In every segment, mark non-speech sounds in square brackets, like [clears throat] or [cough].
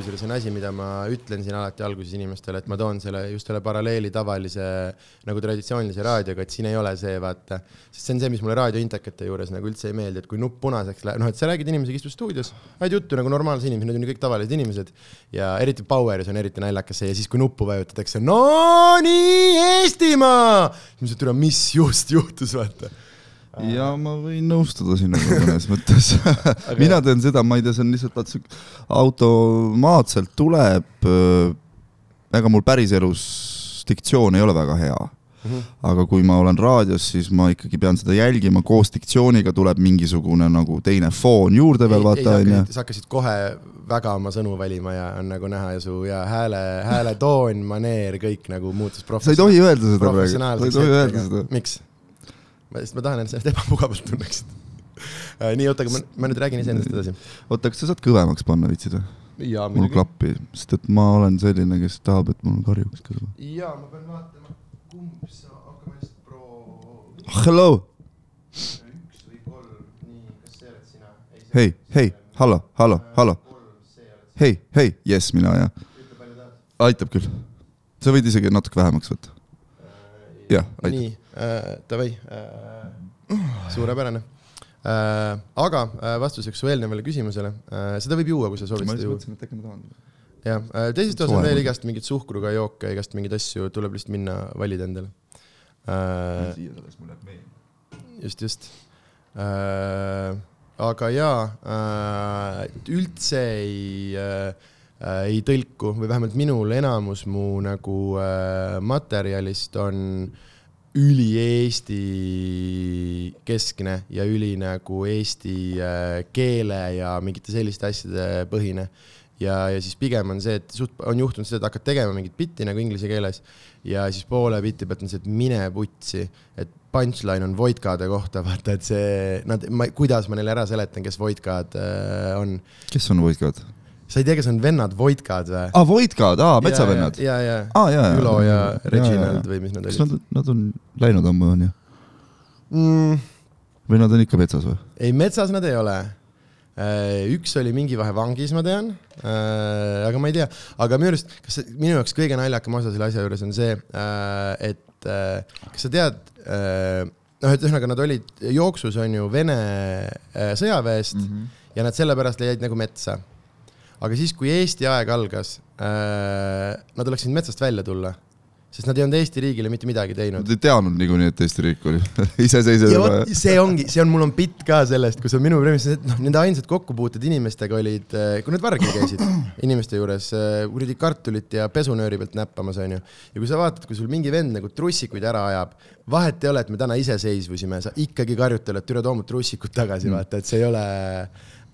kusjuures on asi, mida ma ütlen siin alati alguses inimestele, et ma toon selle just selle paralleeli tavalise nagu traditsioonilise raadioga, et siin ei ole see, vaata. sest see on see, mis mulle raadiointekate juures nagu üldse ei meeldi, et kui nupp punaseks läheb, noh, et sa räägid inimesega, istub stuudios, ajad juttu nagu normaalse inimesega, need on ju kõik tavalised inimesed. ja eriti Poweris on eriti naljakas see ja siis, kui nuppu vajutatakse, no nii Eestimaa. siis ma ütlen, mis just juhtus, vaata ja ma võin nõustuda sinuga mõnes mõttes [laughs] mina teen seda, ma ei tea, see on lihtsalt vaat siuke automaatselt tuleb. ega mul päriselus diktsioon ei ole väga hea mm. -hmm. aga kui ma olen raadios, siis ma ikkagi pean seda jälgima, koos diktsiooniga tuleb mingisugune nagu teine foon juurde veel, vaata onju. sa hakkasid kohe väga oma sõnu valima ja on nagu näha ja su ja hääle, hääletoon, maneer, kõik nagu muutus sa ei tohi öelda seda praegu, sa ei tohi öelda seda. miks? Sest ma tahan, ennast ebamugavalt tunneksid [laughs] äh, nii, oota, aga ma, ma nüüd räägin iseendast edasi. oota, kas sa saad kõvemaks panna, viitsid või? mul klappi, sest et ma olen selline, kes tahab, et mul karjuks kõrva. jaa, ma pean vaatama, kumb sa, hakkame lihtsalt pro-. Hello. üks või kolm, nii, kas see oled sina? hei, hei, hallo, hallo, hallo. hei, hei, jess, mina jah. aitab küll. sa võid isegi natuke vähemaks võtta. jah, aitab. Äh,, davai äh,, suurepärane äh,. aga äh, vastuseks su eelnevale küsimusele äh,, seda võib juua, kui sa soovid seda juua. jah äh,, teises toas on veel igast mingeid suhkruga jooke, igast mingeid asju, tuleb lihtsalt minna valida endale äh,. siia tulles mul jääb meelde. just, just äh,. aga jaa äh,, üldse ei äh, äh, ei tõlku või vähemalt minul enamus mu nagu äh, materjalist on äh, üli-Eesti keskne ja üli nagu eesti äh, keele ja mingite selliste asjade põhine. ja, ja siis pigem on see, et suht on juhtunud see, et hakkad tegema mingit bitti nagu inglise keeles ja siis poole bitti pealt on see, et mine putsi, et punchline on Voitkade kohta, [laughs] vaata, et see, nad, ma, kuidas ma neile ära seletan, kes Voitkad äh, on. kes on Voitkad? Sa ei tea, kes on vennad Voitkad või? aa, ah, Voitkad, aa, metsavennad. ja, ja, ja, ah, ja, Ülo ja, ja Reginald ja, või mis nad olid. kas nad, nad on läinud ammu, on ju mm.? või nad on ikka metsas või? ei, metsas nad ei ole. Äh, üks oli mingi vahe vangis, ma tean. Äh, aga ma ei tea, aga minu arust, kas minu jaoks kõige naljakam osa selle asja juures on see, äh, et kas sa tead, noh, et ühesõnaga nad olid jooksus on ju Vene sõjaväest mm -hmm. ja nad sellepärast jäid nagu metsa aga siis, kui Eesti aeg algas äh,, nad oleksid metsast välja tulla, sest nad ei olnud Eesti riigile mitte midagi teinud. Nad ei teadnud niikuinii, et Eesti riik oli [laughs] iseseisev see ongi, see on, mul on bitt ka sellest, kus on minu preemias, et noh, nende ainsad kokkupuuted inimestega olid, äh, kui nad vargil käisid [clears throat] inimeste juures, äh, kuradi kartulit ja pesunööri pealt näppamas, onju. ja kui sa vaatad, kui sul mingi vend nagu trussikuid ära ajab, vahet ei ole, et me täna iseseisvusime, sa ikkagi karjutad, et türa too mu trussikud tagasi mm., vaata, et see ei ole.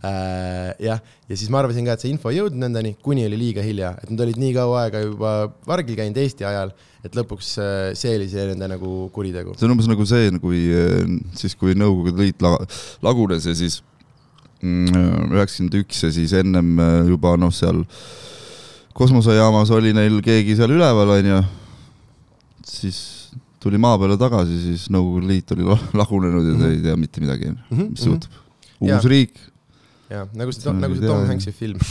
Jah, ja siis ma arvasin ka, et see info ei jõudnud nendeni, kuni oli liiga hilja, et nad olid nii kaua aega juba vargil käinud Eesti ajal, et lõpuks äh, see oli see nende nagu kuritegu. see on umbes nagu see, kui äh, siis, kui Nõukogude Liit lagunes ja siis mm, üheksakümmend üks ja siis ennem äh, juba noh, seal kosmosejaamas oli neil keegi seal üleval, onju, siis tuli maa peale tagasi, siis Nõukogude Liit oli lagunenud ja ta ei tea mitte midagi, mhm, mis juhtub. uus ja. riik jah, nagu see, nagu see Tom Hanks'i film.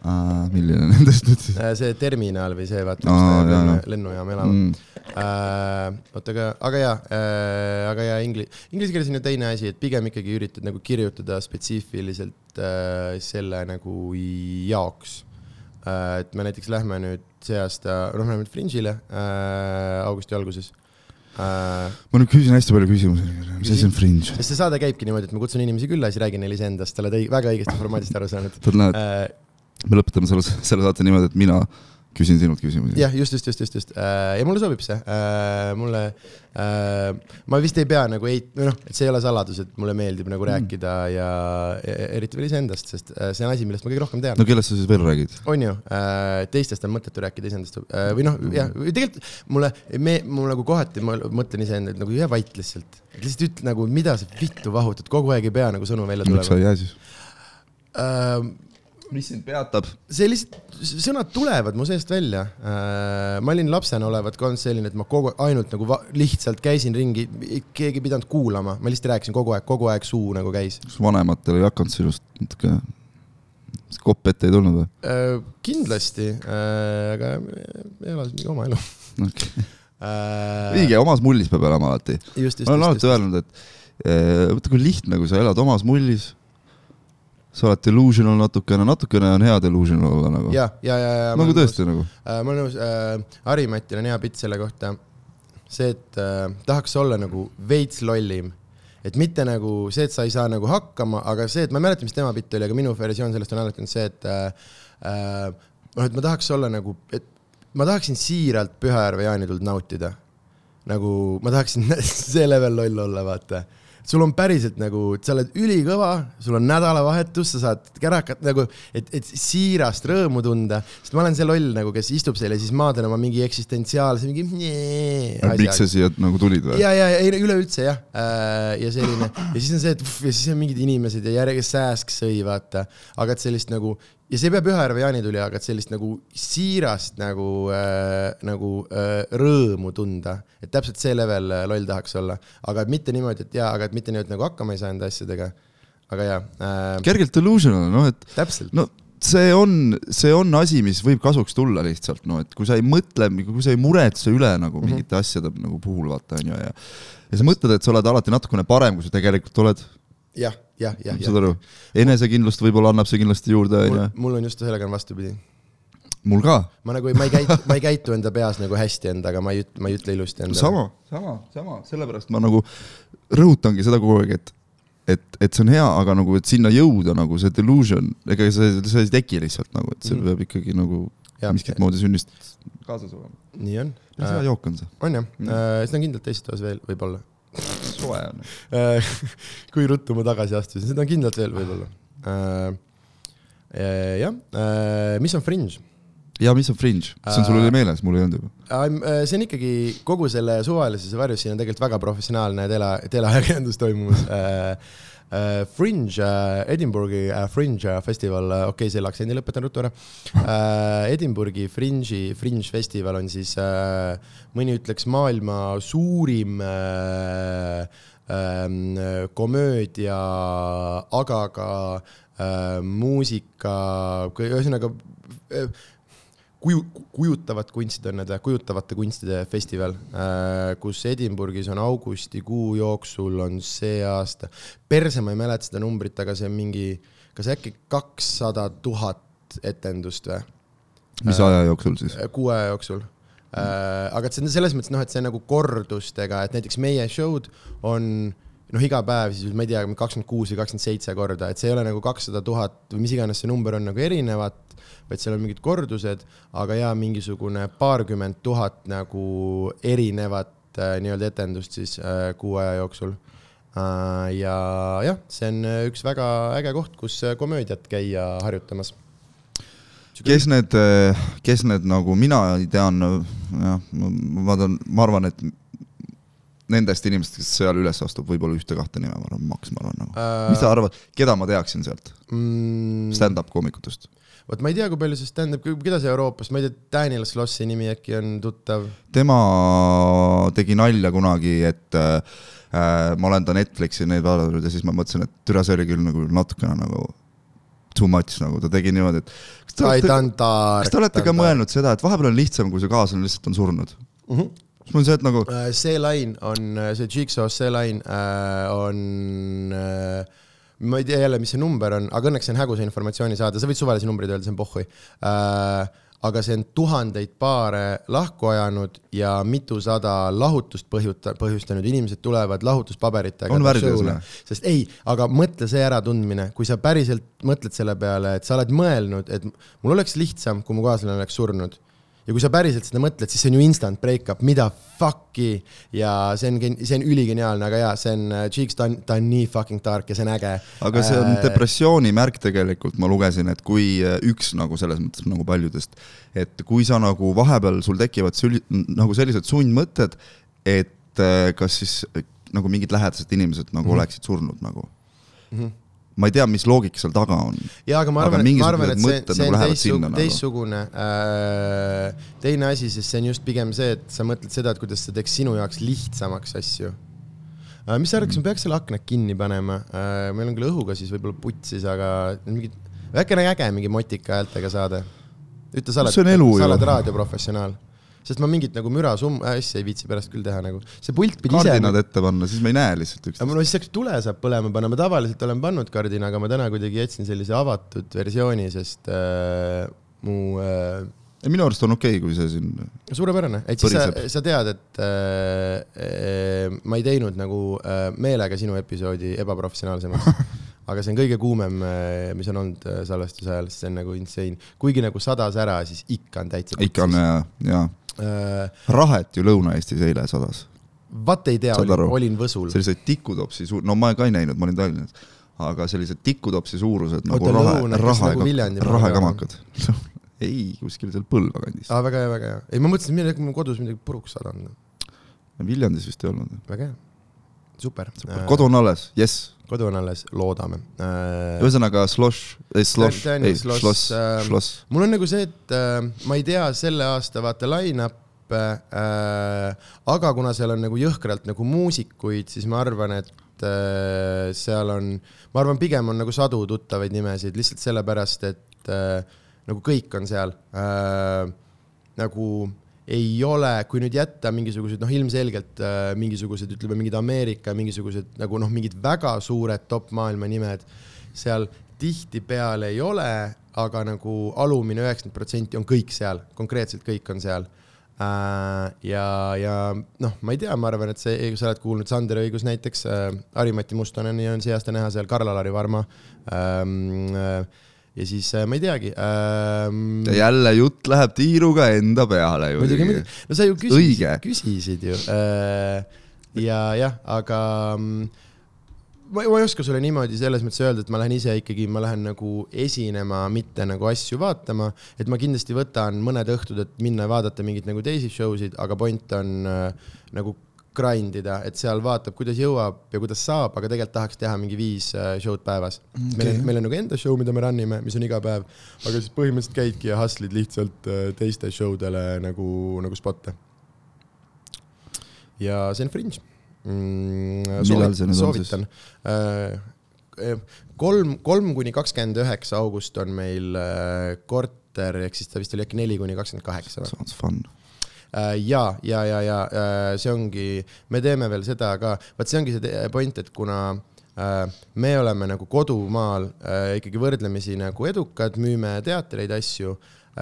Uh, milline nendest nüüd siis? Äh, see terminaal või see, vaata ah,, kus ta lennujaam elab. Mm.. Uh, oota, aga, aga jaa uh,, aga jaa, ingli-, inglise keeles on ju teine asi, et pigem ikkagi üritad nagu kirjutada spetsiifiliselt uh, selle nagu jaoks. Uh,. et me näiteks lähme nüüd see aasta, noh, me läheme nüüd Fringe'ile uh, augusti alguses äh,. ma nüüd küsin hästi palju küsimusi, mis asi on fringe? sest see saade käibki niimoodi, et ma kutsun inimesi külla, siis räägin neile iseendast, sa oled väga õigesti formaadist aru saanud. vot näed äh,, me lõpetame selle, selle saate niimoodi, et mina küsin sinult küsimusi. jah, just, just, just, just, just äh, ja mulle sobib see äh,, mulle äh,, ma vist ei pea nagu või noh, et see ei ole saladus, et mulle meeldib nagu mm. rääkida ja, ja eriti veel iseendast, sest see on asi, millest ma kõige rohkem tean. no kellest sa siis veel räägid? on ju teistest on mõttetu rääkida iseendast või noh, jah, tegelikult mulle, me, mul nagu kohati ma mõtlen iseenda, et nagu jää vait lihtsalt, lihtsalt ütle nagu, mida sa vittu vahutad, kogu aeg ei pea nagu sõnu välja tulema. miks sa ei jää siis? Mis sind peatab? see lihtsalt, sõnad tulevad mu seest välja äh,. ma olin lapsena olevat ka olnud selline, et ma kogu ainult nagu lihtsalt käisin ringi, keegi ei pidanud kuulama, ma lihtsalt rääkisin kogu aeg, kogu aeg suu nagu käis. kas vanematel ei hakanud sinust natuke kopp ette ei tulnud või äh,? kindlasti äh,, aga elas mingi oma elu okay. õige, omas mullis peab elama alati. just, just, ma olen alati öelnud, et vaata kui lihtne, kui sa elad omas mullis, sa oled delusional natukene, natukene on hea delusional olla nagu. ja, ja, ja, ja. nagu tõesti nagu. äh,. ma olen nõus äh,, Harimatil on hea pilt selle kohta. see, et äh, tahaks olla nagu veits lollim. et mitte nagu see, et sa ei saa nagu hakkama, aga see, et ma ei mäleta, mis tema pilt oli, aga minu versioon sellest on alati olnud see, et äh, äh, noh, et ma tahaks olla nagu, et ma tahaksin siiralt Pühajärve jaanituld nautida. nagu ma tahaksin [laughs] see level loll olla, vaata sul on päriselt nagu, sa oled ülikõva, sul on nädalavahetus, sa saad kärakat nagu, et, et siirast rõõmu tunda, sest ma olen see loll nagu, kes istub seal ja siis maadlen oma mingi eksistentsiaalse mingi miks sa siia nagu tulid või? ja, ja, ei üleüldse jah. ja selline ja siis on see, et uff, ja siis on mingid inimesed ja järjega sääsk sõi, vaata, aga et sellist nagu ja see ei pea Pühajärve jaanituli, aga et sellist nagu siirast nagu äh,, nagu äh, rõõmu tunda, et täpselt see level äh, loll tahaks olla, aga mitte niimoodi, et jaa, aga et mitte niimoodi nagu hakkama ei saa enda asjadega. aga jaa äh,, kergelt delusional, noh et täpselt, no see on, see on asi, mis võib kasuks tulla lihtsalt, no et kui sa ei mõtle, kui sa ei muretse üle nagu Mhm. mingite asjade nagu puhul vaata onju ja ja sa mõtled, et sa oled alati natukene parem, kui sa tegelikult oled, jah, jah, jah, saad aru? enesekindlust võib-olla annab see kindlasti juurde mul onju,, mul on just sellega on vastupidi. mul ka. ma nagu ma ei käitu, ma ei käitu enda peas nagu hästi endaga, ma ei ütle, ma ei ütle ilusti endale. sama, sama, sama, sellepärast ma nagu rõhutangi seda kogu aeg, et et, et see on hea, aga nagu, et sinna jõuda nagu see delusion, ega see, see ei teki lihtsalt nagu, et see Mhm. peab ikkagi nagu miskit moodi sünnist kaasas olema. nii on. päris hea jook on see. on jah Mm. äh,, seda on kindlalt teises toas veel, võib-olla soe on. Äh, [laughs] kui ruttu ma tagasi astusin, seda on kindlalt veel võib-olla äh,. jah äh,, mis on Fringe? ja mis on Fringe, see on sul oli meeles, mul ei olnud juba. see on ikkagi kogu selle suvalisuse varjus, siin on tegelikult väga professionaalne tele, teleajakirjandus toimumas Fringe uh,, Edinburghi uh, Fringe festival okei okay,, selle aktsendi lõpetan ruttu ära. Edinburghi Fringe'i, Fringe festival on siis mõni ütleks maailma suurim um, komöödia, aga ka muusika, ühesõnaga kuju, kujutavat kunstid on need, kujutavate kunstide festival, kus Edinburghis on augustikuu jooksul on see aasta, perse ma ei mäleta seda numbrit, aga see on mingi, kas äkki kakssada tuhat etendust või? mis aja jooksul siis? kuu aja jooksul. aga et see on selles mõttes noh, et see nagu kordustega, et näiteks meie show'd on noh, iga päev siis ma ei tea, kakskümmend kuus või kakskümmend seitse korda, et see ei ole nagu kakssada tuhat või mis iganes see number on nagu erinevat, vaid seal on mingid kordused, aga jaa, mingisugune paarkümmend tuhat nagu erinevat äh, nii-öelda etendust siis äh, kuu aja jooksul äh,. ja jah, see on äh, üks väga äge koht, kus äh, komöödiat käia harjutamas. kes need, kes need nagu mina tean, jah, ma vaatan, ma arvan, et nendest inimestest, kes seal üles astub, võib-olla ühte-kahte nime, ma arvan, Max, ma arvan nagu. mis sa arvad, keda ma teaksin sealt mm, stand-up koomikutest? vot ma ei tea, kui palju see stand-up, keda see Euroopas, ma ei tea, Daniel Slossi nimi äkki on tuttav. tema tegi nalja kunagi, et äh, ma olen ta Netflixi neid vaadanud ja siis ma mõtlesin, et türa, see oli küll nagu natukene nagu too much nagu, ta tegi niimoodi, et kas te olete, kas te olete ka? mõelnud seda, et vahepeal on lihtsam, kui su kaaslane lihtsalt on surnud? Siis mul on see, et nagu Äh, see lain on, see Jigsaw, see lain äh, on äh, ma ei tea jälle, mis see number on, aga õnneks see on häguse informatsiooni saada, sa võid suvalisi numbreid öelda, see on pohhui äh,. aga see on tuhandeid paare lahku ajanud ja mitusada lahutust põhjuta-, põhjustanud, inimesed tulevad lahutuspaberitega. On värdjas, noh? sest ei, aga mõtle see äratundmine, kui sa päriselt mõtled selle peale, et sa oled mõelnud, et mul oleks lihtsam, kui mu kaaslane oleks surnud ja kui sa päriselt seda mõtled, siis see on ju instant break-up, mida fuck'i ja see on, see on üligeniaalne, aga jaa, see on, Cheeks, ta on, ta on nii fucking tark ja see on äge. aga see on Äh, depressiooni märk tegelikult, ma lugesin, et kui äh, üks nagu selles mõttes nagu paljudest, et kui sa nagu vahepeal sul tekivad süli, nagu sellised sundmõtted, et äh, kas siis äh, nagu mingid lähedased inimesed nagu mm. -hmm. oleksid surnud nagu. Mhm. Ma ei tea, mis loogika seal taga on. jaa, aga ma arvan, ma arvan, et see, mõtted see nagu on lähevad teistsugune nagu. teistsugune äh, teine asi, sest see on just pigem see, et sa mõtled seda, et kuidas see teeks sinu jaoks lihtsamaks asju äh,. mis sa arvad, kas ma peaks selle aknad kinni panema äh,? meil on küll õhuga siis võib-olla putsis, aga mingid, äkki on äge mingi motika häältega saade? ütle, sa oled, See on elu sa oled raadioprofessionaal. Sest ma mingit nagu müra summ-, asja ei viitsi pärast küll teha nagu. see pult pidi ise kardinad ette panna, siis me ei näe lihtsalt üksteist. no siis saaks tule saab põlema panna, ma tavaliselt olen pannud kardina, aga ma täna kuidagi jätsin sellise avatud versiooni, sest äh, mu äh, minu arust on okei okay,, kui see siin, suurepärane, et siis sa, sa tead, et äh, äh, ma ei teinud nagu äh, meelega sinu episoodi ebaprofessionaalsemaks. [laughs] aga see on kõige kuumem, mis on olnud äh, salvestuse ajal, sest see on nagu insane. kuigi nagu sadas ära, siis ikka on täitsa. ikka on ja, ja äh,. Rahet ju Lõuna-Eestis eile sadas. vaat ei tea, olin, Võsul. sellised tikutopsi suur, no ma ka ei näinud, ma olin Tallinnas, aga sellised tikutopsi suurused nagu Oota, rahe, lõuna, kes nagu rahekamakad. [laughs] ei, kuskil seal Põlva kandis. aa, väga hea, väga hea. ei, ma mõtlesin, et mul kodus midagi puruks sadanud. Viljandis vist ei olnud. väga hea, super, super.. kodu on alles, jess. Kodu on alles, loodame äh,. ühesõnaga Slosh, ei Slosh, ei Sloss, Sloss, ähm, Sloss. mul on nagu see, et äh, ma ei tea selle aasta vaata line-up'e äh,, aga kuna seal on nagu jõhkralt nagu muusikuid, siis ma arvan, et äh, seal on, ma arvan, pigem on nagu sadu tuttavaid nimesid lihtsalt sellepärast, et äh, nagu kõik on seal äh,. nagu ei ole, kui nüüd jätta mingisugused noh, ilmselgelt äh, mingisugused, ütleme mingid Ameerika mingisugused nagu noh, mingid väga suured top maailma nimed seal tihtipeale ei ole, aga nagu alumine üheksakümmend protsenti on kõik seal, konkreetselt kõik on seal. ja, ja noh, ma ei tea, ma arvan, et see, sa oled kuulnud Sander Õigus näiteks äh,, Harri-Mati Mustoneni on see aasta näha seal, Karl-Alari Varma ähm,. Äh, ja siis äh, ma ei teagi ähm,. jälle jutt läheb tiiruga enda peale ju. muidugi, muidugi, no sa ju küsisid, küsisid ju äh,. ja jah, aga mm, ma, ma ei oska sulle niimoodi selles mõttes öelda, et ma lähen ise ikkagi, ma lähen nagu esinema, mitte nagu asju vaatama, et ma kindlasti võtan mõned õhtud, et minna ja vaadata mingeid nagu teisi show sid, aga point on äh, nagu grind ida, et seal vaatab, kuidas jõuab ja kuidas saab, aga tegelikult tahaks teha mingi viis äh, show'd päevas okay.. meil on, meil on nagu enda show, mida me run ime, mis on iga päev, aga siis põhimõtteliselt käidki ja hustle'id lihtsalt äh, teiste show dele nagu, nagu spot'e. ja see on Fringe mm,. Millal see nüüd on soovitan. kolm, kolm kuni kakskümmend üheksa august on meil äh, korter, ehk siis ta vist oli äkki neli kuni kakskümmend kaheksa? Sounds fun. Äh, ja, ja, ja, ja äh, see ongi, me teeme veel seda ka, vaat see ongi see point, et kuna äh, me oleme nagu kodumaal ikkagi võrdlemisi nagu edukad, müüme teatreid, asju,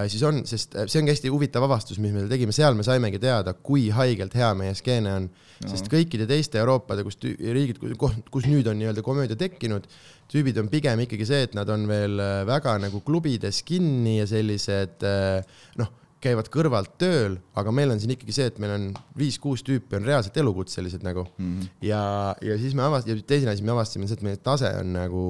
siis on, sest see ongi hästi huvitav avastus, mis me tegime, seal me saimegi teada, kui haigelt hea meie skeene on, sest kõikide teiste Euroopade, kus riigid, kus nüüd on nii-öelda komöödia tekkinud, tüübid on pigem ikkagi see, et nad on veel väga nagu klubides kinni ja sellised noh, käivad kõrvalt tööl, aga meil on siin ikkagi see, et meil on viis-kuus tüüpi on reaalselt elukutselised nagu mm. -hmm. ja, ja siis me avast-, ja teine asi, me avastasime, see, et meie tase on nagu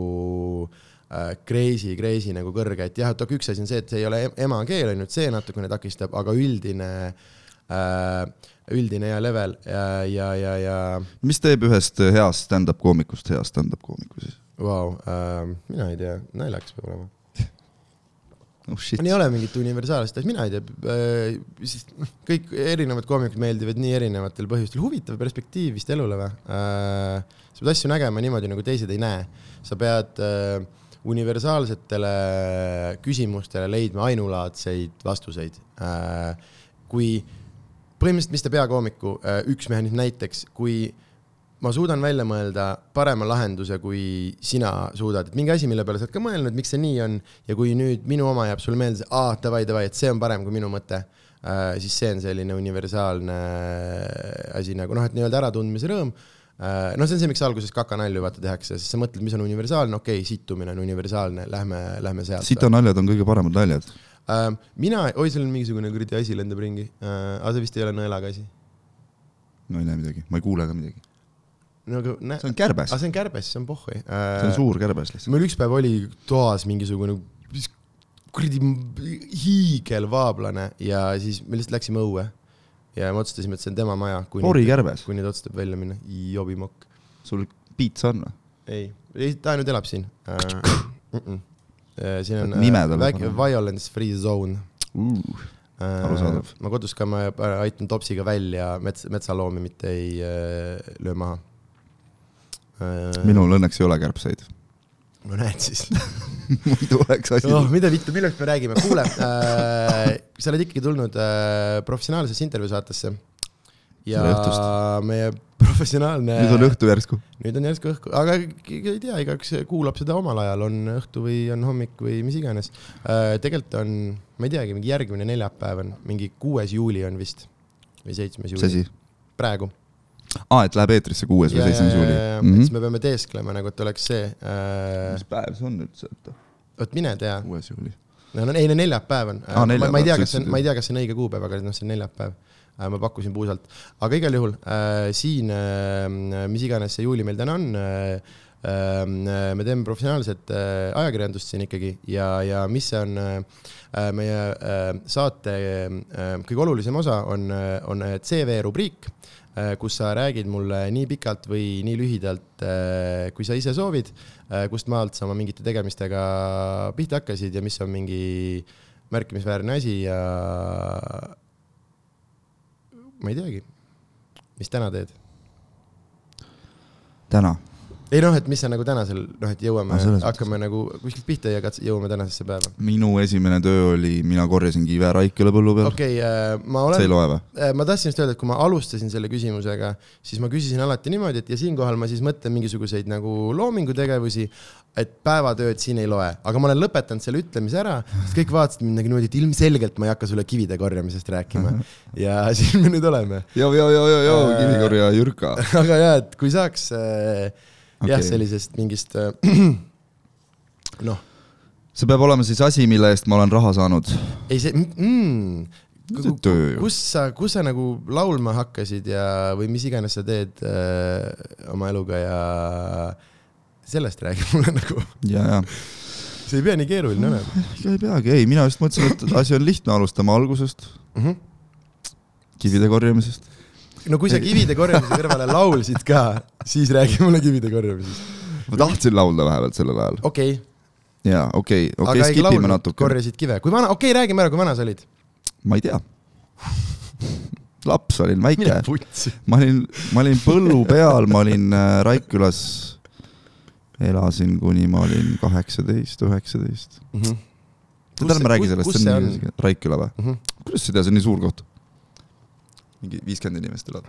äh, crazy, crazy nagu kõrge, et jah, et üks asi on see, et see ei ole em- emakeel on ju, et see natukene takistab, aga üldine äh,, üldine hea level ja, ja, ja, ja mis teeb ühest heast stand-up koomikust hea stand-up koomiku siis? vau äh,, mina ei tea, naljakas peab olema. Oh ei. ole mingit universaalset asja, mina ei tea äh,, siis noh, kõik erinevad koomikud meeldivad nii erinevatel põhjustel, huvitav perspektiiv vist elule või äh,? sa pead asju nägema niimoodi, nagu teised ei näe. sa pead äh, universaalsetele küsimustele leidma ainulaadseid vastuseid kui põhimõtteliselt, mis teeb hea koomiku üks mehhanism näiteks, kui ma suudan välja mõelda parema lahenduse, kui sina suudad, et mingi asi, mille peale sa oled ka mõelnud, miks see nii on ja kui nüüd minu oma jääb sulle meelde, aa davai, davai, et see on parem kui minu mõte äh,, siis see on selline universaalne asi nagu noh, et nii-öelda äratundmise rõõm äh,. noh, see on see, miks alguses kakanalju vaata tehakse, sest sa mõtled, mis on universaalne, okei okay,, situmine on universaalne, lähme, lähme sealt. sitanaljad on kõige paremad naljad. äh,. mina, oi, seal on mingisugune kuradi asi lendab ringi äh,, aga see vist ei ole nõelaga asi. no ei näe midagi, ma ei kuule ka midagi. No aga näe, see on kärbes see on kärbes, see on pohhui äh,. see on suur kärbes lihtsalt. meil üks päev oli toas mingisugune kuradi hiigelvaablane ja siis me lihtsalt läksime õue ja me otsustasime, et see on tema maja, porikärbes, kuni ta otsustab välja minna. jobimokk. sul piitsa on või? ei, ei ta nüüd elab siin äh,. Mm -mm. Äh, siin on väike paneme. violence free zone Uh, äh, Arusaadav.. ma kodus ka, ma aitan topsiga välja mets, metsaloomi, mitte ei äh, löö maha äh,. Minul õnneks ei ole kärbseid. no näed siis [laughs] muidu oleks asi oh,. mida vittu, millest me räägime, kuule äh,, sa oled ikkagi tulnud äh, professionaalsesse intervjuu saatesse. ja meie professionaalne. nüüd on õhtu järsku. nüüd on järsku õhku, aga ei tea, igaüks kuulab seda omal ajal, on õhtu või on hommik või mis iganes äh,. tegelikult on, ma ei teagi, mingi järgmine neljapäev on, mingi kuues juuli on vist või seitsmes juuli, praegu. aa, et läheb eetrisse kuues või seitsmes juuli et mm. siis -hmm. me peame teesklema nagu, et oleks see äh,, mis päev see on üldse, et vot mine tea, kuues juuli? no, no ei no neljapäev on Aa, ma, ma ei tea, kas see on, ma ei tea, kas see on õige kuupäev, aga noh, see on neljapäev. ma pakkusin puusalt, aga igal juhul äh, siin äh,, mis iganes see juuli meil täna on äh,, äh, me teeme professionaalset äh, ajakirjandust siin ikkagi ja, ja mis see on äh, meie äh, saate äh, kõige olulisem osa on, on äh, CV rubriik äh, kus sa räägid mulle nii pikalt või nii lühidalt, kui sa ise soovid, kust maalt sa oma mingite tegemistega pihta hakkasid ja mis on mingi märkimisväärne asi ja ma ei teagi, mis täna teed? täna? Ei noh, et mis sa nagu tänasel, noh, et jõuame Ah, selles, hakkame nagu kuskilt pihta ja katse, jõuame tänasesse päeva. minu esimene töö oli, mina korjasin kive Raiküla põllu peal okei okay,, ma see ei olen, loe või? ma tahtsin just öelda, et kui ma alustasin selle küsimusega, siis ma küsisin alati niimoodi, et ja siinkohal ma siis mõtlen mingisuguseid nagu loomingutegevusi, et päevatööd siin ei loe, aga ma olen lõpetanud selle ütlemise ära, sest kõik vaatasid mind nagu niimoodi, et ilmselgelt ma ei hakka sulle kivide korjamisest rääkima. [laughs] ja siin me nüüd oleme. joo, joo, joo, joo, joo, Äh, kivikorja Jürka. [laughs] aga jaa, et kui saaks äh, okay. jah, sellisest mingist äh, [clears throat] noh, see peab olema siis asi, mille eest ma olen raha saanud. ei see mm,, ju. kus sa, kus sa nagu laulma hakkasid ja, või mis iganes sa teed äh, oma eluga ja sellest räägi [laughs] mulle nagu, ja, ja see ei pea nii keeruline olema ei peagi, ei, mina just mõtlesin, et asi on lihtne, alustame algusest, mm. -hmm. kivide korjamisest. No kui sa kivide korjamise kõrvale laulsid ka, siis räägi mulle kivide korjamisest. ma tahtsin laulda vahepeal sellel ajal. okei okay., jaa, okei, okei, aga ei skip ime natuke. korjasid kive, kui vana, okei okay,, räägime ära, kui vana sa olid. ma ei tea. laps olin, väike ma olin, ma olin põllu peal, ma olin äh, Raikülas, elasin kuni ma olin kaheksateist, üheksateist. tead, ärme räägi sellest, see on nii, Raiküla või? mm? -hmm. kuidas sa tead, see on nii suur koht? Mingi viiskümmend inimest elab.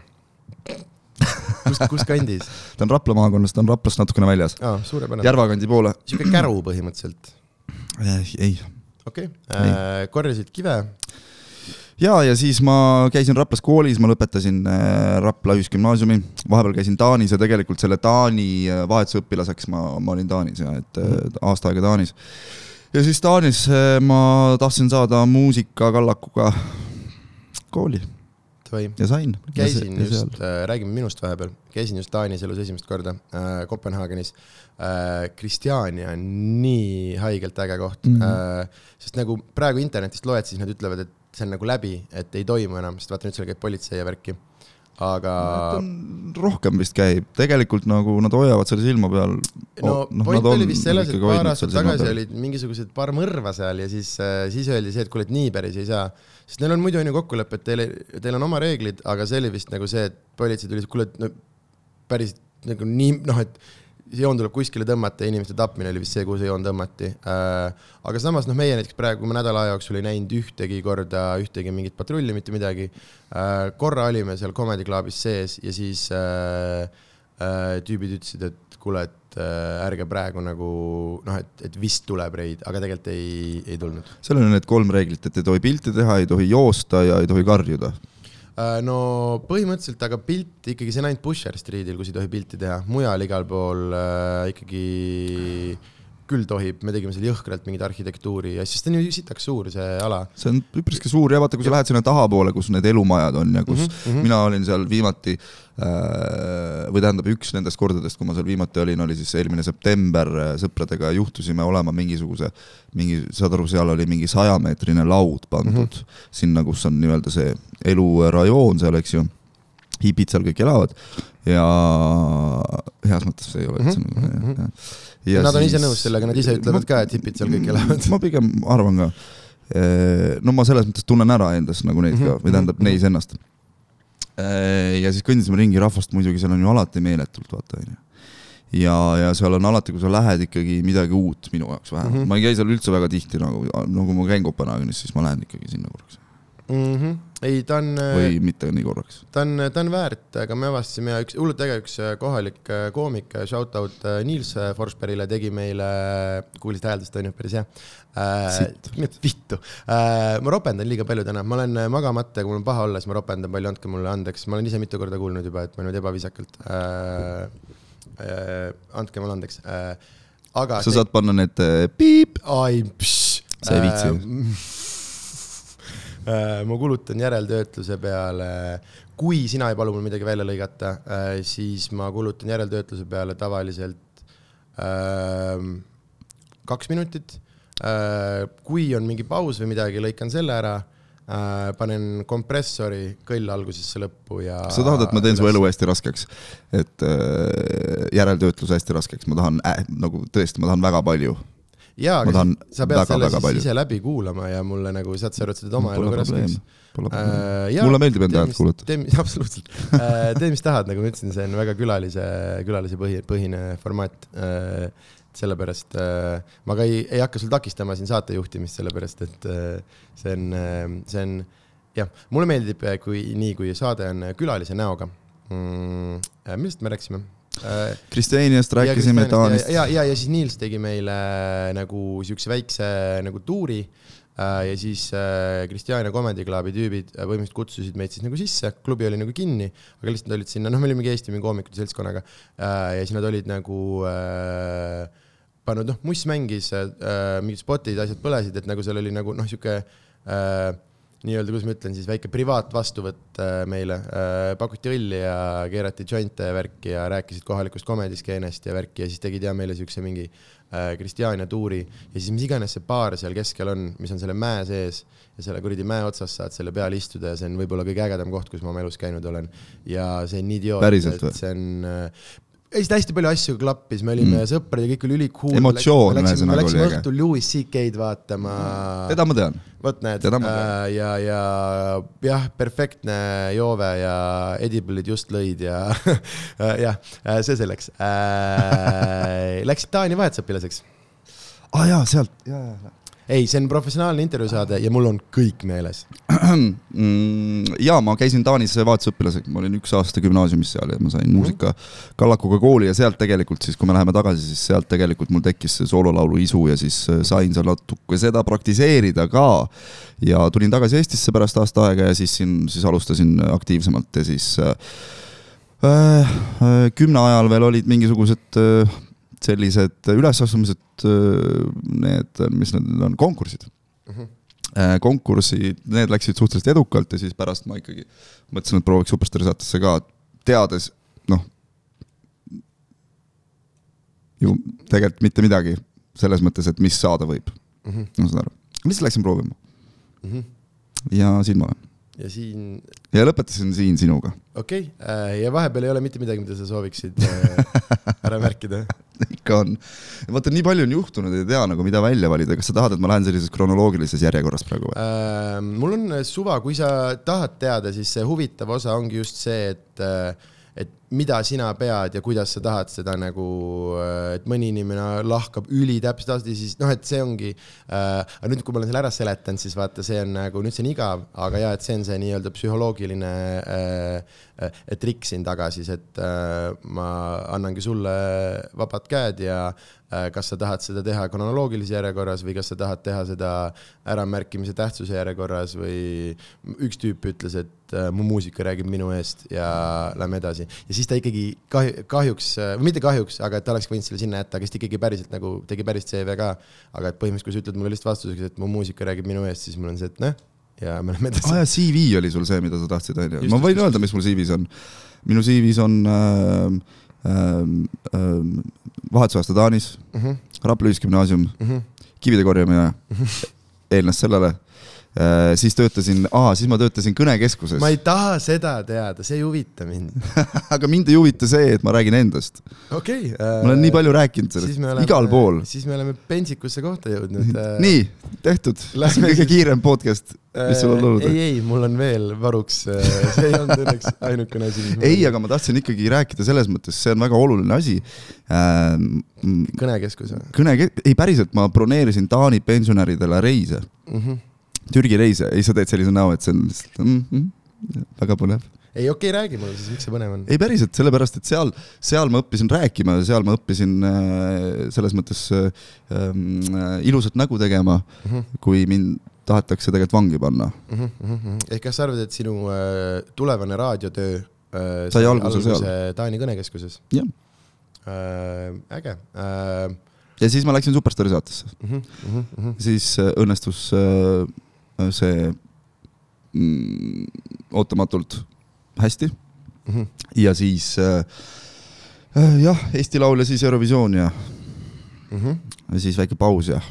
kus, kus kandis? [laughs] ta on Rapla maakonnas, ta on Raplast natukene väljas, aa, suurepärane. Järva kandi poole. sihuke käru põhimõtteliselt. ei, okei okay., korjasid kive. ja, ja siis ma käisin Raplas koolis, ma lõpetasin äh, Rapla Ühisgümnaasiumi, vahepeal käisin Taanis ja tegelikult selle Taani äh, vahetusõpilaseks ma, ma olin Taanis ja et äh, aasta aega Taanis. ja siis Taanis äh, ma tahtsin saada muusikakallakuga kooli Davai, ja sain. käisin just, räägime minust vahepeal, käisin just Taanis elus esimest korda äh, Kopenhaagenis äh,. Kristjania on nii haigelt äge koht mm. -hmm. äh, sest nagu praegu internetist loed, siis nad ütlevad, et see on nagu läbi, et ei toimu enam, sest vaata nüüd seal käib politsei ja värki. aga rohkem vist käib, tegelikult nagu nad hoiavad selle silma peal. no point oli vist selles, et paar aastat tagasi olid mingisugused paar mõrva seal ja siis, siis öeldi see, et kuule, et nii päris ei saa. Sest neil on muidu on ju kokkulepe, et teil, teil on oma reeglid, aga see oli vist nagu see, et politsei tuli, kuule, et no päris nagu nii, noh, et joon tuleb kuskile tõmmata ja inimeste tapmine oli vist see, kuhu see joon tõmmati. aga samas noh, meie näiteks praegu, me nädala aja jooksul ei näinud ühtegi korda ühtegi mingit patrulli, mitte midagi. korra olime seal Comedy Clubis sees ja siis äh, äh, tüübid ütlesid, et kuule, et äh, ärge praegu nagu noh, et, et vist tuleb reid, aga tegelikult ei, ei tulnud. seal on need kolm reeglit, et ei tohi pilti teha, ei tohi joosta ja ei tohi karjuda. Äh, no põhimõtteliselt, aga pilt ikkagi, see on ainult Pusher Streetil, kus ei tohi pilti teha, mujal igal pool äh, ikkagi küll tohib, me tegime seal jõhkralt mingit arhitektuuri ja siis ta on ju sitaks suur, see ala. see on üpriski suur ja vaata, kui sa lähed sinna tahapoole, kus need elumajad on ja kus mm -hmm. mina olin seal viimati äh, või tähendab, üks nendest kordadest, kui ma seal viimati olin, oli siis eelmine september, sõpradega juhtusime olema mingisuguse, mingi, saad aru, seal oli mingi sajameetrine laud pandud mm -hmm. sinna, kus on nii-öelda see elurajoon seal, eks ju hipid seal kõik elavad ja heas mõttes see ei ole üldse jah, jah. Ja nad on ise nõus sellega, nad ise ütlevad ka, et hipid seal kõik elavad. ma pigem arvan ka. no ma selles mõttes tunnen ära endas nagu neid ka Mhm, või tähendab mhm, neis ennast. ja siis kõndisime ringi rahvast muidugi, seal on ju alati meeletult, vaata onju. ja, ja seal on alati, kui sa lähed ikkagi midagi uut minu jaoks vähemalt mm. -hmm. ma ei käi seal üldse väga tihti nagu, nagu ma käin Kopenhaagenis, siis ma lähen ikkagi sinna korraks mm. -hmm. ei, ta on, või mitte nii korraks. ta on, ta on väärt, aga me avastasime ja üks hullult äge üks äh, kohalik äh, koomik, shout out äh, Niels Forsbergile tegi meile, kuulsid hääldust on ju, päris hea äh,. vittu äh,, ma ropendan liiga palju täna, ma olen äh, magamata ja kui mul on paha olla, siis ma ropendan palju, andke mulle andeks, ma olen ise mitu korda kuulnud juba, et ma nüüd ebaviisakalt äh,. Äh, andke mulle andeks äh,, aga. sa saad panna need äh, piip, ai, Sa ei viitsi äh, [laughs] ma kulutan järeltöötluse peale, kui sina ei palu mul midagi välja lõigata, siis ma kulutan järeltöötluse peale tavaliselt äh, kaks minutit. kui on mingi paus või midagi, lõikan selle ära äh,, panen kompressori kõll algusesse lõppu ja. sa tahad, et ma teen su elu hästi raskeks, et äh, järeltöötluse hästi raskeks, ma tahan äh, nagu tõesti, ma tahan väga palju. jaa, aga tahan sa pead väga, selle väga siis palju. ise läbi kuulama ja mulle nagu saad sa et sa teed oma elu ka raskeks. Äh, mulle meeldib enda häält kuulata. tee, [laughs] absoluutselt. tee, mis tahad, nagu ma ütlesin, see on väga külalise, külalise põhi, põhine formaat. sellepärast äh, ma ka ei, ei hakka sul takistama siin saate juhtimist, sellepärast et äh, see on, see on jah, mulle meeldib, kui nii, kui saade on külalise näoga mm,. millest me rääkisime? Kristjaniast rääkisime, Taanist. ja, ja, ja siis Niels tegi meile nagu siukse väikse nagu tuuri äh, ja siis äh, Kristjan ja Comedy Clubi tüübid äh, põhimõtteliselt kutsusid meid siis nagu sisse, klubi oli nagu kinni, aga lihtsalt olid sinna, noh, me olimegi Eesti mingi koomikute seltskonnaga äh, ja siis nad olid nagu äh, pannud, noh, Muss mängis äh,, mingid spotid, asjad põlesid, et nagu seal oli nagu noh, sihuke äh, nii-öelda, kuidas ma ütlen siis, väike privaatvastuvõtt äh, meile. Äh,, pakuti õlli ja keerati jointe ja värki ja rääkisid kohalikust komediskeenest ja värki ja siis tegid ja meile siukse mingi äh, Kristjania tuuri. Ja siis mis iganes see baar seal keskel on, mis on selle mäe sees ja selle kuradi mäe otsas saad selle peal istuda ja see on võib-olla kõige ägedam koht, kus ma oma elus käinud olen. Ja see on nii idioot, et see on äh, ei, seda hästi palju asju klappis, me olime mm. sõprad ja kõik oli ülikhuul. Emotsioon läksime, ühesõnaga läksime oli äge. õhtul Louis CK-d vaatama. teda ma tean. vot näed äh, ja, ja jah, perfektne joove ja edible'id just lõid ja [laughs] jah, see selleks äh. [laughs] Läksid Taani vahetusõpilaseks? aa ah, jaa, sealt, jaa, jaa. ei, see on professionaalne intervjuusaade ja mul on kõik meeles. [clears throat] Mm, jaa, ma käisin Taanis vahetusõpilasega, ma olin üks aasta gümnaasiumis seal ja ma sain muusika kallakuga kooli ja sealt tegelikult siis, kui me läheme tagasi, siis sealt tegelikult mul tekkis see soololaulu isu ja siis äh, sain seal natuke seda praktiseerida ka. ja tulin tagasi Eestisse pärast aasta aega ja siis siin siis alustasin aktiivsemalt ja siis äh, äh, kümne ajal veel olid mingisugused äh, sellised ülesastumised, need, mis need on, konkursid. Äh, konkursid, need läksid suhteliselt edukalt ja siis pärast ma ikkagi mõtlesin, et prooviks Superstaari saatesse ka, teades noh, ju tegelikult mitte midagi selles mõttes, et mis saada võib, ma saan aru. lihtsalt läksin proovima? Ja siin ma olen ja siin, ja lõpetasin siin sinuga. okei okay,, ja vahepeal ei ole mitte midagi, mida sa sooviksid äh, [laughs] ära märkida. ikka on. vaata, nii palju on juhtunud, ei tea nagu mida välja valida, kas sa tahad, et ma lähen sellises kronoloogilises järjekorras praegu või? Äh, mul on suva, kui sa tahad teada, siis see huvitav osa ongi just see, et, et mida sina pead ja kuidas sa tahad seda nagu, et mõni inimene lahkab ülitäpselt ja siis noh, et see ongi äh,. aga nüüd, kui ma olen selle ära seletanud, siis vaata, see on nagu nüüd see on igav, aga ja et see on see nii-öelda psühholoogiline äh, äh, trikk siin taga siis, et äh, ma annangi sulle vabad käed ja äh, kas sa tahad seda teha kronoloogilises järjekorras või kas sa tahad teha seda äramärkimise tähtsuse järjekorras või üks tüüp ütles, et äh, mu muusika räägib minu eest ja lähme edasi. ja siis ta ikkagi kahju, kahjuks, või mitte kahjuks, aga et ta oleks võinud selle sinna jätta, aga siis ta ikkagi päriselt nagu tegi päris CV ka. aga et põhimõtteliselt, kui sa ütled mulle lihtsalt vastuseks, et mu muusika räägib minu eest, siis mul on see, et noh, ja me läheme edasi aa. jaa, CV oli sul see, mida sa tahtsid, onju. Just, ma võin just, öelda, mis mul CV-s on. minu CV-s on ähm, ähm, vahetusaasta Taanis, Mhm, Rapla Ühisgümnaasium, kivide korjamine, eelnes sellele, siis töötasin, siis ma töötasin kõnekeskuses. ma ei taha seda teada, see ei huvita mind [laughs] aga mind ei huvita see, et ma räägin endast. okei okay, äh,. ma olen nii palju rääkinud sellest, igal pool. siis me oleme pentsikusse kohta jõudnud äh.... nii, tehtud. see on kõige kiirem podcast, mis sul on olnud. ei, ei, mul on veel varuks, äh, see ei olnud õnneks ainukene asi. ei, aga ma tahtsin ikkagi rääkida selles mõttes, see on väga oluline asi äh,. kõnekeskus või? kõne, ei päriselt, ma broneerisin Taani pensionäridele reise mm. -hmm Türgi reise ja siis sa teed sellise näo, et see on lihtsalt mm, mm, väga põnev. ei, okei okay,, räägi mulle siis, miks see põnev on. ei päriselt, sellepärast et seal, seal ma õppisin rääkima ja seal ma õppisin äh, selles mõttes äh, äh, ilusat nägu tegema mm, -hmm. kui mind tahetakse tegelikult vangi panna mm. -hmm. ehk kas sa arvad, et sinu äh, tulevane raadiotöö äh, sai alguse seal? Taani kõnekeskuses? jah äh,. äge äh, ja siis ma läksin Superstaari saatesse mm. -hmm. siis äh, õnnestus äh, see mm, ootamatult hästi mm. -hmm. ja siis äh, äh, jah, Eesti Laul ja siis Eurovisioon ja mm, -hmm. ja siis väike paus ja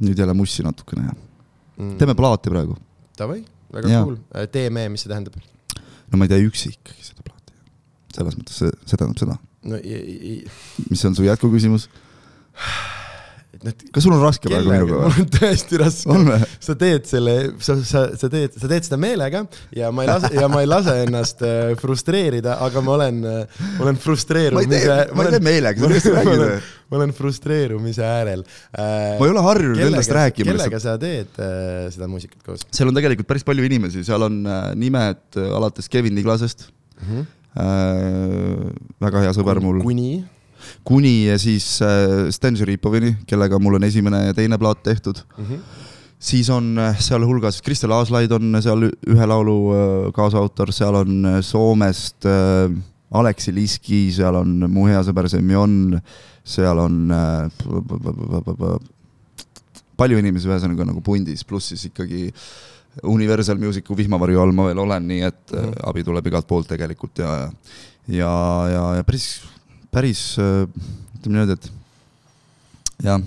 nüüd jälle mussi natukene ja mm -hmm. teeme plaati praegu. Davai, väga ja. cool. Äh, teeme, mis see tähendab? no ma ei tee üksi ikkagi seda plaati. selles mõttes see, see tähendab seda. no ja, ja... mis on su jätkuküsimus? [sighs] kas sul on raske praegu minuga või? mul on tõesti raske. sa teed selle, sa, sa, sa teed, sa teed seda meelega ja ma ei lase, ja ma ei lase ennast äh, frustreerida, aga ma olen, äh, ma olen frustreerumise. ma ei tee meelega, sa tõesti räägid või? ma olen frustreerumise äärel äh,. ma ei ole harjunud endast rääkima. kellega sa teed äh, seda muusikat koos? seal on tegelikult päris palju inimesi, seal on äh, nimed alates Kevin Niglasest mm. -hmm. Äh, väga hea sõber mul. kuni? Kuni siis äh, Sten Šeripovini, kellega mul on esimene ja teine plaat tehtud mm. -hmm. siis on äh, sealhulgas Kristel Aaslaid on seal ühe laulu äh, kaasautor, seal on Soomest Aleksi Liski, seal on mu hea sõber Semjon, seal on palju inimesi ühesõnaga nagu pundis, pluss siis ikkagi Universal Musicu vihmavarju all ma veel olen, nii et -hmm. abi tuleb igalt poolt tegelikult ja, ja, ja, ja päris päris, äh, ütleme niimoodi, et jah,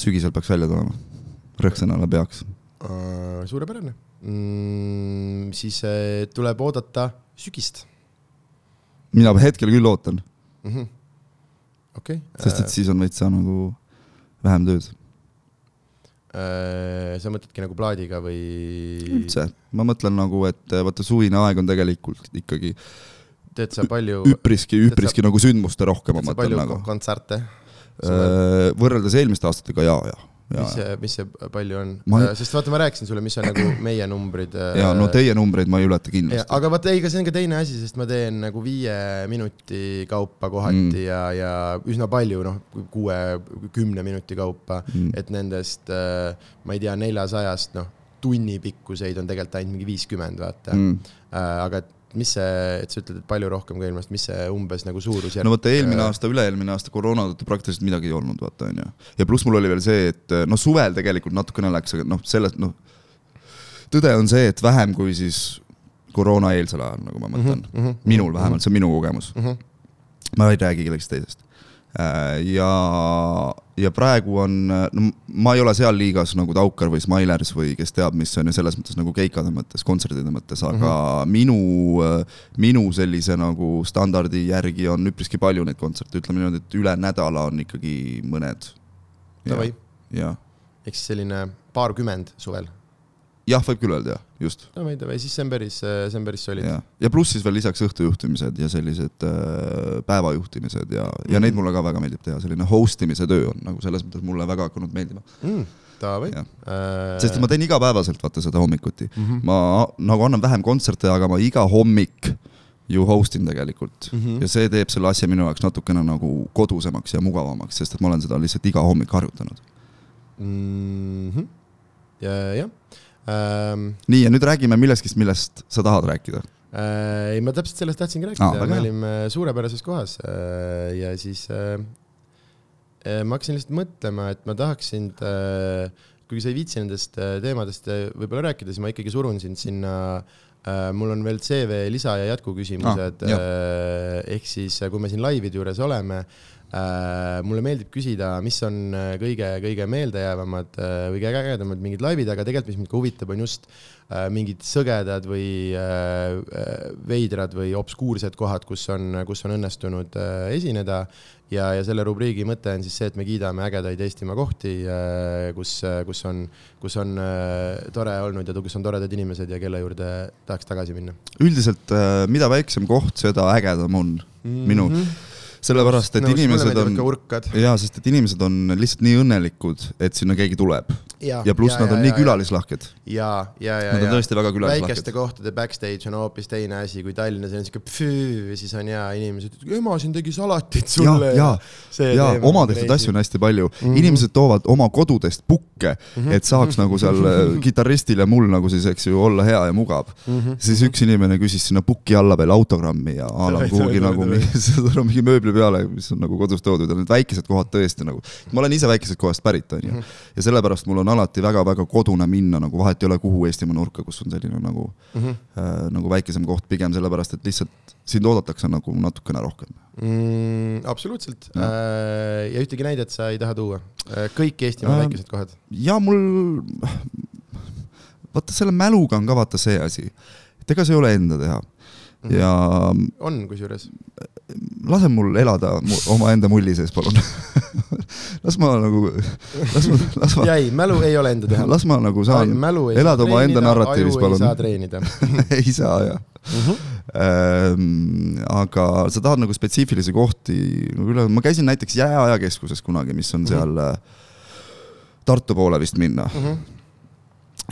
sügisel peaks välja tulema, rõhksõnale peaks uh,. suurepärane mm,. siis uh, tuleb oodata sügist. mina hetkel küll ootan mm -hmm.. okei okay.. sest et siis on veitsa nagu vähem tööd sa mõtledki nagu plaadiga või? üldse, ma mõtlen nagu, et vaata suvine aeg on tegelikult ikkagi teed sa palju üpriski, üpriski sa, nagu sündmuste rohkem, ma mõtlen nagu. kontserte? Äh, võrreldes eelmiste aastatega ja, ja. Ja, mis see, mis see palju on ma...? Äh, sest vaata, ma rääkisin sulle, mis on nagu [clears throat] meie numbrid. Äh, ja no teie numbreid ma ei ületa kindlasti. aga vaata, ei, aga see on ka teine asi, sest ma teen nagu viie minuti kaupa kohati mm. ja, ja üsna palju, noh, kuue, kümne minuti kaupa mm., et nendest, ma ei tea, neljasajast, noh, tunni pikkuseid on tegelikult ainult mingi viiskümmend, vaata mm.. aga et mis see, et sa ütled, et palju rohkem kui eelmine aasta, mis see umbes nagu suurusjärk? no vaata, eelmine äh, aasta, üle-eelmine aasta koroona tõttu praktiliselt midagi ei olnud, vaata onju. ja pluss mul oli veel see, et noh, suvel tegelikult natukene läks, aga noh, selles noh, tõde on see, et vähem kui siis koroonaeelsel ajal, nagu ma mõtlen mm. -hmm, minul vähemalt, see on minu kogemus mm. -hmm. ma ei räägi kellestki teisest. Äh, ja, ja praegu on, no ma ei ole seal liigas nagu Taukar või Smilers või kes teab, mis on ju selles mõttes nagu keikade mõttes, kontserdide mõttes, aga mm -hmm. minu, minu sellise nagu standardi järgi on üpriski palju neid kontserte, ütleme niimoodi, et üle nädala on ikkagi mõned. jah. ehk siis selline paarkümmend suvel jah, võib küll öelda, jah, just. no ma ei tea, siis see on päris, see on päris solid. ja pluss siis veel lisaks õhtujuhtimised ja sellised äh, päevajuhtimised ja mm., ja neid mulle ka väga meeldib teha, selline host imise töö on nagu selles mõttes mulle väga hakanud meeldima mm,. Davai. Äh... sest ma teen igapäevaselt vaata seda hommikuti mm, -hmm. ma nagu annan vähem kontserte, aga ma iga hommik ju host in tegelikult mm -hmm. ja see teeb selle asja minu jaoks natukene nagu kodusemaks ja mugavamaks, sest et ma olen seda lihtsalt iga hommik harjutanud mm. -hmm. ja, jah ähm,. nii, ja nüüd räägime millestki, millest sa tahad rääkida äh,. ei, ma täpselt sellest tahtsingi rääkida ah,, me olime suurepärases kohas äh, ja siis äh, ma hakkasin lihtsalt mõtlema, et ma tahaks sind äh,, kuigi sa ei viitsi nendest teemadest võib-olla rääkida, siis ma ikkagi surun sind sinna äh, mul on veel CV lisa ja jätkuküsimused ah,, äh, ehk siis kui me siin laivid juures oleme äh,. Mulle meeldib küsida, mis on kõige-kõige meeldejäävamad äh, või kõige ägedamad mingid laivid, aga tegelikult, mis mind ka huvitab, on just äh, mingid sõgedad või äh, äh, veidrad või obskuursed kohad, kus on, kus on õnnestunud äh, esineda. Ja, ja selle rubriigi mõte on siis see, et me kiidame ägedaid Eestimaa kohti, kus, kus on, kus on äh, tore olnud ja kus on toredad inimesed ja kelle juurde tahaks tagasi minna. üldiselt, mida väiksem koht, seda ägedam on minu, sellepärast et inimesed on ka, urkad. jaa, sest et inimesed on lihtsalt nii õnnelikud, et sinna keegi tuleb ja pluss nad on nii. külalislahked, ja, ja, ja, nad on ja tõesti väga väikeste külalislahked. kohtade backstage on hoopis teine asi kui Tallinnas on siuke pfüü ja siis on hea inimesed, ema siin tegi salatit ja sulle, ja, ja teema oma on tehtud asju on hästi palju mm. -hmm. inimesed toovad oma kodudest pukke mm, -hmm. et saaks nagu seal äh, [laughs] kitarristil ja mul nagu siis, eks ju, olla hea ja mugav mm. -hmm. siis üks inimene küsis sinna puki alla veel autogrammi ja a la kuhugi nagu mingi, [laughs] on mingi mööbli peale, mis on nagu kodus toodud ja need väikesed kohad tõesti nagu. ma olen ise väikesest kohast pärit, onju. Mhm. ja sellepärast mul on alati väga-väga kodune minna nagu vahet ei ole, kuhu Eestimaa nurka, kus on selline nagu Mhm. äh, nagu väikesem koht pigem sellepärast, et lihtsalt sind oodatakse nagu natukene rohkem. mm,. absoluutselt Ja. ja. ja ühtegi näidet sa ei taha tuua. kõik Eestimaa Ähm, väikesed kohad. ja mul, vaata selle mäluga on ka vaata see asi, et ega see ei ole enda teha. Ja on kusjuures. lase mul elada mu, omaenda mulli sees, palun. [laughs] las ma nagu, las ma, las ma, jäi, mälu ei ole enda teha. [laughs] las ma nagu saan, ei elada omaenda narratiivis, palun. ei saa treenida [laughs] ei saa jah mm. -hmm. ähm,. aga sa tahad nagu spetsiifilisi kohti nagu üle, ma käisin näiteks Jääajakeskuses kunagi, mis on seal äh, Tartu poole vist minna Mm -hmm.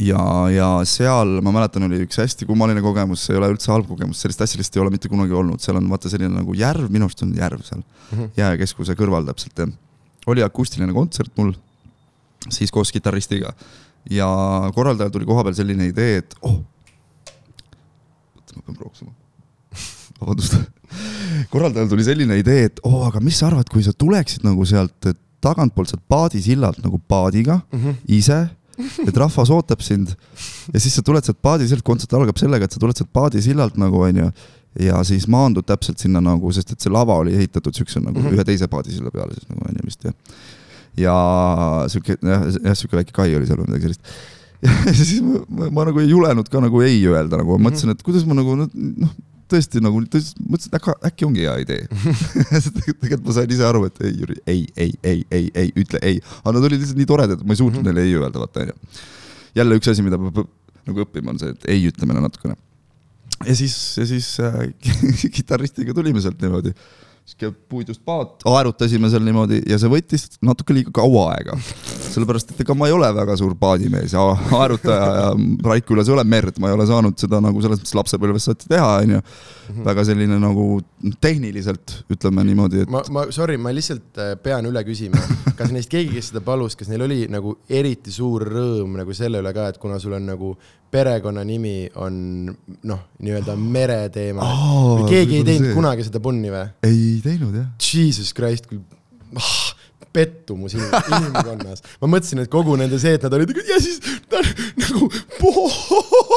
ja, ja seal ma mäletan, oli üks hästi kummaline kogemus, see ei ole üldse halb kogemus, sellist asja lihtsalt ei ole mitte kunagi olnud, seal on vaata selline nagu järv, minu arust on järv seal mm. -hmm. jääkeskuse kõrval täpselt oli akustiline kontsert mul, siis koos kitarristiga ja korraldajal tuli kohapeal selline idee, et oh, oota ma pean prooksima, [laughs] vabandust. korraldajal tuli selline idee, et oo oh,, aga mis sa arvad, kui sa tuleksid nagu sealt tagantpoolt sealt paadisillalt nagu paadiga mm. -hmm. ise et rahvas ootab sind ja siis sa tuled sealt paadisillalt, kontsert algab sellega, et sa tuled sealt paadisillalt nagu onju ja siis maandud täpselt sinna nagu, sest et see lava oli ehitatud siukse nagu mm Mhm. -hmm. ühe teise paadisilla peale siis nagu onju vist jah. ja siuke jah, jah siuke väike kai oli seal või midagi sellist. [laughs] ja siis ma, ma, ma nagu ei julenud ka nagu ei öelda, nagu ma mõtlesin, et kuidas ma nagu noh, tõesti nagu tõesti, mõtlesin, et äkki, äkki ongi hea idee [laughs] [laughs] tegelikult ma sain ise aru, et ei, Jüri, ei, ei, ei, ei, ei, ütle ei, aga nad olid lihtsalt nii toredad, et ma ei suutnud neile ei öelda, vaata onju. jälle üks asi, mida peab nagu õppima, on see, et ei ütlemine natukene. ja siis, ja siis äh, [laughs] kitarristiga tulime sealt niimoodi, sihuke puidust paat, aerutasime seal niimoodi ja see võttis natuke liiga kaua aega. sellepärast, et ega ma ei ole väga suur paadimees ja [laughs] aerutaja ja Raikulas ei ole merd, ma ei ole saanud seda nagu selles mõttes lapsepõlves saati teha, onju. väga selline nagu tehniliselt ütleme niimoodi, et ma, ma, sorry, ma lihtsalt äh, pean üle küsima, kas neist keegi, kes seda palus, kas neil oli nagu eriti suur rõõm nagu selle üle ka, et kuna sul on nagu perekonnanimi on noh, nii-öelda mereteema või keegi ei teinud see. kunagi seda punni või? ei teinud jah. Jesus Christ, kui ah, pettumus in- [laughs] inimkonnas. ma mõtlesin, et kogu nende see, et nad olid ja siis ta nagu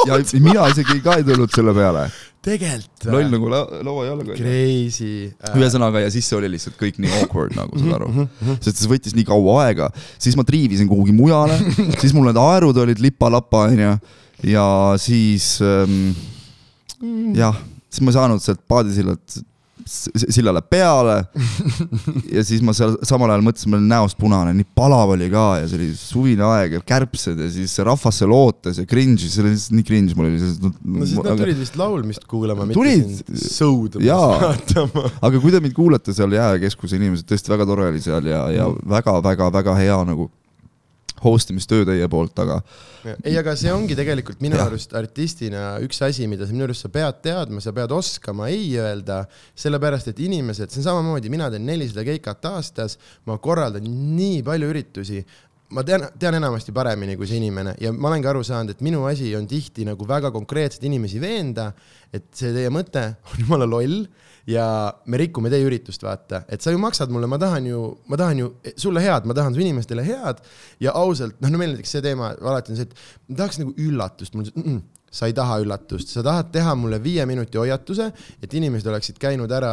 ja mina isegi ka ei tulnud selle peale, tegelikult loll nagu la laua jalga. Crazy äh,. ühesõnaga, ja siis see oli lihtsalt kõik nii awkward nagu saad aru, sest see võttis nii kaua aega, siis ma triivisin kuhugi mujale, siis mul need aerud olid lipa-lapa onju. Ja siis ähm, jah, siis ma ei saanud sealt paadisillalt sillale peale ja siis ma seal samal ajal mõtlesin, ma olin näost punane, nii palav oli ka ja see oli suvine aeg ja kärbsed ja siis see rahvas seal ootas ja cringe'is, see oli lihtsalt nii cringe mul oli lihtsalt no siis nad tulid vist laulmist kuulama, mitte Tulid. Jaa. vaatama. aga kui te mind kuulete seal Jääkeskuse inimesed, tõesti väga tore oli seal ja, ja väga-väga-väga hea nagu host imistöö teie poolt, aga ei, aga see ongi tegelikult minu Jah. arust artistina üks asi, mida sa minu arust sa pead teadma, sa pead oskama ei öelda, sellepärast et inimesed, see on samamoodi, mina teen nelisada keikat aastas, ma korraldan nii palju üritusi ma tean, tean enamasti paremini kui see inimene ja ma olengi aru saanud, et minu asi on tihti nagu väga konkreetselt inimesi veenda, et see teie mõte on jumala loll ja me rikume teie üritust, vaata, et sa ju maksad mulle, ma tahan ju, ma tahan ju sulle head, ma tahan su inimestele head. Ja ausalt, noh, no meil näiteks see teema alati on see, et ma tahaks nagu üllatust, mul mm, -mm, sa ei taha üllatust, sa tahad teha mulle viie minuti hoiatuse, et inimesed oleksid käinud ära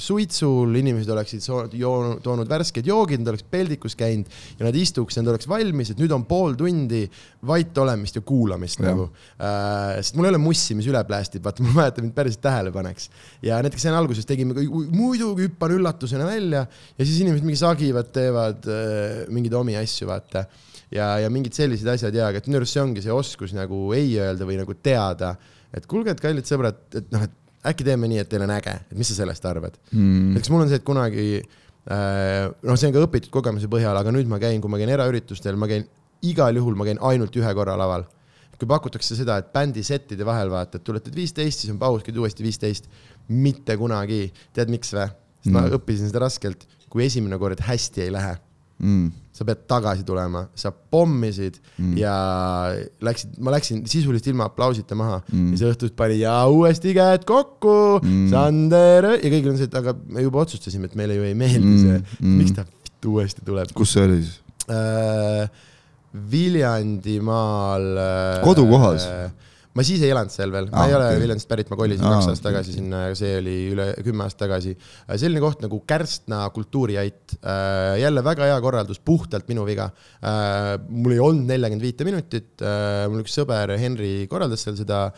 suitsul, inimesed oleksid joonud, toonud värsked joogid, nad oleks peldikus käinud ja nad istuks, nad oleks valmis, et nüüd on pool tundi vait olemist ja kuulamist ja. nagu äh,. sest mul ei ole mussi, mis üle plästib, vaata, [laughs] et ta mind päriselt tähele paneks. ja näiteks enne alguses tegime, muidugi hüppan üllatusena välja ja siis inimesed mingi sagivad, teevad äh, mingeid omi asju, vaata ja, ja mingid sellised asjad ja, aga et minu arust see ongi see oskus nagu ei öelda või nagu teada, et kuulge, et kallid sõbrad, et noh, et äkki teeme nii, et teil on äge, et mis sa sellest arvad mm.. näiteks mul on see, et kunagi äh, noh, see on ka õpitud kogemuse põhjal, aga nüüd ma käin, kui ma käin eraüritustel, ma käin igal juhul, ma käin ainult ühe korra laval. kui pakutakse seda, et bändi settide vahel vaata, et tuletad viisteist, siis on paus, käid uuesti viisteist, mitte kunagi. tead, miks või? sest mm. ma õppisin seda raskelt, kui esimene kord hästi ei lähe mm sa pead tagasi tulema, sa pommisid mm. ja läksid, ma läksin sisuliselt ilma aplausita maha mm. ja see õhtust pani ja uuesti käed kokku mm., Sander ja kõigil on see, et aga me juba otsustasime, et meile ju ei meeldi mm. see mm., miks ta uuesti tuleb. kus see oli siis äh,? Viljandimaal äh,. kodukohas äh,? Ma siis ei elanud seal veel, ma ah, ei ole okay. Viljandist pärit, ma kolisin ah, kaks aastat tagasi sinna, see oli üle kümme aastat tagasi. selline koht nagu Kärstna kultuuriait, äh, jälle väga hea korraldus, puhtalt minu viga. Äh, mul ei olnud neljakümmend viite minutit, äh, mul üks sõber Henri korraldas seal seda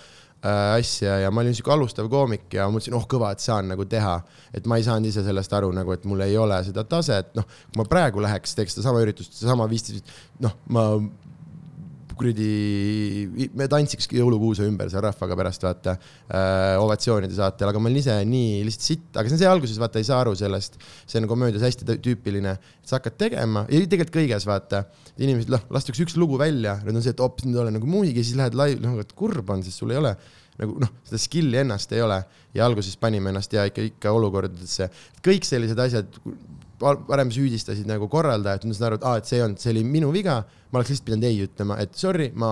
asja ja ma olin sihuke alustav koomik ja mõtlesin, oh kõva, et saan nagu teha. et ma ei saanud ise sellest aru nagu, et mul ei ole seda taset, noh, kui ma praegu läheks, teeks sedasama üritust, sedasama viisteist, noh, ma kuradi, me tantsiks jõulukuuse ümber seal rahvaga pärast vaata äh, ovatsioonide saatel, aga ma olin ise nii lihtsalt sitt, aga see on see alguses vaata ei saa aru sellest, see on komöödias hästi tüüpiline, et sa hakkad tegema ja tegelikult kõiges vaata, inimesed, noh, lastakse üks lugu välja, nüüd on see, et op, nüüd olen nagu muusik ja siis lähed live, noh, et kurb on, sest sul ei ole nagu noh, seda skill'i ennast ei ole. Ja alguses panime ennast ja ikka, ikka olukordadesse, kõik sellised asjad varem süüdistasid nagu korraldajat, ma saan aru, et aa, et see ei olnud, see oli minu viga, ma oleks lihtsalt pidanud ei ütlema, et sorry, ma,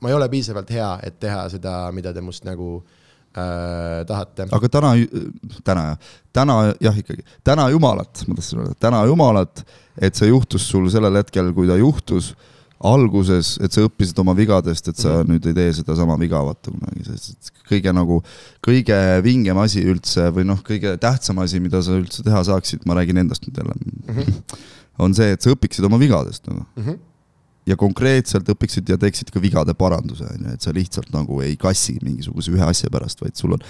ma ei ole piisavalt hea, et teha seda, mida te must nagu äh, tahate. aga täna, täna jah, täna jah, ikkagi, täna Jumalat, ma tahtsin öelda, täna Jumalat, et see juhtus sul sellel hetkel, kui ta juhtus alguses, et sa õppisid oma vigadest, et sa mm -hmm. nüüd ei tee sedasama viga, vaata kunagi, sest kõige nagu, kõige vingem asi üldse või noh, kõige tähtsam asi, mida sa üldse teha saaksid, ma räägin endast nüüd jälle mm, -hmm. on see, et sa õpiksid oma vigadest nagu mm. -hmm ja konkreetselt õpiksid ja teeksid ka vigade paranduse, on ju, et sa lihtsalt nagu ei kassi mingisuguse ühe asja pärast, vaid sul on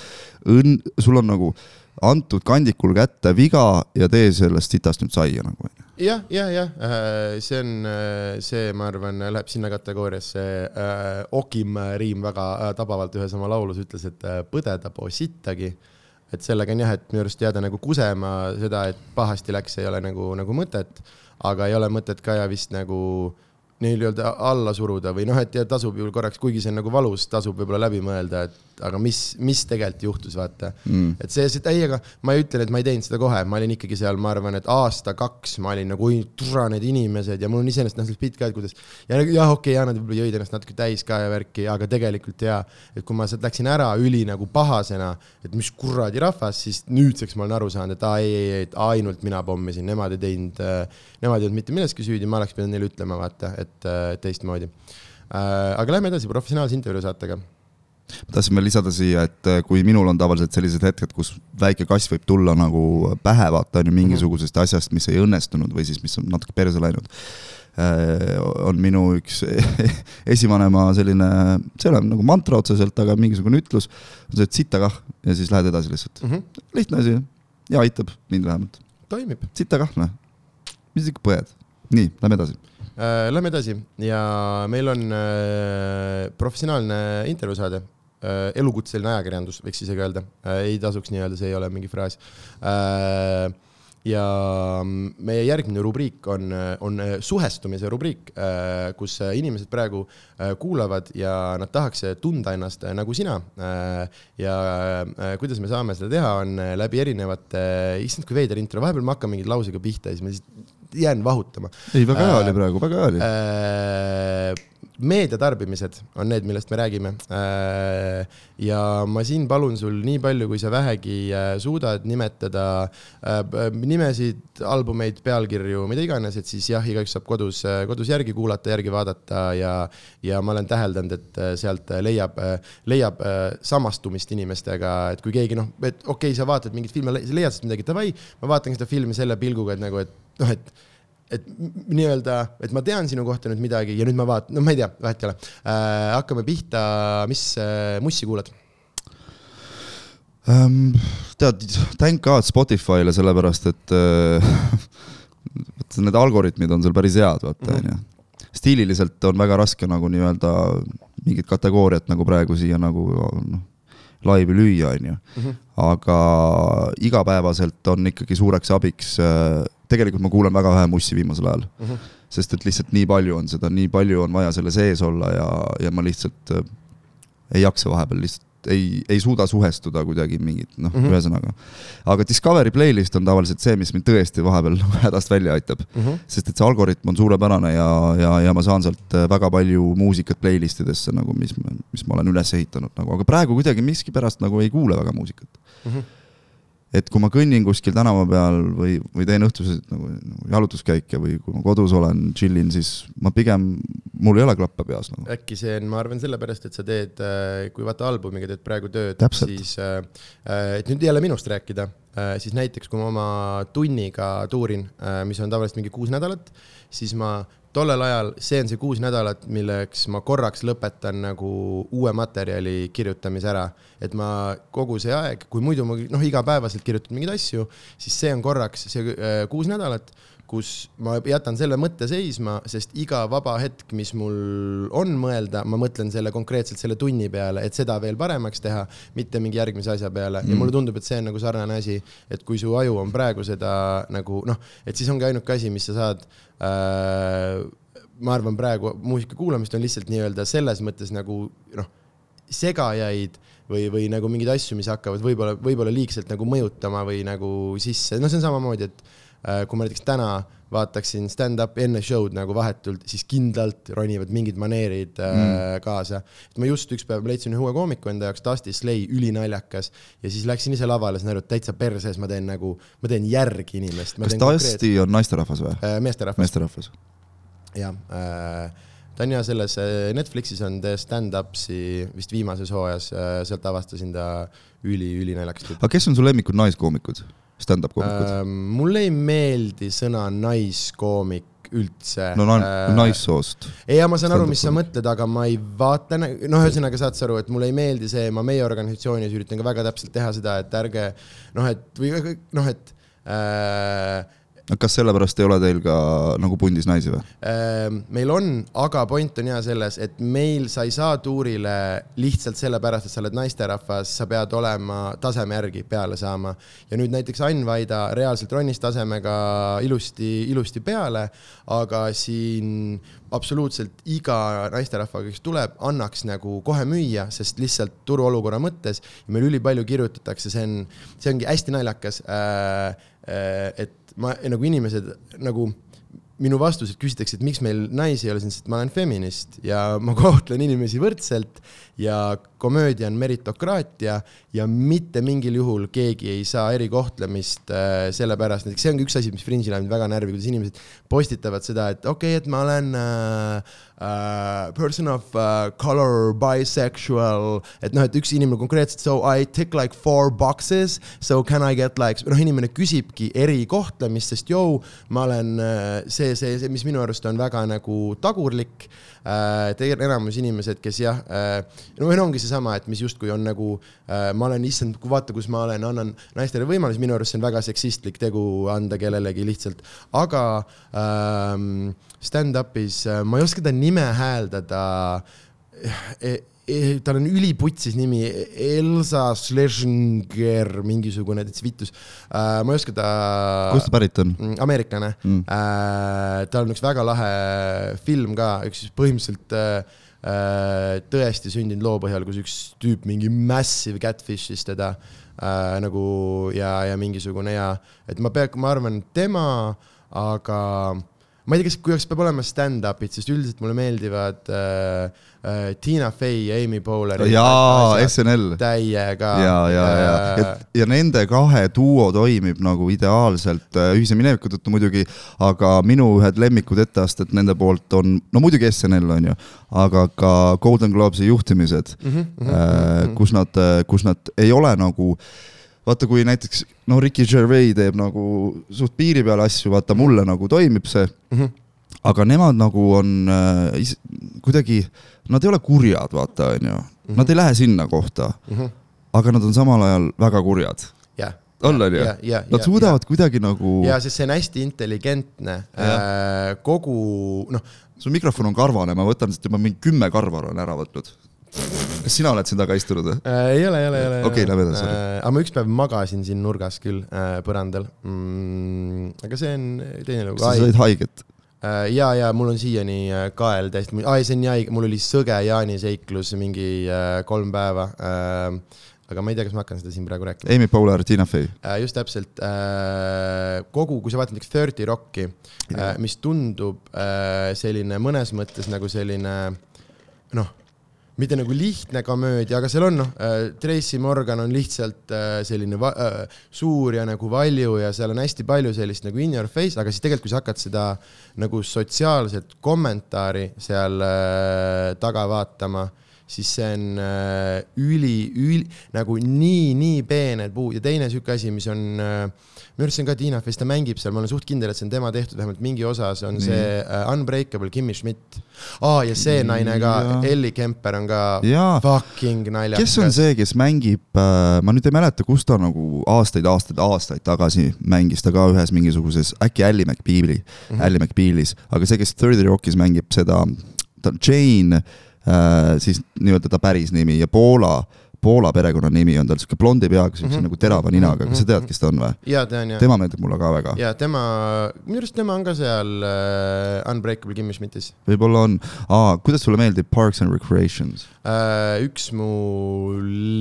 õnn, sul on nagu antud kandikul kätte viga ja tee sellest sitast nüüd saia nagu, on ju jah, ja, jah, äh, see on äh, see, ma arvan, läheb sinna kategooriasse. Äh, Okim Riim väga tabavalt ühes oma laulus ütles, et põdeda po sittagi. et sellega on jah, et minu arust jääda nagu kusema seda, et pahasti läks, ei ole nagu, nagu mõtet, aga ei ole mõtet ka ja vist nagu nii-öelda alla suruda või noh, et ja tasub ju korraks, kuigi see on nagu valus, tasub võib-olla läbi mõelda, et aga mis, mis tegelikult juhtus, vaata. Mm.. et see, see täiega, ma ei ütle, et ma ei teinud seda kohe, ma olin ikkagi seal, ma arvan, et aasta-kaks ma olin nagu, oi, tura need inimesed! Ja mul on iseenesest noh, pilt ka, et kuidas. ja jah, okei okay,, ja nad võib-olla jõid ennast natuke täis ka ja värki, aga tegelikult jaa, et kui ma sealt läksin ära üli nagu pahasena, et mis kuradi rahvas, siis nüüdseks ma olen aru saanud, et aa ei, ei, ei, ainult mina pommisin, nemad ei teinud nemad ei olnud mitte milleski süüdi, ma oleks pidanud neile ütlema, vaata, et äh, teistmoodi äh,. aga lähme edasi professionaalse intervjuu saatega ma tahtsin veel lisada siia, et äh, kui minul on tavaliselt sellised hetked, kus väike kass võib tulla nagu pähe, vaata on ju mingisugusest asjast, mis ei õnnestunud või siis, mis on natuke perse läinud. On minu üks [laughs] esivanema selline, see ei ole nagu mantra otseselt, aga mingisugune ütlus, on see, et sita kah ja siis lähed edasi lihtsalt mm. -hmm. lihtne asi ja aitab mind vähemalt. toimib. sita kah, noh, mis ikka põed. nii, lähme edasi. Lähme edasi ja meil on äh, professionaalne intervjuusaade Äh, elukutseline ajakirjandus, võiks isegi öelda, äh, ei tasuks nii öelda, see ei ole mingi fraas. Äh, ja meie järgmine rubriik on, on suhestumise rubriik, kus inimesed praegu kuulavad ja nad tahaks tunda ennast nagu sina. ja kuidas me saame seda teha, on läbi erinevate, issand kui veider intro, vahepeal ma hakkan mingi lausega pihta ja siis ma lihtsalt jään vahutama. ei, väga hea Äh, oli praegu, väga hea oli. meediatarbimised on need, millest me räägime. ja ma siin palun sul nii palju, kui sa vähegi äh, suudad nimetada äh, nimesid, albumeid, pealkirju, mida iganes, et siis jah, igaüks saab kodus, kodus järgi kuulata, järgi vaadata ja, ja ma olen täheldanud, et äh, sealt leiab, leiab äh, samastumist inimestega, et kui keegi noh, et okei okay,, sa vaatad mingit filmi, leiad sealt midagi, davai, ma vaatan seda filmi selle pilguga, et nagu, et noh, et et nii-öelda, et ma tean sinu kohta nüüd midagi ja nüüd ma vaatan, no ma ei tea, vahet ei ole äh,. hakkame pihta, mis äh, mussi kuulad? Ähm, tead, thank god Spotify'le, sellepärast et äh, [laughs] need algoritmid on seal päris head, vaata Mhm. onju. stiililiselt on väga raske nagu nii-öelda mingit kategooriat nagu praegu siia nagu noh, laivi lüüa, onju. Mhm. aga igapäevaselt on ikkagi suureks abiks, tegelikult ma kuulan väga vähe mussi viimasel ajal, sest et lihtsalt nii palju on seda, nii palju on vaja selle sees olla ja, ja ma lihtsalt äh, ei jaksa vahepeal lihtsalt ei, ei suuda suhestuda kuidagi mingit noh mm. -hmm., ühesõnaga. aga Discovery playlist on tavaliselt see, mis mind tõesti vahepeal [laughs] hädast välja aitab, sest et see algoritm on suurepärane ja, ja, ja ma saan sealt äh, väga palju muusikat playlist idesse nagu, mis, mis ma olen üles ehitanud nagu, aga praegu kuidagi miskipärast nagu ei kuule väga muusikat et kui ma kõnnin kuskil tänava peal või, või teen õhtuseid nagu, nagu jalutuskäike või kui ma kodus olen, chill in, siis ma pigem, mul ei ole klappe peas nagu. äkki see on, ma arvan, sellepärast, et sa teed, kui vaata albumiga teed praegu tööd, siis äh, äh, et nüüd jälle minust rääkida, siis näiteks kui ma oma tunniga tuurin, mis on tavaliselt mingi kuus nädalat, siis ma tollel ajal, see on see kuus nädalat, milleks ma korraks lõpetan nagu uue materjali kirjutamise ära. et ma kogu see aeg, kui muidu ma noh, igapäevaselt kirjutan mingeid asju, siis see on korraks see äh, kuus nädalat, kus ma jätan selle mõtte seisma, sest iga vaba hetk, mis mul on mõelda, ma mõtlen selle konkreetselt selle tunni peale, et seda veel paremaks teha, mitte mingi järgmise asja peale mm. ja mulle tundub, et see on nagu sarnane asi, et kui su aju on praegu seda nagu noh, et siis ongi ainuke asi, mis sa saad äh,. ma arvan, praegu muusika kuulamist on lihtsalt nii-öelda selles mõttes nagu noh, segajaid või, või nagu mingeid asju, mis hakkavad võib-olla, võib-olla liigselt nagu mõjutama või nagu sisse, no see on samamoodi, et kui ma näiteks täna vaataksin stand-up'i enne show'd nagu vahetult, siis kindlalt ronivad mingid maneerid äh, mm. kaasa. et ma just üks päev leidsin ühe uue koomiku enda jaoks, Dusty Slay, ülinaljakas ja siis läksin ise lavale, sain aru, et täitsa perses, ma teen nagu, ma teen järgi inimest. kas Dusty on naisterahvas või? äh,? meesterahvas, meesterahvas. jah äh, ta on ja selles äh, Netflixis on The Stand-Ups'i vist viimases hooajas, sealt avastasin ta üli-ülinaljakas aga kes on su lemmikud naiskoomikud, stand-up koomikud äh,? Ähm, mulle ei meeldi sõna naiskoomik üldse. no na-, naissoost. ei, ma saan aru, mis sa mõtled, aga ma ei vaata, noh, ühesõnaga saad sa aru, et mulle ei meeldi see, ma meie organisatsioonis üritan ka väga täpselt teha seda, et ärge noh, et või noh, et äh, kas sellepärast ei ole teil ka nagu pundis naisi või? Ehm, meil on, aga point on ja selles, et meil sa ei saa tuurile lihtsalt sellepärast, et sa oled naisterahvas, sa pead olema taseme järgi peale saama. ja nüüd näiteks Ain Vaida reaalselt ronis tasemega ilusti, ilusti peale, aga siin absoluutselt iga naisterahvaga, kes tuleb, annaks nagu kohe müüa, sest lihtsalt turuolukorra mõttes meil ülipalju kirjutatakse, see on, see ongi hästi naljakas äh,. Äh, et ma nagu inimesed nagu minu vastused küsitakse, et miks meil naisi ei ole siin, sest ma olen feminist ja ma [laughs] kohtlen inimesi võrdselt ja komöödia on meritokraatia ja mitte mingil juhul keegi ei saa erikohtlemist äh, sellepärast, näiteks see ongi üks asi, mis Fringe'il ajab mind väga närvi, kuidas inimesed postitavad seda, et okei okay,, et ma olen äh, äh, person of uh, color bisexual, et noh, et üks inimene konkreetselt so I tick like four boxes, so can I get like, noh, inimene küsibki erikohtlemist, sest joo, ma olen see, see, see, mis minu arust on väga nagu tagurlik. Tegelikult enamus inimesed, kes jah äh,, no või ongi seesama, et mis justkui on nagu äh,, ma olen issand, vaata, kus ma olen, annan naistele võimalusi, minu arust see on väga seksistlik tegu anda kellelegi lihtsalt, aga ähm, stand-up'is äh, ma ei oska ta nime hääldada tal on üliputsis nimi, Elsa Schlesinger, mingisugune täitsa vitus äh,. ma ei oska ta. kust ta pärit on? ameeriklane Mm. mm. äh,. tal on üks väga lahe film ka, üks põhimõtteliselt äh, äh, tõesti sündinud loo põhjal, kus üks tüüp mingi massive catfish'is teda äh, nagu ja, ja mingisugune ja, et ma pea, ma arvan, tema aga ma ei tea, kas, kuidas peab olema stand-up'id, sest üldiselt mulle meeldivad äh, äh, Tina Fey ja Amy Poehler. jaa, SNL. täiega. ja, ja, ja, ja, ja nende kahe duo toimib nagu ideaalselt äh, ühise mineviku tõttu muidugi, aga minu ühed lemmikud etteasted nende poolt on, no muidugi SNL on ju, aga ka Golden Globesi juhtimised mm, -hmm, mm -hmm. kus nad, kus nad ei ole nagu vaata, kui näiteks no Ricky Gervais teeb nagu suht piiri peal asju, vaata mulle nagu toimib see mm. -hmm. aga nemad nagu on äh, kuidagi, nad ei ole kurjad, vaata, onju. Mhm. Nad ei lähe sinna kohta mm. -hmm. aga nad on samal ajal väga kurjad yeah on, on ju? Nad suudavad ja. kuidagi nagu. ja, sest see on hästi intelligentne. Äh, kogu, noh. su mikrofon on karvane, ma võtan siit juba mingi kümme karva olen ära võtnud kas sina oled siin taga istunud või äh,? ei ole, ei ole, ei ole. okei okay,, lähme edasi äh,. aga ma üks päev magasin siin nurgas küll äh, põrandal mm,. aga see on teine lugu. sa said haiget äh,? ja, ja mul on siiani äh, kael täiesti, aa ei, see on nii haige, mul oli sõge jaaniseiklus mingi äh, kolm päeva äh, aga ma ei tea, kas ma hakkan seda siin praegu rääkima. Amy Poehler, Tina Fey äh,. just täpselt äh,. kogu, kui sa vaatad näiteks Thirty Rocki mis tundub selline mõnes mõttes nagu selline noh mitte nagu lihtne komöödia, aga seal on noh äh,, Tracy Morgan on lihtsalt äh, selline äh, suur ja nagu valju ja seal on hästi palju sellist nagu in your face, aga siis tegelikult, kui sa hakkad seda nagu sotsiaalset kommentaari seal taga vaatama, siis see on äh, üli, üli nagu nii, nii peened puud ja teine sihuke asi, mis on äh, minu arust see on ka Tiina Fest, ta mängib seal, ma olen suht kindel, et see on tema tehtud, vähemalt mingi osa, see on Nii. see uh, Unbreakable Kimmy Schmidt. aa, ja see naine ka, Ellie Kemper on ka ja. fucking naljakas. kes on see, kes mängib uh,, ma nüüd ei mäleta, kus ta nagu aastaid, aastaid, aastaid tagasi mängis ta ka ühes mingisuguses, äkki Ally McBeali mm, -hmm. Ally McBealis, aga see, kes Thirty Rockis mängib seda, ta on Jane siis nii-öelda ta päris nimi ja Poola Poola perekonnanimi on tal sihuke blondi peaga, siukse mm -hmm. nagu terava ninaga, kas sa tead, kes ta on või? jaa, tean jah. tema meeldib mulle ka väga. jaa, tema, minu arust tema on ka seal uh, Unbreakable Kimmy Schmidtis. võib-olla on, aa, kuidas sulle meeldib Parks and Recreations uh,? üks mu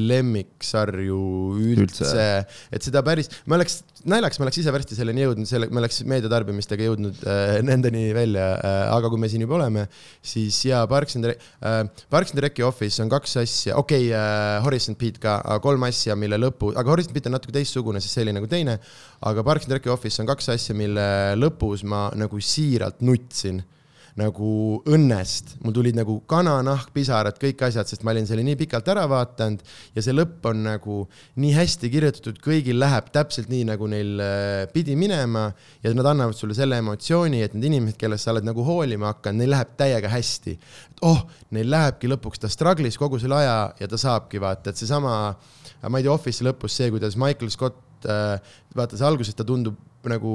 lemmiksarju üldse, üldse., et seda päris, ma oleks, naljakas, ma oleks ise varsti selleni jõudnud, selle, me oleks meediatarbimistega jõudnud uh, nendeni välja uh,, aga kui me siin juba oleme, siis jaa, Parks and Rec- uh,, Parks and Reci Office on kaks asja, okei okay, uh,, Horisont Beat ka, kolm asja, mille lõpu, aga Horisont Beat on natuke teistsugune, sest see oli nagu teine. aga Parks and Rec Office on kaks asja, mille lõpus ma nagu siiralt nutsin nagu õnnest, mul tulid nagu kananahk, pisarad, kõik asjad, sest ma olin selle nii pikalt ära vaadanud ja see lõpp on nagu nii hästi kirjutatud, kõigil läheb täpselt nii, nagu neil äh, pidi minema ja nad annavad sulle selle emotsiooni, et need inimesed, kellest sa oled nagu hoolima hakanud, neil läheb täiega hästi. oh, neil lähebki lõpuks, ta struggle'is kogu selle aja ja ta saabki vaata, et seesama, ma ei tea, Office'i lõpus see, kuidas Michael Scott äh, vaata, see alguses ta tundub nagu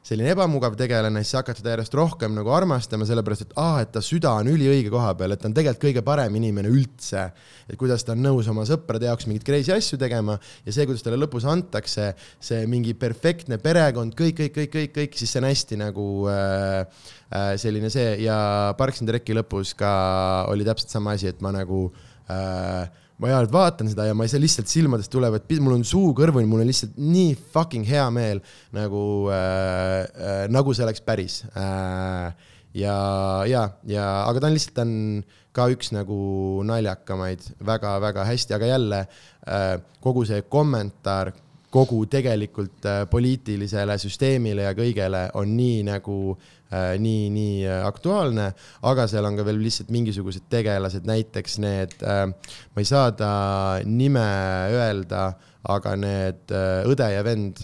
selline ebamugav tegelane, siis sa hakkad teda järjest rohkem nagu armastama, sellepärast et aa ah,, et ta süda on üliõige koha peal, et ta on tegelikult kõige parem inimene üldse. et kuidas ta on nõus oma sõprade jaoks mingeid crazy asju tegema ja see, kuidas talle lõpus antakse see mingi perfektne perekond, kõik, kõik, kõik, kõik, kõik, siis see on hästi nagu äh, äh, selline see ja Parks and Reci lõpus ka oli täpselt sama asi, et ma nagu äh, ma hea vaatan seda ja ma ei saa lihtsalt silmadest tulevad, mul on suu kõrvuni, mul on lihtsalt nii fucking hea meel nagu äh,, äh, nagu see oleks päris äh,. ja, ja, ja, aga ta on lihtsalt, ta on ka üks nagu naljakamaid väga-väga hästi, aga jälle äh, kogu see kommentaar kogu tegelikult äh, poliitilisele süsteemile ja kõigele on nii nagu äh, nii, nii äh, aktuaalne, aga seal on ka veel lihtsalt mingisugused tegelased, näiteks need, ma ei saa ta nime öelda, aga need õde ja vend,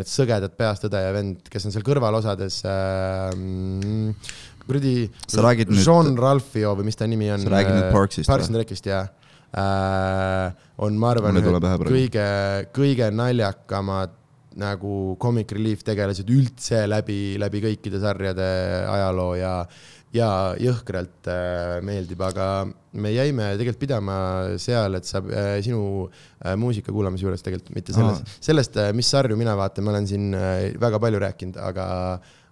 need sõgedad peast õde ja vend, kes on seal kõrvalosades kuradi, nüüd... Ralphio või mis ta nimi on? sa räägid nüüd Parksist? Parks and Recist, jaa Äh, on, ma arvan, kõige, kõige naljakamad nagu comic relief tegelased üldse läbi, läbi kõikide sarjade ajaloo ja, ja jõhkralt äh, meeldib, aga me jäime tegelikult pidama seal, et sa äh, sinu äh, muusika kuulamise juures tegelikult mitte selles, sellest äh,, mis sarju mina vaatan, ma olen siin äh, väga palju rääkinud, aga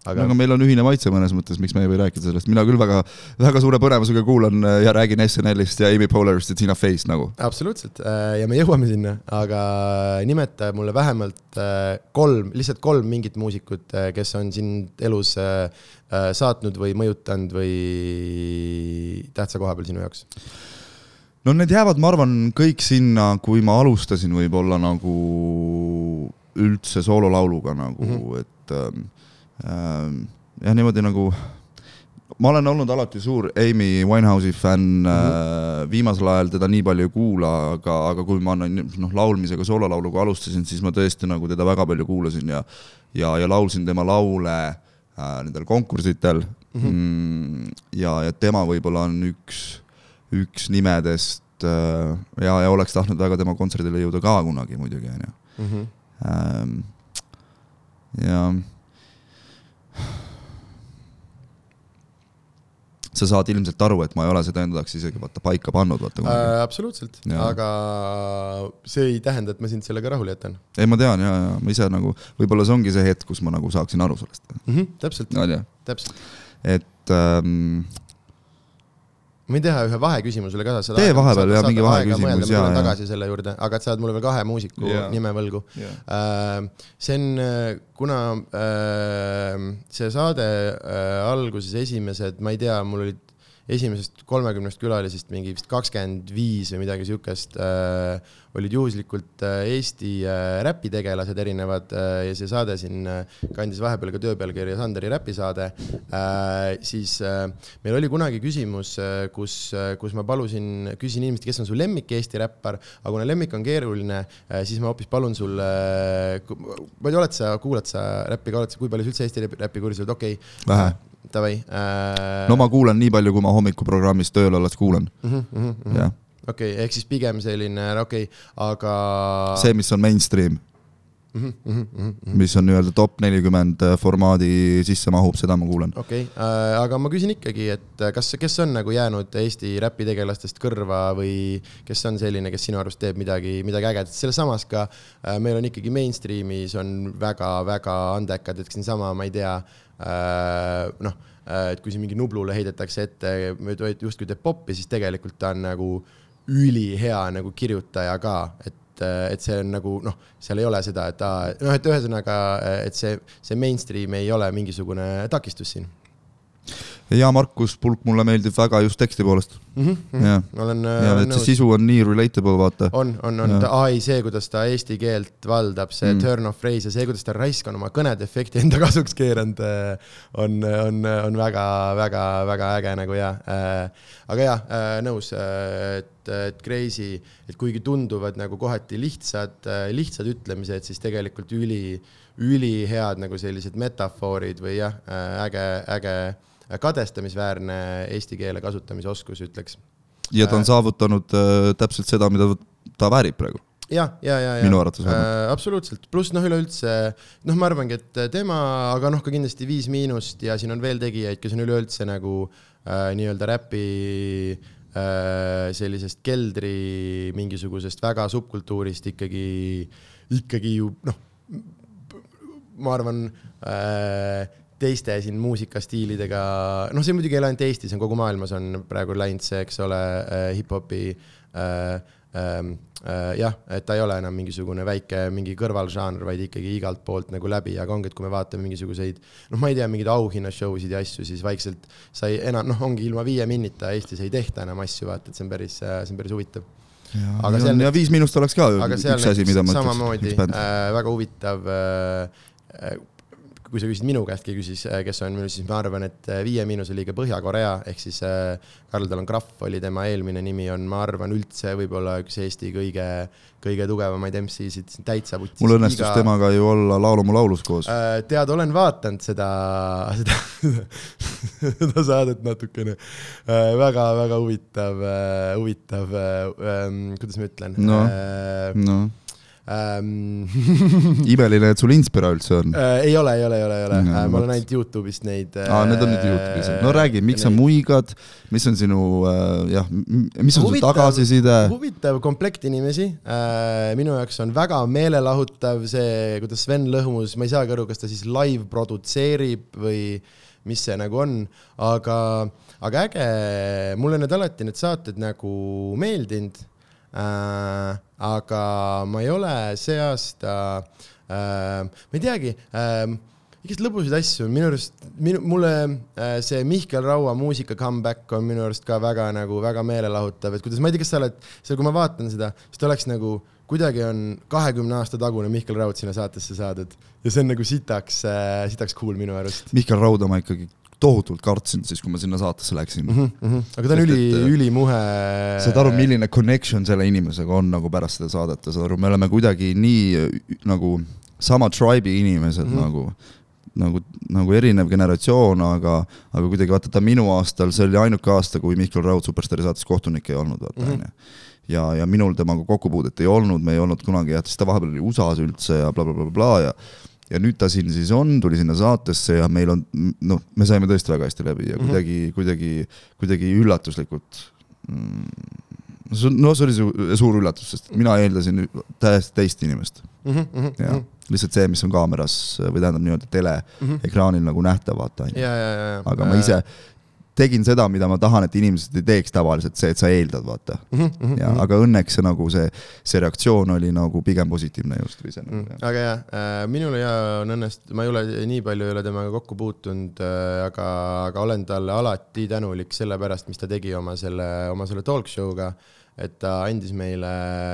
aga no, meil on ühine maitse mõnes mõttes, miks me ei või rääkida sellest, mina küll väga, väga suure põnevusega kuulan äh, ja räägin SNL-ist ja Amy Poehlerist ja Tina Fey'st nagu. absoluutselt äh, ja me jõuame sinna, aga nimeta mulle vähemalt äh, kolm, lihtsalt kolm mingit muusikut, kes on sind elus saatnud või mõjutanud või tähtsa koha peal sinu jaoks? no need jäävad, ma arvan, kõik sinna, kui ma alustasin võib-olla nagu üldse soololauluga nagu mm, -hmm. et Ähm, jah, niimoodi nagu ma olen olnud alati suur Amy Winehouse'i fänn mm, -hmm. viimasel ajal teda nii palju ei kuula, aga, aga kui ma noh, laulmisega, soololauluga alustasin, siis ma tõesti nagu teda väga palju kuulasin ja ja, ja laulsin tema laule äh, nendel konkursitel mhm. mm -hmm. ja, ja tema võib-olla on üks, üks nimedest äh, ja, ja oleks tahtnud väga tema kontserdile jõuda ka kunagi muidugi, onju. Mhm. Ähm, ja sa saad ilmselt aru, et ma ei ole seda enda jaoks isegi vaata paika pannud, vaata äh,. absoluutselt, aga see ei tähenda, et ma sind sellega rahule jätan. ei, ma tean ja, ja ma ise nagu, võib-olla see ongi see hetk, kus ma nagu saaksin aru sellest mm. -hmm, täpselt no,, täpselt. et ähm, ma võin teha ühe vaheküsimusele ka. tee vahepeal ja mingi vaheküsimus ja, ja. tagasi selle juurde, aga et sa oled mulle veel kahe muusiku yeah. nime võlgu yeah.. Uh, see on, äh, kuna uh, see saade alguses esimesed, ma ei tea, mul olid esimesest kolmekümnest külalisest mingi vist kakskümmend viis või midagi siukest äh, olid juhuslikult äh, Eesti äh, räpitegelased erinevad äh, ja see saade siin äh, kandis vahepeal ka tööpealkirja Sanderi räpisaade. Äh,. siis äh, meil oli kunagi küsimus äh,, kus äh,, kus ma palusin, küsisin inimestelt, kes on su lemmik Eesti räppar, aga kuna lemmik on keeruline äh,, siis ma hoopis palun sul äh,, ma ei tea, oled sa, kuulad sa räppi ka, oled sa, kui palju sa üldse Eesti räppi oled, okei. Okay.. vähe davai äh.... no ma kuulan nii palju, kui ma hommikuprogrammis tööl olles kuulan mm. -hmm, mm -hmm. okei okay,, ehk siis pigem selline, okei okay,, aga. see, mis on mainstream Mm -hmm. mis on nii-öelda top nelikümmend äh, formaadi sisse mahub, seda ma kuulan. okei okay. äh,, aga ma küsin ikkagi, et äh, kas, kes on nagu jäänud Eesti räpitegelastest kõrva või kes on selline, kes sinu arust teeb midagi, midagi ägedat, selles samas ka äh, meil on ikkagi mainstream'is on väga-väga andekad, et siinsama, ma ei tea äh,, noh äh,, et kui siin mingi Nublule heidetakse ette, justkui teeb poppi, siis tegelikult ta on nagu ülihea nagu kirjutaja ka, et et, et see on nagu noh, seal ei ole seda, et aa, noh, et ühesõnaga, et see, see mainstream ei ole mingisugune takistus siin ja Markus Pulk mulle meeldib väga just teksti poolest mm. -hmm. ja, olen, ja olen et see sisu on nii relatable, vaata. on, on, on, ai, see, kuidas ta eesti keelt valdab, see mm. turn of phrase ja see, kuidas ta raisk on oma kõnede efekti enda [laughs] kasuks keeranud, on, on, on väga-väga-väga äge nagu ja äh,. aga äh,, nõus, et, et crazy, et kuigi tunduvad nagu kohati lihtsad, lihtsad ütlemised, siis tegelikult üli, ülihead nagu sellised metafoorid või jah, äge, äge kadestamisväärne eesti keele kasutamise oskus, ütleks. ja ta on äh, saavutanud äh, täpselt seda, mida ta väärib praegu ja, ja, ja, ja. minu arvates vähemalt äh,. absoluutselt, pluss noh, üleüldse noh, ma arvangi, et tema, aga noh, ka kindlasti Viis Miinust ja siin on veel tegijaid, kes on üleüldse nagu äh, nii-öelda räpi äh, sellisest keldri mingisugusest väga subkultuurist ikkagi, ikkagi ju noh, ma arvan äh, teiste siin muusikastiilidega, noh, see muidugi ei ole ainult Eestis, on kogu maailmas on praegu läinud see, eks ole äh,, hip-hopi äh, ähm, äh, jah, et ta ei ole enam mingisugune väike mingi kõrvalžanr, vaid ikkagi igalt poolt nagu läbi, aga ongi, et kui me vaatame mingisuguseid, noh, ma ei tea, mingeid auhinnashow sid ja asju, siis vaikselt sai enam, noh, ongi ilma Viie Minnita Eestis ei tehta enam asju, vaata, et see on päris, see on päris huvitav. Ja, aga seal ja Viis Miinust oleks ka üks asi, mida ma ütleks. samamoodi äh, väga huvitav äh, äh kui sa küsid minu käest, keegi küsis, äh, kes on minu, siis ma arvan, et äh, Viie Miinuse liige Põhja-Korea ehk siis äh, Karl Talon Krahv oli tema eelmine nimi, on, ma arvan, üldse võib-olla üks Eesti kõige, kõige tugevamaid MC-sid, täitsa vutis. mul õnnestus iga... temaga ju olla Laulu mu laulus koos. tead, olen vaadanud seda, seda, seda saadet natukene väga,. väga-väga huvitav, huvitav, ähm, kuidas ma ütlen no,. No ähm, [laughs] imeline, et sul Inspira üldse on. äh, ei ole, ei ole, ei ole, ei ole No, äh,, ma olen ainult Youtube'ist neid äh, aa, need on nüüd Youtube'is. no räägi, miks sa muigad, mis on sinu äh, jah, mis on su Huvitav- tagasiside? huvitav komplekt inimesi äh,, minu jaoks on väga meelelahutav see, kuidas Sven Lõhmus, ma ei saagi aru, kas ta siis live produtseerib või mis see nagu on, aga, aga äge, mulle need alati need saated nagu meeldinud äh,. aga ma ei ole see aasta äh,, ma ei teagi äh, igast lõbusaid asju, minu arust, minu, mulle äh, see Mihkel Raua muusika comeback on minu arust ka väga nagu väga meelelahutav, et kuidas, ma ei tea, kas sa oled, seal kui ma vaatan seda, siis ta oleks nagu kuidagi on kahekümne aasta tagune Mihkel Raud sinna saatesse saadud. Ja see on nagu sitaks äh,, sitaks cool minu arust. Mihkel Rauda ma ikkagi tohutult kartsin siis, kui ma sinna saatesse läksin mm. -hmm, mm -hmm. aga ta on üli äh, ülimuhe. saad aru, milline connection selle inimesega on nagu pärast seda saadet ja saad aru, me oleme kuidagi nii äh, nagu sama tribe'i inimesed mm. -hmm. nagu, nagu, nagu erinev generatsioon, aga, aga kuidagi vaata, ta minu aastal, see oli ainuke aasta, kui Mihkel Raud Superstaari saates kohtunik ei olnud, vaata Mhm. onju. ja, ja minul temaga kokkupuudet ei olnud, me ei olnud kunagi jah, siis ta vahepeal oli USA-s üldse ja blablabla bla, bla, bla, ja ja nüüd ta siin siis on, tuli sinna saatesse ja meil on noh, me saime tõesti väga hästi läbi ja Mhm. kuidagi, kuidagi, kuidagi üllatuslikult mm, see on- no see oli su- suur üllatus, sest mina eeldasin täiesti teist inimest mm. -hmm, ja lihtsalt see, mis on kaameras või tähendab nii-öelda teleekraanil Mhm. nagu nähtav, vaata ja, ja. aga ma ise tegin seda, mida ma tahan, et inimesed ei teeks tavaliselt, see, et sa eeldad, vaata. Mhm, ja, aga õnneks see nagu see, see reaktsioon oli nagu pigem positiivne just või see Mm, aga jah äh,, minul ja on õnnestunud, ma ei ole nii palju ei ole temaga kokku puutunud äh,, aga, aga olen talle alati tänulik selle pärast, mis ta tegi oma selle, oma selle talk show'ga. Et ta andis meile.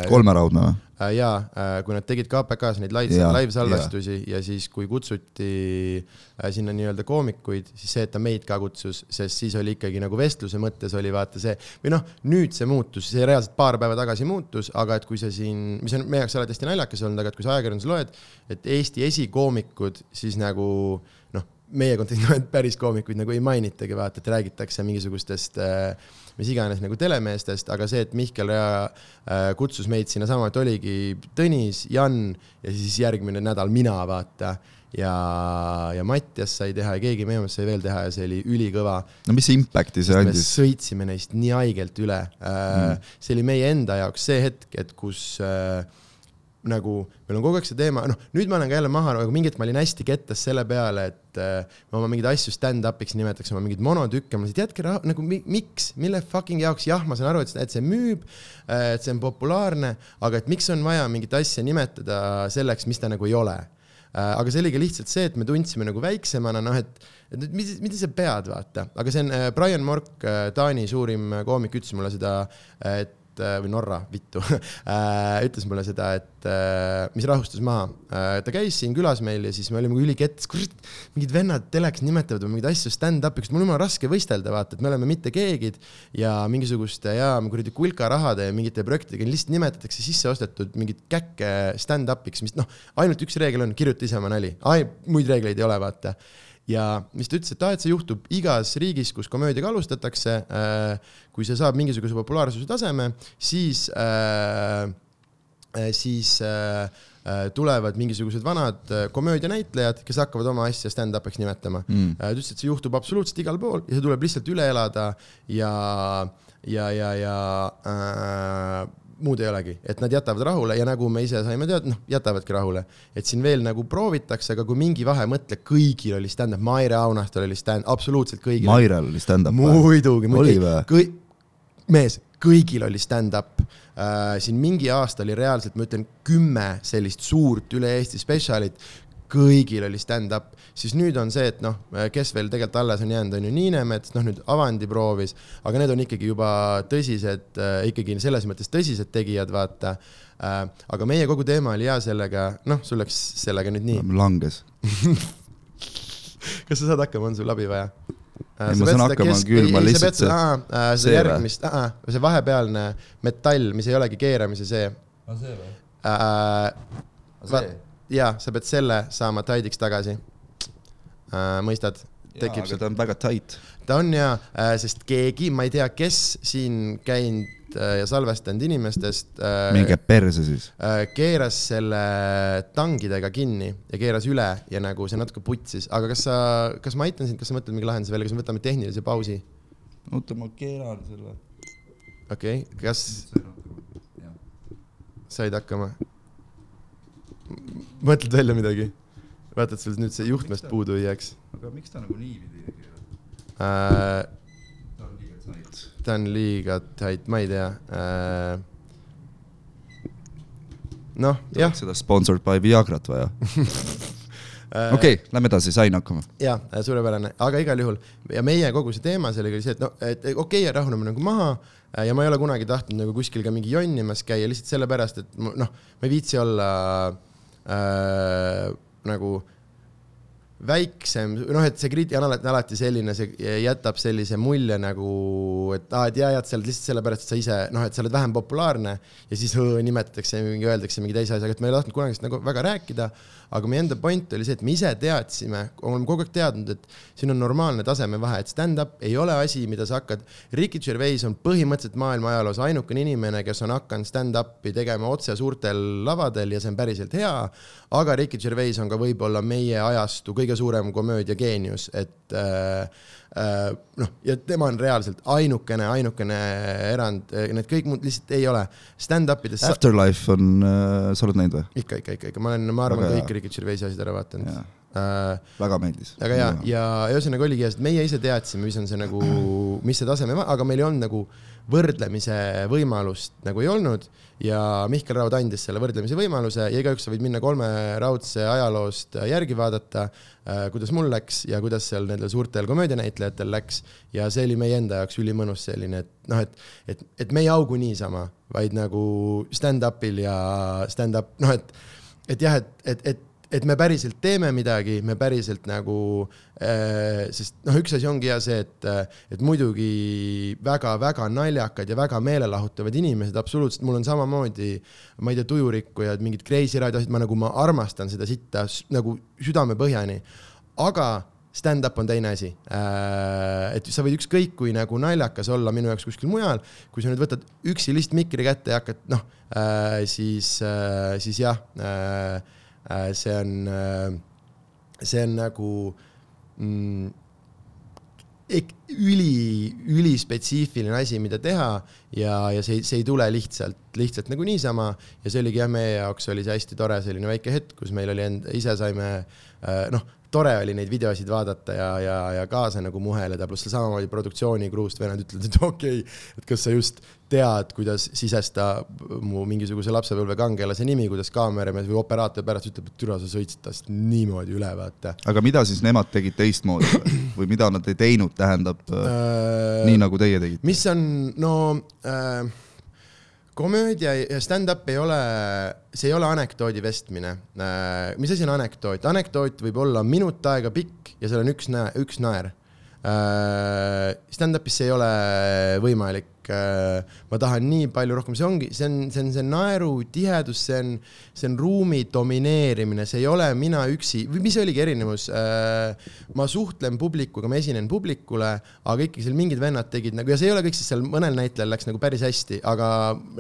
kolmeraudne või? äh,. jaa äh,, kui nad tegid KPK-s neid live, live salvestusi ja. ja siis, kui kutsuti äh, sinna nii-öelda koomikuid, siis see, et ta meid ka kutsus, sest siis oli ikkagi nagu vestluse mõttes oli vaata see või noh, nüüd see muutus, see reaalselt paar päeva tagasi muutus, aga et kui sa siin, mis on meie jaoks alati hästi naljakas olnud, aga et kui sa ajakirjanduses loed, et Eesti esikoomikud, siis nagu noh, meie kontekstis [laughs] päris koomikuid nagu ei mainitagi, vaata, et räägitakse mingisugustest äh, mis iganes nagu telemeestest, aga see, et Mihkel Rea äh, kutsus meid sinnasamma, et oligi Tõnis, Jan ja siis järgmine nädal mina, vaata. ja, ja Mattias sai teha ja keegi meie meelest sai veel teha ja see oli ülikõva no mis impact'i see andis? sõitsime neist nii haigelt üle mm.. see oli meie enda jaoks see hetk, et kus äh, nagu meil on kogu aeg see teema, noh, nüüd ma olen ka jälle maha, aga mingi hetk ma olin hästi kettas selle peale, et äh, ma oma mingeid asju stand-up'iks nimetaks, oma mingeid monotükke, ma lihtsalt jätke raha, nagu mi, miks, mille fucking jaoks, jah, ma saan aru, et, see müüb, et see on populaarne, aga et miks on vaja mingit asja nimetada selleks, mis ta nagu ei ole? Äh, aga see oli ka lihtsalt see, et me tundsime nagu väiksemana, noh et, et mida, mida sa pead, vaata, aga see on äh, Brian Mork, Taani suurim äh, koomik, ütles mulle seda, et äh, või Norra, vittu [laughs] äh, ütles mulle seda, et äh, mis rahustas maha. ta käis siin külas meil ja siis me olime ülikettas, kurat, mingid vennad telekas nimetavad mingeid asju stand-up'iks, mul on jumala raske võistelda, vaata, et me oleme mitte keegid ja mingisuguste ja kuradi kulka rahade ja mingite projektidega lihtsalt nimetatakse sisse ostetud mingit käkke stand-up'iks, mis noh, ainult üks reegel on, kirjuta ise oma nali, muid reegleid ei ole, vaata ja mis ta ütles, et aa, et see juhtub igas riigis, kus komöödiaga alustatakse äh,, kui see saab mingisuguse populaarsuse taseme, siis äh,, siis äh, äh, tulevad mingisugused vanad komöödianäitlejad, kes hakkavad oma asja stand-up'iks nimetama Mm. ta ütles, et see juhtub absoluutselt igal pool ja see tuleb lihtsalt üle elada ja, ja, ja, ja äh, muud ei olegi, et nad jätavad rahule ja nagu me ise saime teada, noh, jätavadki rahule. et siin veel nagu proovitakse, aga kui mingi vahe, mõtle, kõigil oli stand-up, Maire Aunastal oli stand, absoluutselt kõigil. Mairel oli stand-up või? muidugi, muidugi mees, kõigil oli stand-up äh,. siin mingi aasta oli reaalselt, ma ütlen, kümme sellist suurt üle Eesti spetsialit, kõigil oli stand-up, siis nüüd on see, et noh, kes veel tegelikult alles on jäänud, on ju Niinemets, noh nüüd Avandi proovis, aga need on ikkagi juba tõsised äh,, ikkagi selles mõttes tõsised tegijad, vaata äh,. aga meie kogu teema oli hea sellega, noh, sul läks sellega nüüd nii, langes. [laughs] kas sa saad hakkama, on sul abi vaja? Ei, ma saan hakkama küll, ma lihtsalt see, see- seda see või? järgmist, see vahepealne metall, mis ei olegi keeramise see aa, see või? äh,. jaa, sa pead selle saama taidiks tagasi äh,. mõistad? tekib aga ta on väga tight. ta on ja, sest keegi, ma ei tea, kes siin käinud äh, ja salvestanud inimestest äh, minge perse siis. äh, keeras selle tangidega kinni ja keeras üle ja nagu see natuke putsis, aga kas sa, kas ma aitan sind, kas sa mõtled mingi lahenduse välja, kas me võtame tehnilise pausi? oota, ma keeran selle. okei okay., kas said hakkama? Mõtled välja midagi? vaata, et sul nüüd see juhtmest puudu ei jääks aga miks ta nagu niipidi keerab? äh,. ta on liiga tight. ta on liiga tight, ma ei tea äh,. noh, jah, seda sponsored by Viagrat vaja. [laughs] äh, okei okay,, lähme edasi, sain hakkama. ja suurepärane, aga igal juhul ja meie kogu see teema sellega oli see, et noh, et okei okay,, rahuneme nagu maha äh, ja ma ei ole kunagi tahtnud nagu kuskil ka mingi jonnimas käia lihtsalt sellepärast, et ma- noh, ma ei viitsi olla äh, nagu väiksem, noh, et see kriitika on alati, alati selline, see jätab sellise mulje nagu, et aa, et jaa, sa oled lihtsalt sellepärast, et sa ise noh, et sa oled vähem populaarne ja siis õõ, nimetatakse, öeldakse mingi teise asjaga, et ma ei tahtnud kunagi sellest nagu väga rääkida, aga meie enda point oli see, et me ise teadsime, oleme kogu aeg teadnud, et siin on normaalne tasemevahe, et stand-up ei ole asi, mida sa hakkad, Ricky Gervais on põhimõtteliselt maailma ajaloos ainukene inimene, kes on hakanud stand-up'i tegema otse suurtel lavadel ja see on päriselt hea, aga Ricky Gervais on ka võib-olla meie ajastu kõige suurem komöödiageenius, et äh, äh, noh, ja tema on reaalselt ainukene, ainukene erand, need kõik muud lihtsalt ei ole. Stand-up'ides. Afterlife on äh,, sa oled näinud või? ikka, ikka, ikka, ikka, ma olen, ma arvan, kõik Ricky Gervaisi asjad ära vaadanud. Väga meeldis. aga ja, ja ühesõnaga oligi, et meie ise teadsime, mis on see nagu, [clears throat] mis see taseme, aga meil ei olnud nagu võrdlemise võimalust nagu ei olnud ja Mihkel Raud andis selle võrdlemise võimaluse ja igaüks võid minna kolme raudse ajaloost järgi vaadata, kuidas mul läks ja kuidas seal nendel suurtel komöödianäitlejatel läks ja see oli meie enda jaoks ülimõnus selline, et noh, et, et, et me ei augu niisama, vaid nagu stand-up'il ja stand-up, noh, et, et jah, et, et, et et me päriselt teeme midagi, me päriselt nagu äh,, sest noh, üks asi ongi ja see, et, et muidugi väga-väga naljakad ja väga meelelahutavad inimesed, absoluutselt, mul on samamoodi, ma ei tea, tujurikkujad, mingid crazy raadioasjad, ma nagu, ma armastan seda sitta nagu südamepõhjani. aga stand-up on teine asi. et sa võid ükskõik kui nagu naljakas olla minu jaoks kuskil mujal, kui sa nüüd võtad üksi lihtsalt mikri kätte ja hakkad noh, siis, siis jah äh, Äh, see on, see on nagu mm, üli, ülispetsiifiline asi, mida teha ja, ja see, see ei tule lihtsalt, lihtsalt nagu niisama. Ja see oligi jah, meie jaoks oli see hästi tore selline väike hetk, kus meil oli end, ise saime äh, noh, tore oli neid videosid vaadata ja, ja, ja kaasa nagu muheleda, pluss samamoodi produktsiooni kruust vennad ütlevad, et [laughs] okei okay,, et kas sa just tead, kuidas sisesta mu mingisuguse lapsepõlve kangelase nimi, kuidas kaameramees või operaator pärast ütleb, et türa sa sõitsid tast niimoodi üle, vaata aga mida siis nemad tegid teistmoodi või? mida nad ei teinud, tähendab äh, äh,. nii nagu teie tegite? mis on, no äh, komöödia ja stand-up ei ole, see ei ole anekdoodi vestmine äh,. mis asi on anekdoot? anekdoot võib olla minut aega pikk ja seal on üks näe-, üks naer äh,. Stand-up'is see ei ole võimalik äh,. ma tahan nii palju rohkem, see ongi, see on, see on see naeru tihedus, see on, see on ruumi domineerimine, see ei ole mina üksi, või mis oligi erinevus äh,. ma suhtlen publikuga, ma esinen publikule, aga ikkagi seal mingid vennad tegid nagu ja see ei ole kõik, sest seal mõnel näitlejal läks nagu päris hästi, aga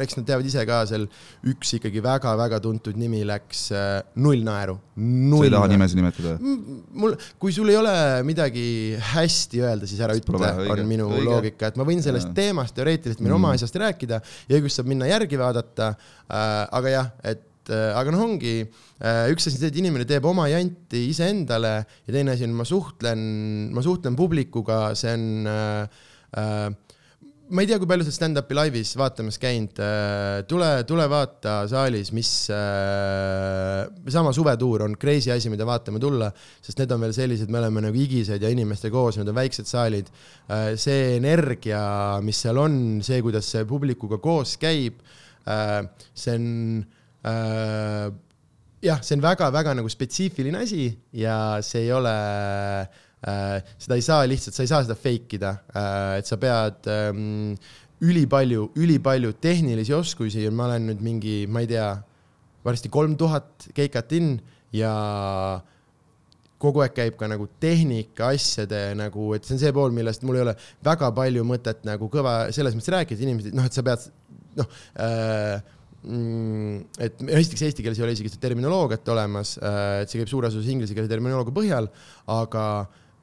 eks nad teavad ise ka seal üks ikkagi väga-väga tuntud nimi läks äh, null naeru. sa ei taha nimesid nimetada? mul, kui sul ei ole midagi hästi öelda, siis ära ütle, on minu õige. loogika, et ma võin sellest Jaa. teemast teoreetiliselt meil Mm. oma asjast rääkida ja õigust saab minna järgi vaadata äh,. aga jah, et äh, aga noh, ongi äh, üks asi see, et inimene teeb oma janti iseendale ja teine asi on, ma suhtlen, ma suhtlen publikuga, see on äh, äh, ma ei tea, kui palju sa stand-up'i laivis vaatamas käinud, tule, tule vaata saalis, mis äh,, sama suvetuur on crazy asi, mida vaatama tulla, sest need on veel sellised, me oleme nagu higised ja inimeste koos, need on väiksed saalid äh,. see energia, mis seal on, see, kuidas see publikuga koos käib äh,, see on äh, jah, see on väga-väga nagu spetsiifiline asi ja see ei ole äh,, seda ei saa lihtsalt, sa ei saa seda fake ida. Äh,, et sa pead ähm, ülipalju, ülipalju tehnilisi oskusi ja ma olen nüüd mingi, ma ei tea, varsti kolm tuhat keikat in ja kogu aeg käib ka nagu tehnika asjade nagu, et see on see pool, millest mul ei ole väga palju mõtet nagu kõva selles mõttes rääkida, inimesed, noh, et sa pead noh äh, mm, et esiteks eesti keeles ei ole isegi terminoloogiat olemas, et see käib suures osas inglise keele terminoloogia põhjal, aga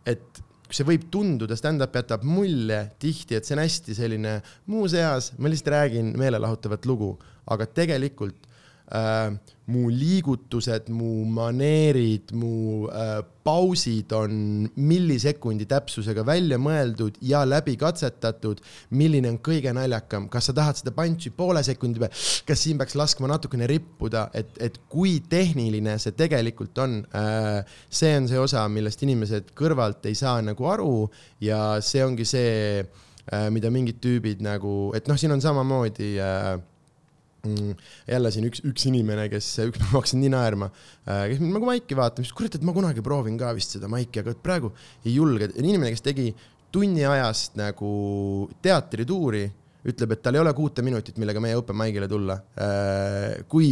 et see võib tunduda, stand-up jätab mulje tihti, et see on hästi selline muuseas, ma lihtsalt räägin meelelahutavat lugu, aga tegelikult äh, mu liigutused, mu maneerid, mu äh, pausid on millisekundi täpsusega välja mõeldud ja läbi katsetatud. milline on kõige naljakam, kas sa tahad seda punch'i poole sekundi peal, kas siin peaks laskma natukene rippuda, et, et kui tehniline see tegelikult on äh,. see on see osa, millest inimesed kõrvalt ei saa nagu aru ja see ongi see äh,, mida mingid tüübid nagu, et noh, siin on samamoodi äh, jälle siin üks, üks inimene, kes, üks päev [laughs] ma hakkasin nii naerma, äh, kes mind nagu maiki vaatab, siis kurat, et ma kunagi proovin ka vist seda maiki, aga praegu ei julge. inimene, kes tegi tunni ajast nagu teatrituuri, ütleb, et tal ei ole kuute minutit, millega meie open mic'ile tulla. Äh, kui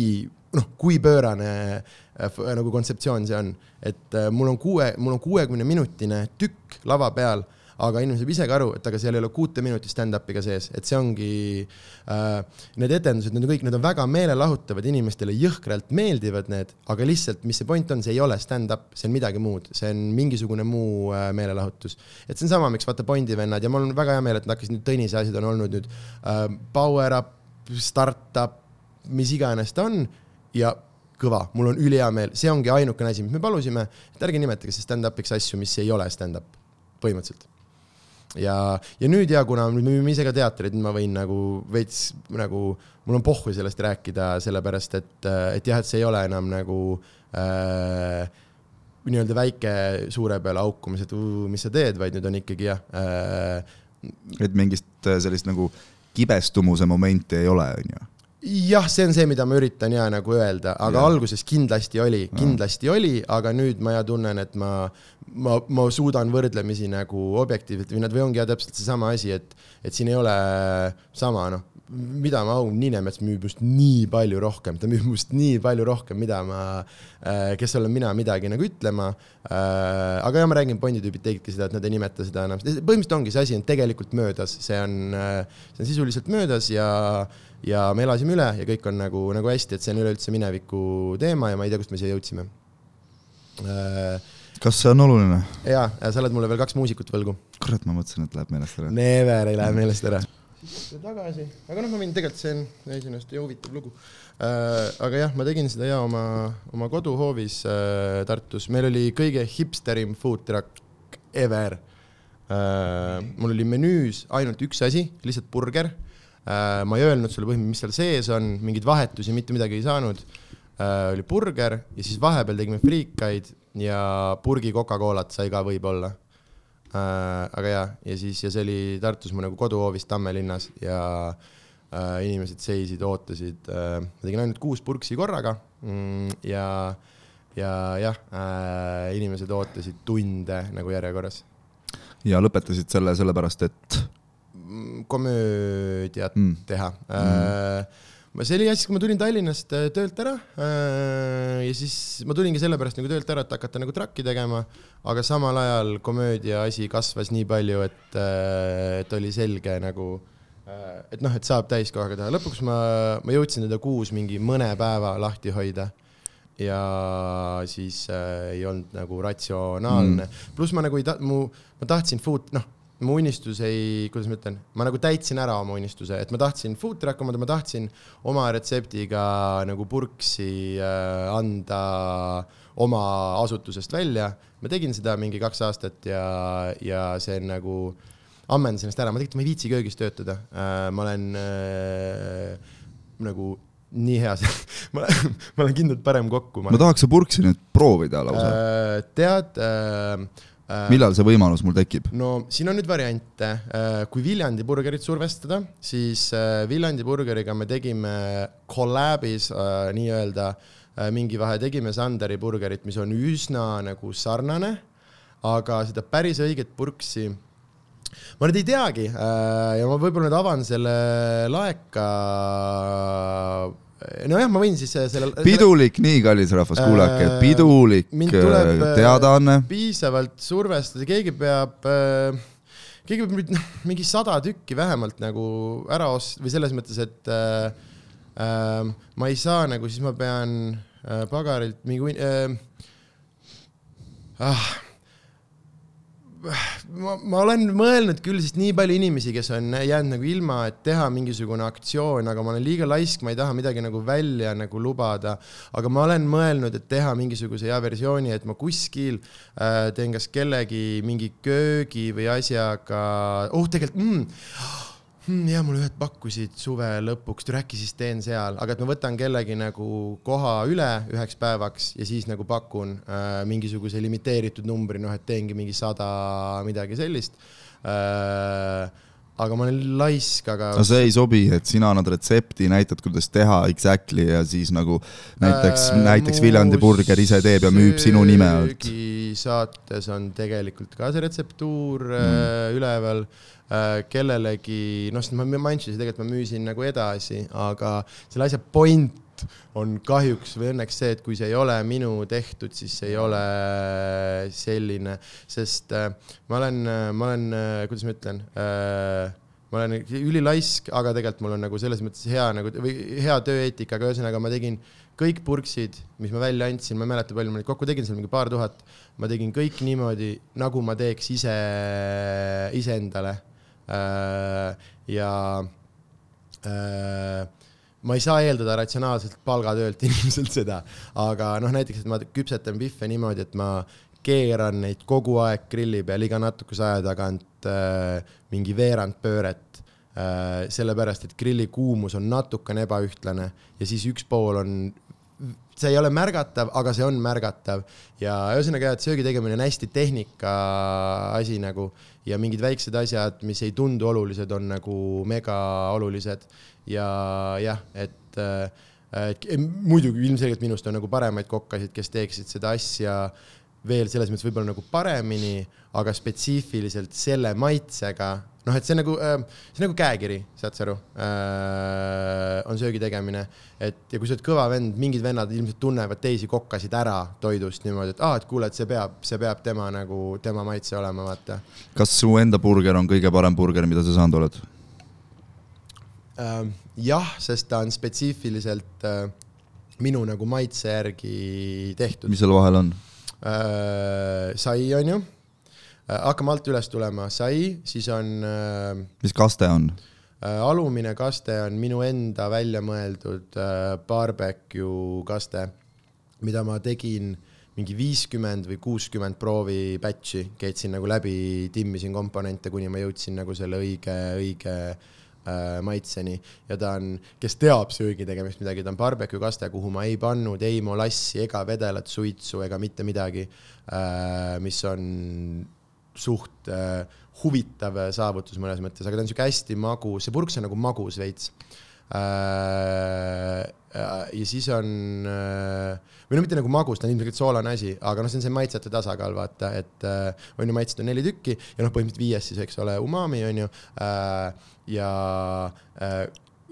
noh, kui pöörane äh, nagu kontseptsioon see on, et mul on kuue, mul on kuuekümne minutine tükk lava peal aga inimene saab ise ka aru, et aga seal ei ole kuute minutit stand-up'i ka sees, et see ongi äh,, need etendused, need on kõik, need on väga meelelahutavad, inimestele jõhkralt meeldivad need, aga lihtsalt, mis see point on, see ei ole stand-up, see on midagi muud, see on mingisugune muu äh, meelelahutus. et see on sama, miks vaata Bondi vennad ja mul on väga hea meel, et nad hakkasid nüüd Tõnise asjad on olnud nüüd äh, power up, startup, mis iganes ta on ja kõva, mul on ülihea meel, see ongi ainukene asi, mis me palusime, et ärge nimetage stand-up'iks asju, mis ei ole stand-up, põhimõtteliselt ja, ja nüüd ja kuna me müüme ise ka teatreid, ma võin nagu veits nagu, mul on pohhu sellest rääkida, sellepärast et, et jah, et see ei ole enam nagu äh, nii-öelda väike suure peale haukumis, et uu, mis sa teed, vaid nüüd on ikkagi jah äh,. et mingist äh, sellist nagu kibestumuse momenti ei ole, on ju jah, see on see, mida ma üritan ja nagu öelda, aga ja. alguses kindlasti oli, kindlasti ja. oli, aga nüüd ma ja tunnen, et ma, ma, ma suudan võrdlemisi nagu objektiivselt või nad või ongi jah täpselt seesama asi, et, et siin ei ole sama noh, mida ma, Aun Niinemets müüb just nii palju rohkem, ta müüb must nii palju rohkem, mida ma, äh, kes olen mina midagi nagu ütlema. Äh, aga jah, ma räägin, Bondi tüübid tegidki seda, et nad ei nimeta seda enam, põhimõtteliselt ongi see asi on tegelikult möödas, see on, äh, see on sisuliselt möödas ja ja me elasime üle ja kõik on nagu, nagu hästi, et see on üleüldse mineviku teema ja ma ei tea, kust me siia jõudsime. Äh, kas see on oluline? jaa, sa oled mulle veel kaks muusikut võlgu. kurat, ma mõtlesin, et läheb meelest ära. Never ei lähe meelest ära. siis tagasi, aga noh, ma võin tegelikult, see on iseenesest ju huvitav lugu äh,. aga jah, ma tegin seda ja oma, oma koduhoovis äh, Tartus, meil oli kõige hipsterim food truck ever äh,. mul oli menüüs ainult üks asi, lihtsalt burger ma ei öelnud sulle põhimõtteliselt, mis seal sees on, mingeid vahetusi, mitte midagi ei saanud. Äh, oli burger ja siis vahepeal tegime friikaid ja purgi Coca-Colat sai ka võib-olla. Äh, aga jaa, ja siis, ja see oli Tartus mu nagu koduhoovis Tammelinnas ja äh, inimesed seisid, ootasid äh,, ma tegin ainult kuus purksi korraga mm, ja, ja jah äh,, inimesed ootasid tunde nagu järjekorras. ja lõpetasid selle sellepärast, et komöödiat mm. teha mm.. see oli jah, siis kui ma tulin Tallinnast äh, töölt ära äh, ja siis ma tulingi sellepärast nagu töölt ära, et hakata nagu trakki tegema, aga samal ajal komöödia asi kasvas nii palju, et, et oli selge nagu, et noh, et saab täiskohaga teha. lõpuks ma, ma jõudsin teda kuus mingi mõne päeva lahti hoida ja siis äh, ei olnud nagu ratsionaalne mm.. pluss ma nagu ei ta-, mu, ma tahtsin food, noh mu unistus ei, kuidas ma ütlen, ma nagu täitsin ära oma unistuse, et ma tahtsin food truck omada, ma tahtsin oma retseptiga nagu purksi äh, anda oma asutusest välja. ma tegin seda mingi kaks aastat ja, ja see nagu, ammendasin ennast ära, ma tegelikult, ma ei viitsi köögis töötada äh,. ma olen äh, nagu nii hea [laughs] ma olen, ma olen kindlalt parem kokku. ma tahaks seda purksi nüüd proovida lausa äh,. tead Äh, millal see võimalus mul tekib? no siin on nüüd variante, äh, kui Viljandi burgerit survestada, siis äh, Viljandi burgeriga me tegime collab'is nii-öelda mingi vahe, tegime Sanderi burgerit, mis on üsna nagu sarnane, aga seda päris õiget purksi ma nüüd ei teagi ja ma võib-olla nüüd avan selle laeka nojah, ma võin siis äh, selle. pidulik, nii kallis rahvas, kuulake, äh, pidulik äh, teadaanne. piisavalt survestada, keegi peab äh, keegi peab nüüd noh, mingi sada tükki vähemalt nagu ära ost- või selles mõttes, et äh, äh, ma ei saa nagu, siis ma pean äh, pagarilt mingi äh, ah, ma, ma olen mõelnud küll, sest nii palju inimesi, kes on jäänud nagu ilma, et teha mingisugune aktsioon, aga ma olen liiga laisk, ma ei taha midagi nagu välja nagu lubada. aga ma olen mõelnud, et teha mingisuguse hea versiooni, et ma kuskil äh, teen kas kellegi mingi köögi või asjaga, oh tegelikult mm, hmm, ja mulle ühed pakkusid suve lõpuks, äkki siis teen seal, aga et ma võtan kellegi nagu koha üle üheks päevaks ja siis nagu pakun äh, mingisuguse limiteeritud numbri, noh, et teengi mingi sada midagi sellist. Äh, aga ma olen laisk, aga. no see ei sobi, et sina annad retsepti, näitad, kuidas teha exactly ja siis nagu näiteks äh,, näiteks Viljandi burger ise teeb ja müüb sinu nime alt. saates on tegelikult ka see retseptuur mm. äh, üleval äh, kellelegi, noh, sest ma mainisin, tegelikult ma müüsin nagu edasi, aga selle asja point on kahjuks või õnneks see, et kui see ei ole minu tehtud, siis see ei ole selline, sest äh, ma olen, ma olen, kuidas ma ütlen äh,, ma olen ülilaisk, aga tegelikult mul on nagu selles mõttes hea nagu või hea tööeetika, aga ühesõnaga ma tegin kõik purksid, mis ma välja andsin, ma ei mäleta, palju ma neid kokku tegin, seal mingi paar tuhat, ma tegin kõik niimoodi, nagu ma teeks ise, iseendale. Äh, ja äh, ma ei saa eeldada ratsionaalselt palgatöölt [laughs] inimeselt seda, aga noh, näiteks, et ma küpsetan pihve niimoodi, et ma keeran neid kogu aeg grilli peal iga natukese aja tagant äh, mingi veerand pööret äh,. sellepärast, et grilli kuumus on natukene ebaühtlane ja siis üks pool on see ei ole märgatav, aga see on märgatav ja ühesõnaga, et söögi tegemine on hästi tehnika asi nagu ja mingid väiksed asjad, mis ei tundu olulised, on nagu mega olulised. Ja jah, et, et muidugi ilmselgelt minust on nagu paremaid kokkasid, kes teeksid seda asja veel selles mõttes võib-olla nagu paremini, aga spetsiifiliselt selle maitsega noh, et see nagu, äh, see on nagu käekiri, saad sa aru äh,, on söögi tegemine, et ja kui sa oled kõva vend, mingid vennad ilmselt tunnevad teisi kokkasid ära toidust niimoodi, et aa ah,, et kuule, et see peab, see peab tema nagu, tema maitse olema, vaata. kas su enda burger on kõige parem burger, mida sa saanud oled äh,? jah, sest ta on spetsiifiliselt äh, minu nagu maitse järgi tehtud. mis seal vahel on? Sai, on ju Äh, hakkame alt üles tulema, sai, siis on. Äh, mis kaste on? Äh, alumine kaste on minu enda välja mõeldud barbecue kaste, mida ma tegin mingi viiskümmend või kuuskümmend proovi batch'i, keetsin nagu läbi, timmisin komponente, kuni ma jõudsin nagu selle õige, õige äh, maitseni ja ta on, kes teab söögi tegemist midagi, ta on barbecue kaste, kuhu ma ei pannud ei molassi ega vedelat suitsu ega mitte midagi äh,, mis on suht äh, huvitav saavutus mõnes mõttes, aga ta on sihuke hästi magus, see purks on nagu magus veits äh,. Ja siis on äh,, või no mitte nagu magus, ta on ilmselgelt soolane asi, aga noh, see on see maitsete tasakaal, vaata, et äh, on ju maitsed on neli tükki ja noh, põhimõtteliselt viies siis, eks ole, umami on ju äh,. ja äh,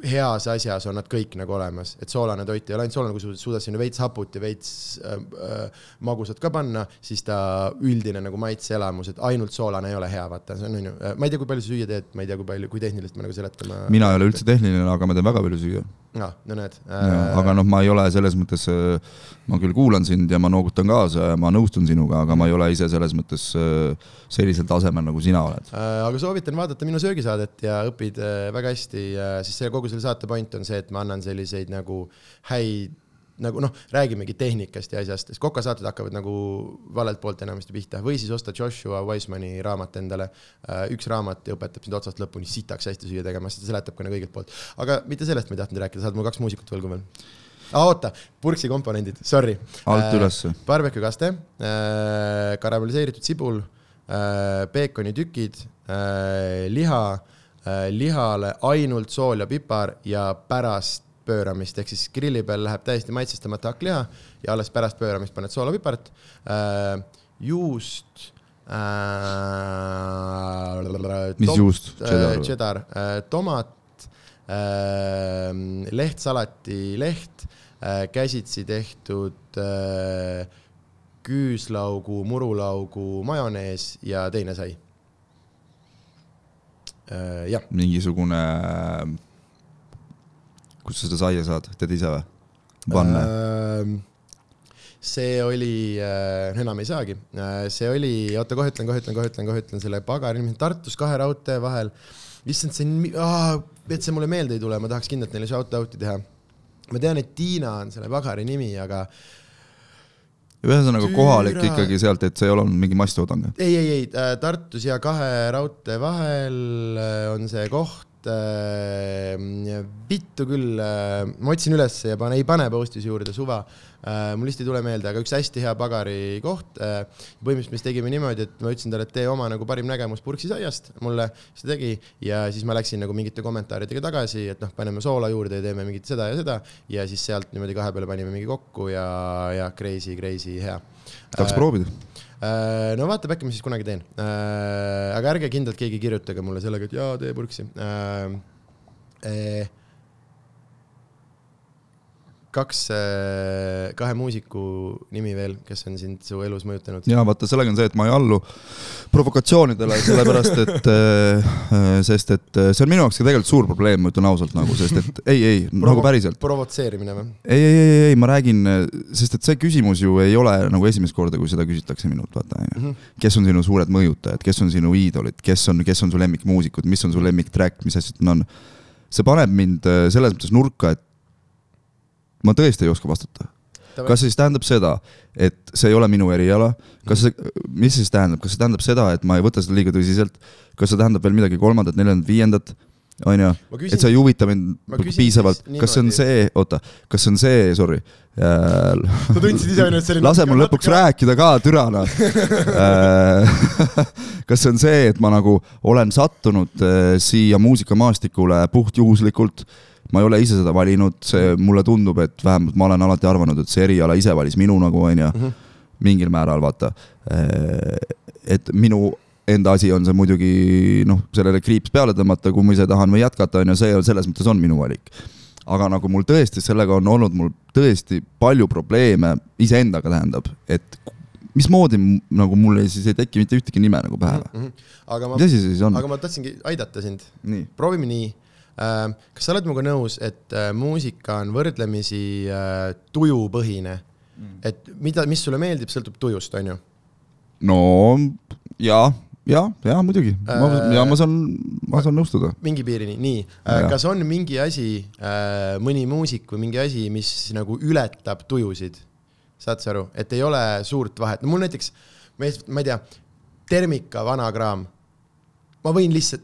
heas asjas on nad kõik nagu olemas, et soolane toit ei ole ainult soolane, kui sa suudad sinna veits haput ja veits äh, äh, magusat ka panna, siis ta üldine nagu maitseelamus, et ainult soolane ei ole hea, vaata, see on on ju, äh, ma ei tea, kui palju sa süüa teed, ma ei tea, kui palju, kui tehniliselt ma nagu seletama. mina ei ole üldse tehniline, aga ma teen väga palju süüa. Aa, no näed äh.... aga noh, ma ei ole selles mõttes, äh, ma küll kuulan sind ja ma noogutan kaasa ja ma nõustun sinuga, aga ma ei ole ise selles mõttes sellisel tasemel, nagu sina oled äh,. aga soovitan vaadata minu söögisaadet ja õpid väga hästi, siis see kogu selle saate point on see, et ma annan selliseid nagu häid nagu noh, räägimegi tehnikast ja asjast, sest kokasaated hakkavad nagu valelt poolt enamasti pihta või siis osta Joshua Wisemani raamat endale. Äh, üks raamat õpetab sind otsast lõpuni sitaks hästi süüa tegema, sest ta seletab ka nagu õigelt poolt. aga mitte sellest ma ei tahtnud rääkida, saad mul kaks muusikut võlgu veel ah,. oota, purksi komponendid, sorry. alt äh, ülesse. Barbecue kaste äh,, karamelliseeritud sibul äh,, peekonitükid äh,, liha Äh, lihale ainult sool ja pipar ja pärast pööramist, ehk siis grilli peal läheb täiesti maitsestamata hakkliha ja alles pärast pööramist paned soola, pipart äh,, juust äh,. mis juust? Cheddar äh,, tomat äh,, lehtsalati leht äh,, käsitsi tehtud äh, küüslaugu, murulaugu majonees ja teine sai äh, jah, mingisugune, kust sa seda saia saad, tead ise või? panne äh., Ähm, see oli äh,, enam ei saagi, see oli, oota kohe ütlen, kohe ütlen, kohe ütlen, kohe ütlen selle pagari nimi, Tartus kahe raudtee vahel. issand, see on, et see mulle meelde ei tule, ma tahaks kindlalt neile shout out'i teha. ma tean, et Tiina on selle pagari nimi, aga ühesõnaga kohalik ikkagi sealt, et see ei ole olnud mingi masstoodang. ei, ei, ei, Tartus ja kahe raudtee vahel äh, on see koht. Vittu küll, ma otsin ülesse ja pane, ei pane post'is juurde, suva. mul lihtsalt ei tule meelde, aga üks hästi hea pagari koht. põhimõtteliselt me tegime niimoodi, et ma ütlesin talle, et tee oma nagu parim nägemus purksisaiast mulle, siis ta tegi ja siis ma läksin nagu mingite kommentaaridega tagasi, et noh, paneme soola juurde ja teeme mingit seda ja seda ja siis sealt niimoodi kahe peale panime mingi kokku ja, ja crazy, crazy hea. tahaks proovida? Äh, no vaatab, äkki ma siis kunagi teen. aga ärge kindlalt keegi kirjutage mulle sellega, et jaa, tee purksi. kaks, kahe muusiku nimi veel, kes on sind su elus mõjutanud. ja vaata, sellega on see, et ma ei allu provokatsioonidele, sellepärast et, [laughs] sest et äh, see on minu jaoks ka tegelikult suur probleem, ma ütlen ausalt nagu, sest et ei, ei nagu päriselt. provotseerimine või? ei, ei, ei, ei, ma räägin, sest et see küsimus ju ei ole nagu esimest korda, kui seda küsitakse minult, vaata onju. kes on sinu suured mõjutajad, kes on sinu iidolid, kes on, kes on su lemmikmuusikud, mis on su lemmiktrack, mis asjad on. see paneb mind äh, selles mõttes nurka, et ma tõesti ei oska vastata. kas see siis tähendab seda, et see ei ole minu eriala, kas see, mis see siis tähendab, kas see tähendab seda, et ma ei võta seda liiga tõsiselt, kas see tähendab veel midagi kolmandat, neljandat, viiendat, Ma küsin- et sa ei huvita mind piisavalt. kas see on see, oota, kas see on see, sorry. Äh,, sa tundsid ise ennast selline. lase mul lõpuks. rääkida ka, türa noh. kas see on see, et ma nagu olen sattunud äh, siia muusikamaastikule puhtjuhuslikult, ma ei ole ise seda valinud, see mulle tundub, et vähemalt ma olen alati arvanud, et see eriala ise valis minu nagu onju, mingil määral vaata. et minu enda asi on see muidugi noh, sellele kriips peale tõmmata, kui ma ise tahan või jätkata, on ju, see on selles mõttes on minu valik aga nagu mul tõesti sellega on olnud mul tõesti palju probleeme iseendaga tähendab, et mismoodi nagu mul siis ei teki mitte ühtegi nime nagu pähe või? aga ma mis, asi see siis on? aga ma tahtsingi aidata sind. proovime nii. Kas sa oled minuga nõus, et äh, muusika on võrdlemisi äh, tujupõhine? et mida, mis sulle meeldib, sõltub tujust, on ju? no ja, ja, ja muidugi, ma Äh,, ja ma saan, ma saan nõustuda. mingi piirini, nii. Kas on mingi asi, mõni muusik või mingi asi, mis nagu ületab tujusid? saad sa aru, et ei ole suurt vahet, no mul näiteks, ma ei, ma tea, Termika vanakraam, ma võin lihtsalt,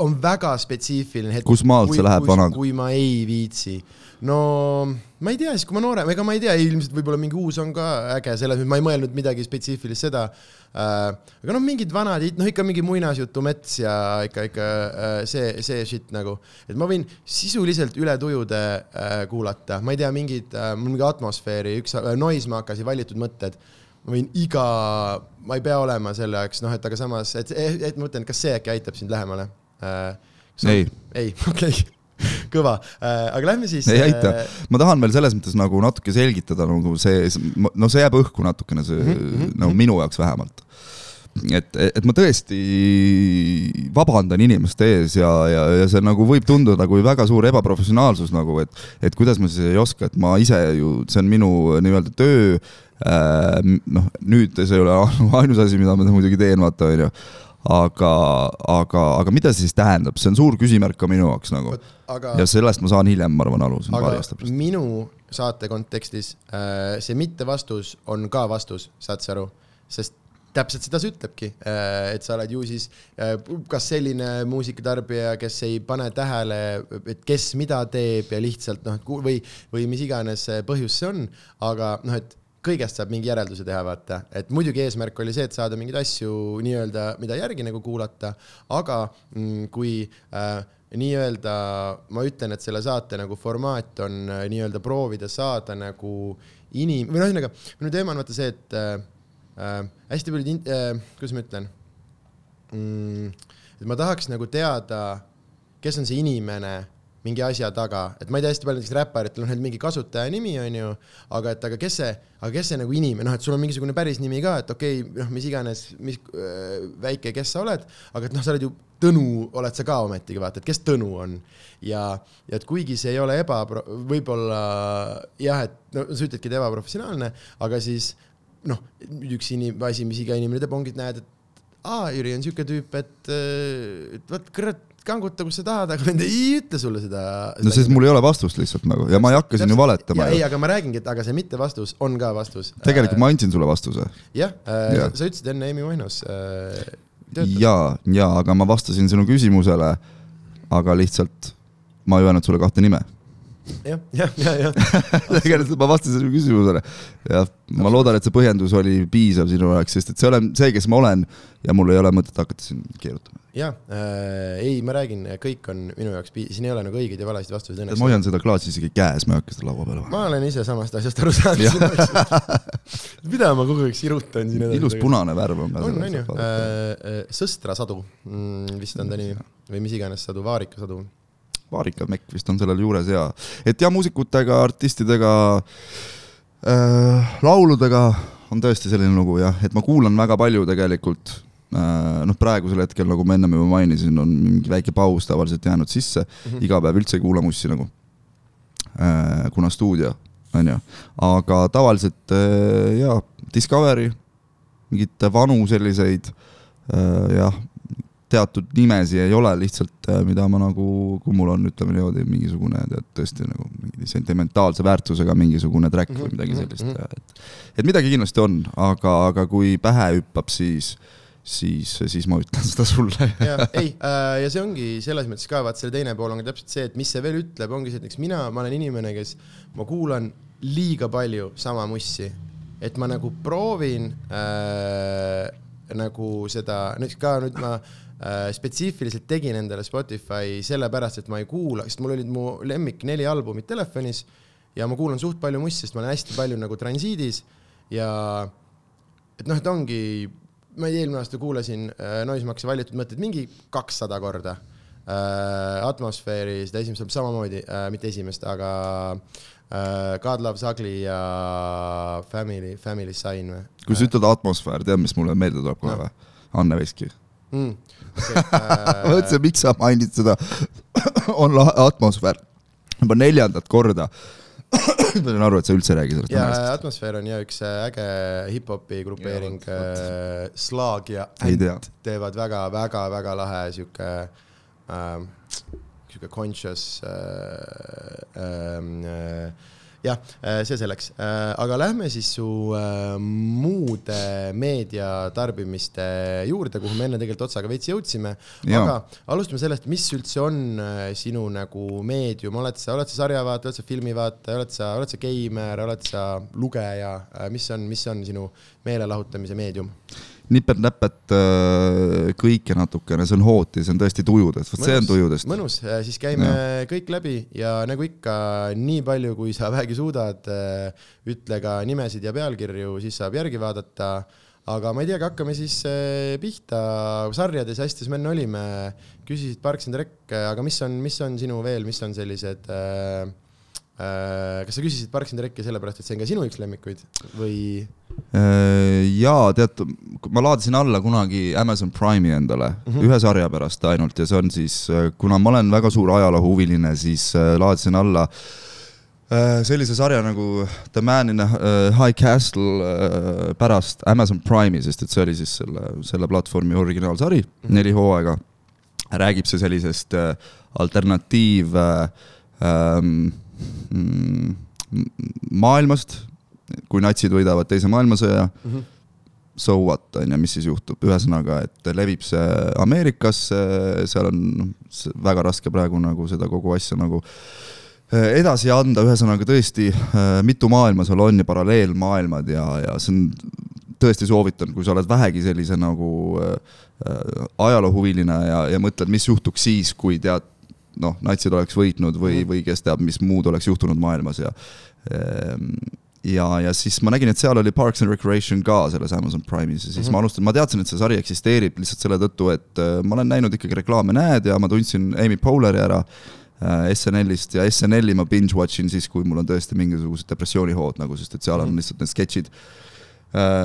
on väga spetsiifiline hetk. Kus maalt see läheb vana- kui ma ei viitsi. no ma ei tea, siis kui ma noorem, ega ma ei tea, ilmselt võib-olla mingi uus on ka äge, selles mõttes ma ei mõelnud midagi spetsiifilist seda äh,. aga noh, mingid vanad, noh ikka mingi muinasjutu mets ja ikka, ikka äh, see, see shit nagu, et ma võin sisuliselt üle tujude äh, kuulata, ma ei tea, mingid äh,, mul mingi atmosfääri, üks äh, Noisemakeri valitud mõtted ma võin iga, ma ei pea olema selle jaoks, noh, et aga samas, et, et ma mõtlen, kas see äkki aitab sind lähemale äh,? Ei., ei, [laughs] okei okay., kõva äh,, aga lähme siis. ei aita. ma tahan veel selles mõttes nagu natuke selgitada nagu see, no see jääb õhku natukene, see mm -hmm. no minu jaoks vähemalt. et, et ma tõesti vabandan inimeste ees ja, ja, ja see nagu võib tunduda kui väga suur ebaprofessionaalsus nagu, et, et kuidas ma siis ei oska, et ma ise ju, see on minu nii-öelda töö äh,. noh, nüüd see ei ole [laughs] ainus asi, mida ma muidugi teen, vaata onju aga, aga, aga mida see siis tähendab, see on suur küsimärk ka minu jaoks nagu. Aga ja sellest ma saan hiljem, ma arvan, aru, on paari aasta pärast. minu saate kontekstis äh, see mittevastus on ka vastus, saad sa aru, sest täpselt seda see ütlebki, et sa oled ju siis äh, kas selline muusikatarbija, kes ei pane tähele, et kes mida teeb ja lihtsalt noh, või, või mis iganes põhjus see on, aga noh, et kõigest saab mingi järelduse teha, vaata, et muidugi eesmärk oli see, et saada mingeid asju nii-öelda, mida järgi nagu kuulata, aga mm, kui äh, nii-öelda ma ütlen, et selle saate nagu formaat on äh, nii-öelda proovida saada nagu inim-, või noh, ühesõnaga minu teema on vaata see, et äh, äh, hästi paljud äh,, kuidas ma ütlen mm,, et ma tahaks nagu teada, kes on see inimene, mingi asja taga, et ma ei tea hästi palju näiteks räpparitel on nüüd mingi kasutaja nimi, on ju, aga et aga kes see, aga kes see nagu inimene, noh, et sul on mingisugune päris nimi ka, et okei okay,, noh, mis iganes, mis äh, väike, kes sa oled, aga et noh, sa oled ju Tõnu oled sa ka ometigi, vaata, et kes Tõnu on. ja, ja et kuigi see ei ole eba, võib-olla jah, et no sa ütledki, et ebaprofessionaalne, aga siis noh, üks inim-, asi, mis iga inimene teeb, ongi, et näed, et aa, Jüri on siuke tüüp, et, et vot kurat, kanguta, kus sa tahad, aga vend ei ütle sulle seda. no sest mul ei ole vastust lihtsalt nagu ja ma ei hakka siin ju valetama. ei, aga ma räägingi, et aga see mitte vastus on ka vastus. tegelikult ma andsin sulle vastuse. jah äh,, sa ütlesid enne Amy Winehouse äh, ja, ja aga ma vastasin sinu küsimusele, aga lihtsalt ma ei öelnud sulle kahte nime jah, jah, ja, ja. [laughs] tegelikult ma vastasin sinu küsimusele. jah, ma loodan, et see põhjendus oli piisav sinu jaoks, sest et see olen see, kes ma olen ja mul ei ole mõtet hakata siin keerutama. ja äh,, ei, ma räägin, kõik on minu jaoks, siin ei ole nagu õigeid ja valesid vastuseid õnneks. ma hoian seda klaasi isegi käes, ma ei hakka seda laua peale panema. ma olen ise samast asjast aru saanud. [laughs] mida ma kogu aeg sirutan siin edasi. ilus punane värv on ka. on, on ju, äh, äh, Sõstra sadu mm, vist on ta nimi või mis iganes sadu, Vaarika sadu Vaarika Mekk vist on sellel juures ja, et ja muusikutega, artistidega äh,, lauludega on tõesti selline lugu jah, et ma kuulan väga palju tegelikult äh,. noh, praegusel hetkel, nagu ma ennem juba mainisin, on mingi väike paus tavaliselt jäänud sisse mm, -hmm. iga päev üldse ei kuula mussi nagu äh,, kuna stuudio on ju, aga tavaliselt äh, jaa, Discovery, mingeid vanu selliseid äh, jah teatud nimesi ei ole lihtsalt, äh, mida ma nagu, kui mul on, ütleme niimoodi, mingisugune tead tõesti nagu mingi sentimentaalse väärtusega mingisugune track või mhm, midagi mhm, sellist mm, -hmm. et et midagi kindlasti on, aga, aga kui pähe hüppab, siis siis, siis ma ütlen [laughs] seda sulle ja, ei äh,, ja see ongi selles mõttes ka, vaat selle teine pool on ka täpselt see, et mis see veel ütleb, ongi see, et näiteks mina, ma olen inimene, kes, ma kuulan liiga palju sama mussi, et ma nagu proovin äh, nagu seda, nüüd ka nüüd ma Äh, spetsiifiliselt tegin endale Spotify sellepärast, et ma ei kuula, sest mul olid mu lemmik neli albumit telefonis ja ma kuulan suht palju mussi, sest ma olen hästi palju nagu transiidis ja et noh, et ongi, ma eelmine aasta kuulasin äh, Noisemakse valitud mõtteid mingi kakssada korda äh,. atmosfääri, seda esimest samamoodi äh,, mitte esimest, aga äh, God Loves Ugly ja Family, Family Sign või? kui sa ütled atmosfäär, tead, mis mulle meelde tuleb kohe või? Anne Veski mm äh... ma mõtlesin, miks sa mainid seda. On atmosfäär. Juba neljandat korda. Ma saan aru, et sa üldse ei räägi sellest. ja Atmosfäär on ja üks äh, äge hip-hopi grupeering, äh, Slaag ja Ant teevad väga-väga-väga lahe sihuke äh,, sihuke conscious äh, äh, jah, äh, see selleks, äh, aga lähme siis su äh, muude meediatarbimiste juurde, kuhu me enne tegelikult otsaga veits jõudsime. aga alustame sellest, mis üldse on sinu nagu meedium, oled sa, oled sa sarjavaataja, oled sa filmivaataja, oled sa, oled sa geimer, oled sa lugeja, mis on, mis on sinu meelelahutamise meedium? Nipet-näpet äh, kõike natukene, see on hooti, see on tõesti tujudest, vot see on tujudest. mõnus, siis käime ja. kõik läbi ja nagu ikka, nii palju, kui sa vähegi suudad, äh, ütle ka nimesid ja pealkirju, siis saab järgi vaadata. aga ma ei teagi, hakkame siis äh, pihta, sarjades hästi me enne olime, küsisid Parks and Rec, aga mis on, mis on sinu veel, mis on sellised äh, Äh, kas sa küsisid Parks and Rec'i sellepärast, et see on ka sinu üks lemmikuid või? Äh, jaa, tead, ma laadisin alla kunagi Amazon Prime'i endale mm -hmm. ühe sarja pärast ainult ja see on siis, äh, kuna ma olen väga suur ajaloohuviline, siis laadisin alla sellise sarja nagu The Man in a High Castle pärast Amazon Prime'i, sest et see oli siis selle, selle platvormi originaalsari mm, -hmm. neli hooaega. räägib see sellisest alternatiiv ähm, maailmast, kui natsid võidavad Teise maailmasõja mm, -hmm. so what, on ju, mis siis juhtub, ühesõnaga, et levib see Ameerikasse, seal on noh, väga raske praegu nagu seda kogu asja nagu eh, edasi anda, ühesõnaga tõesti eh, mitu maailma seal on ja paralleelmaailmad ja, ja see on, tõesti soovitan, kui sa oled vähegi sellise nagu äh, ajaloohuviline ja, ja mõtled, mis juhtuks siis, kui tead, noh, natsid oleks võitnud või, mhm. või kes teab, mis muud oleks juhtunud maailmas ja ehm, ja, ja siis ma nägin, et seal oli Parks and Recreation ka selles Amazon Prime'is ja siis mm -hmm. ma alustasin, ma teadsin, et see sari eksisteerib lihtsalt selle tõttu, et äh, ma olen näinud ikkagi reklaame, näed, ja ma tundsin Amy Poehleri ära äh, SNL-ist ja SNL-i ma binge watch in siis, kui mul on tõesti mingisugused depressioonihood nagu, sest et seal on mhm. lihtsalt need sketšid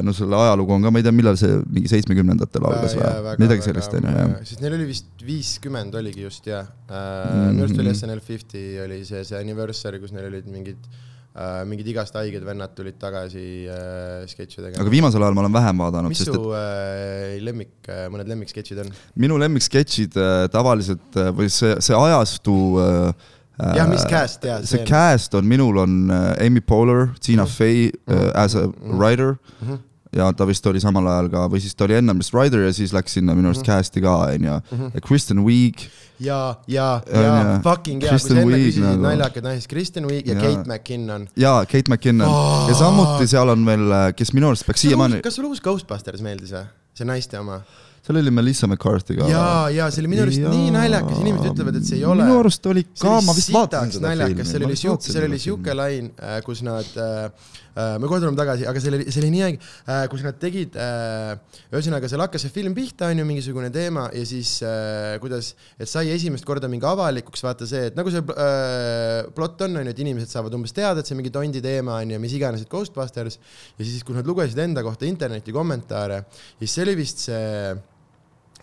no selle ajalugu on ka, ma ei tea, millal see mingi seitsmekümnendatel algas või, midagi sellist on ju, jah. siis neil oli vist viiskümmend oligi just jah uh,, minu arust oli. SNL Fifty oli see, see anniversary, kus neil olid mingid Uh, mingid igast haiged vennad tulid tagasi uh, sketše tegema. aga viimasel ajal ma olen vähem vaadanud. mis su et... uh, lemmik uh,, mõned lemmiksketšid on? minu lemmiksketšid uh, tavaliselt uh, või see, see ajastu uh, jah, mis cast ja see, cast on, minul on uh, Amy Poehler, Tina mm -hmm. Fey mm -hmm. as a mhm. writer mm. -hmm ja ta vist oli samal ajal ka, või siis ta oli ennem vist Rider ja siis läks sinna minu arust mm -hmm. cast'i ka, onju. Mhm. Kristen Wiig. ja, ja, ja fucking hea, kui sa enne küsisid nagu... naljakad naised, Kristen Wiig ja, ja Kate McKinnon. jaa, Kate McKinnon oh. ja samuti seal on veel, kes minu arust peaks siiamaani. kas sulle uus Ghostbusters meeldis või? see naiste oma seal oli Melissa McCarthy ka. ja, ja see oli minu arust nii naljakas, inimesed ütlevad, et see ei ole. minu arust oli ka, ma vist vaatasin seda naljakas, filmi. seal oli siuke, seal oli siuke lain, äh, kus nad äh,, äh me kohe tuleme tagasi, aga see oli, see oli nii äge äh,, kus nad tegid äh,, ühesõnaga seal hakkas see film pihta, on ju, mingisugune teema ja siis äh, kuidas, et sai esimest korda mingi avalikuks vaata see, et nagu see äh, plott on, on ju, et inimesed saavad umbes teada, et see mingi tondi teema on ju, mis iganes, et Ghostbusters ja siis, kui nad lugesid enda kohta interneti kommentaare, siis see oli vist see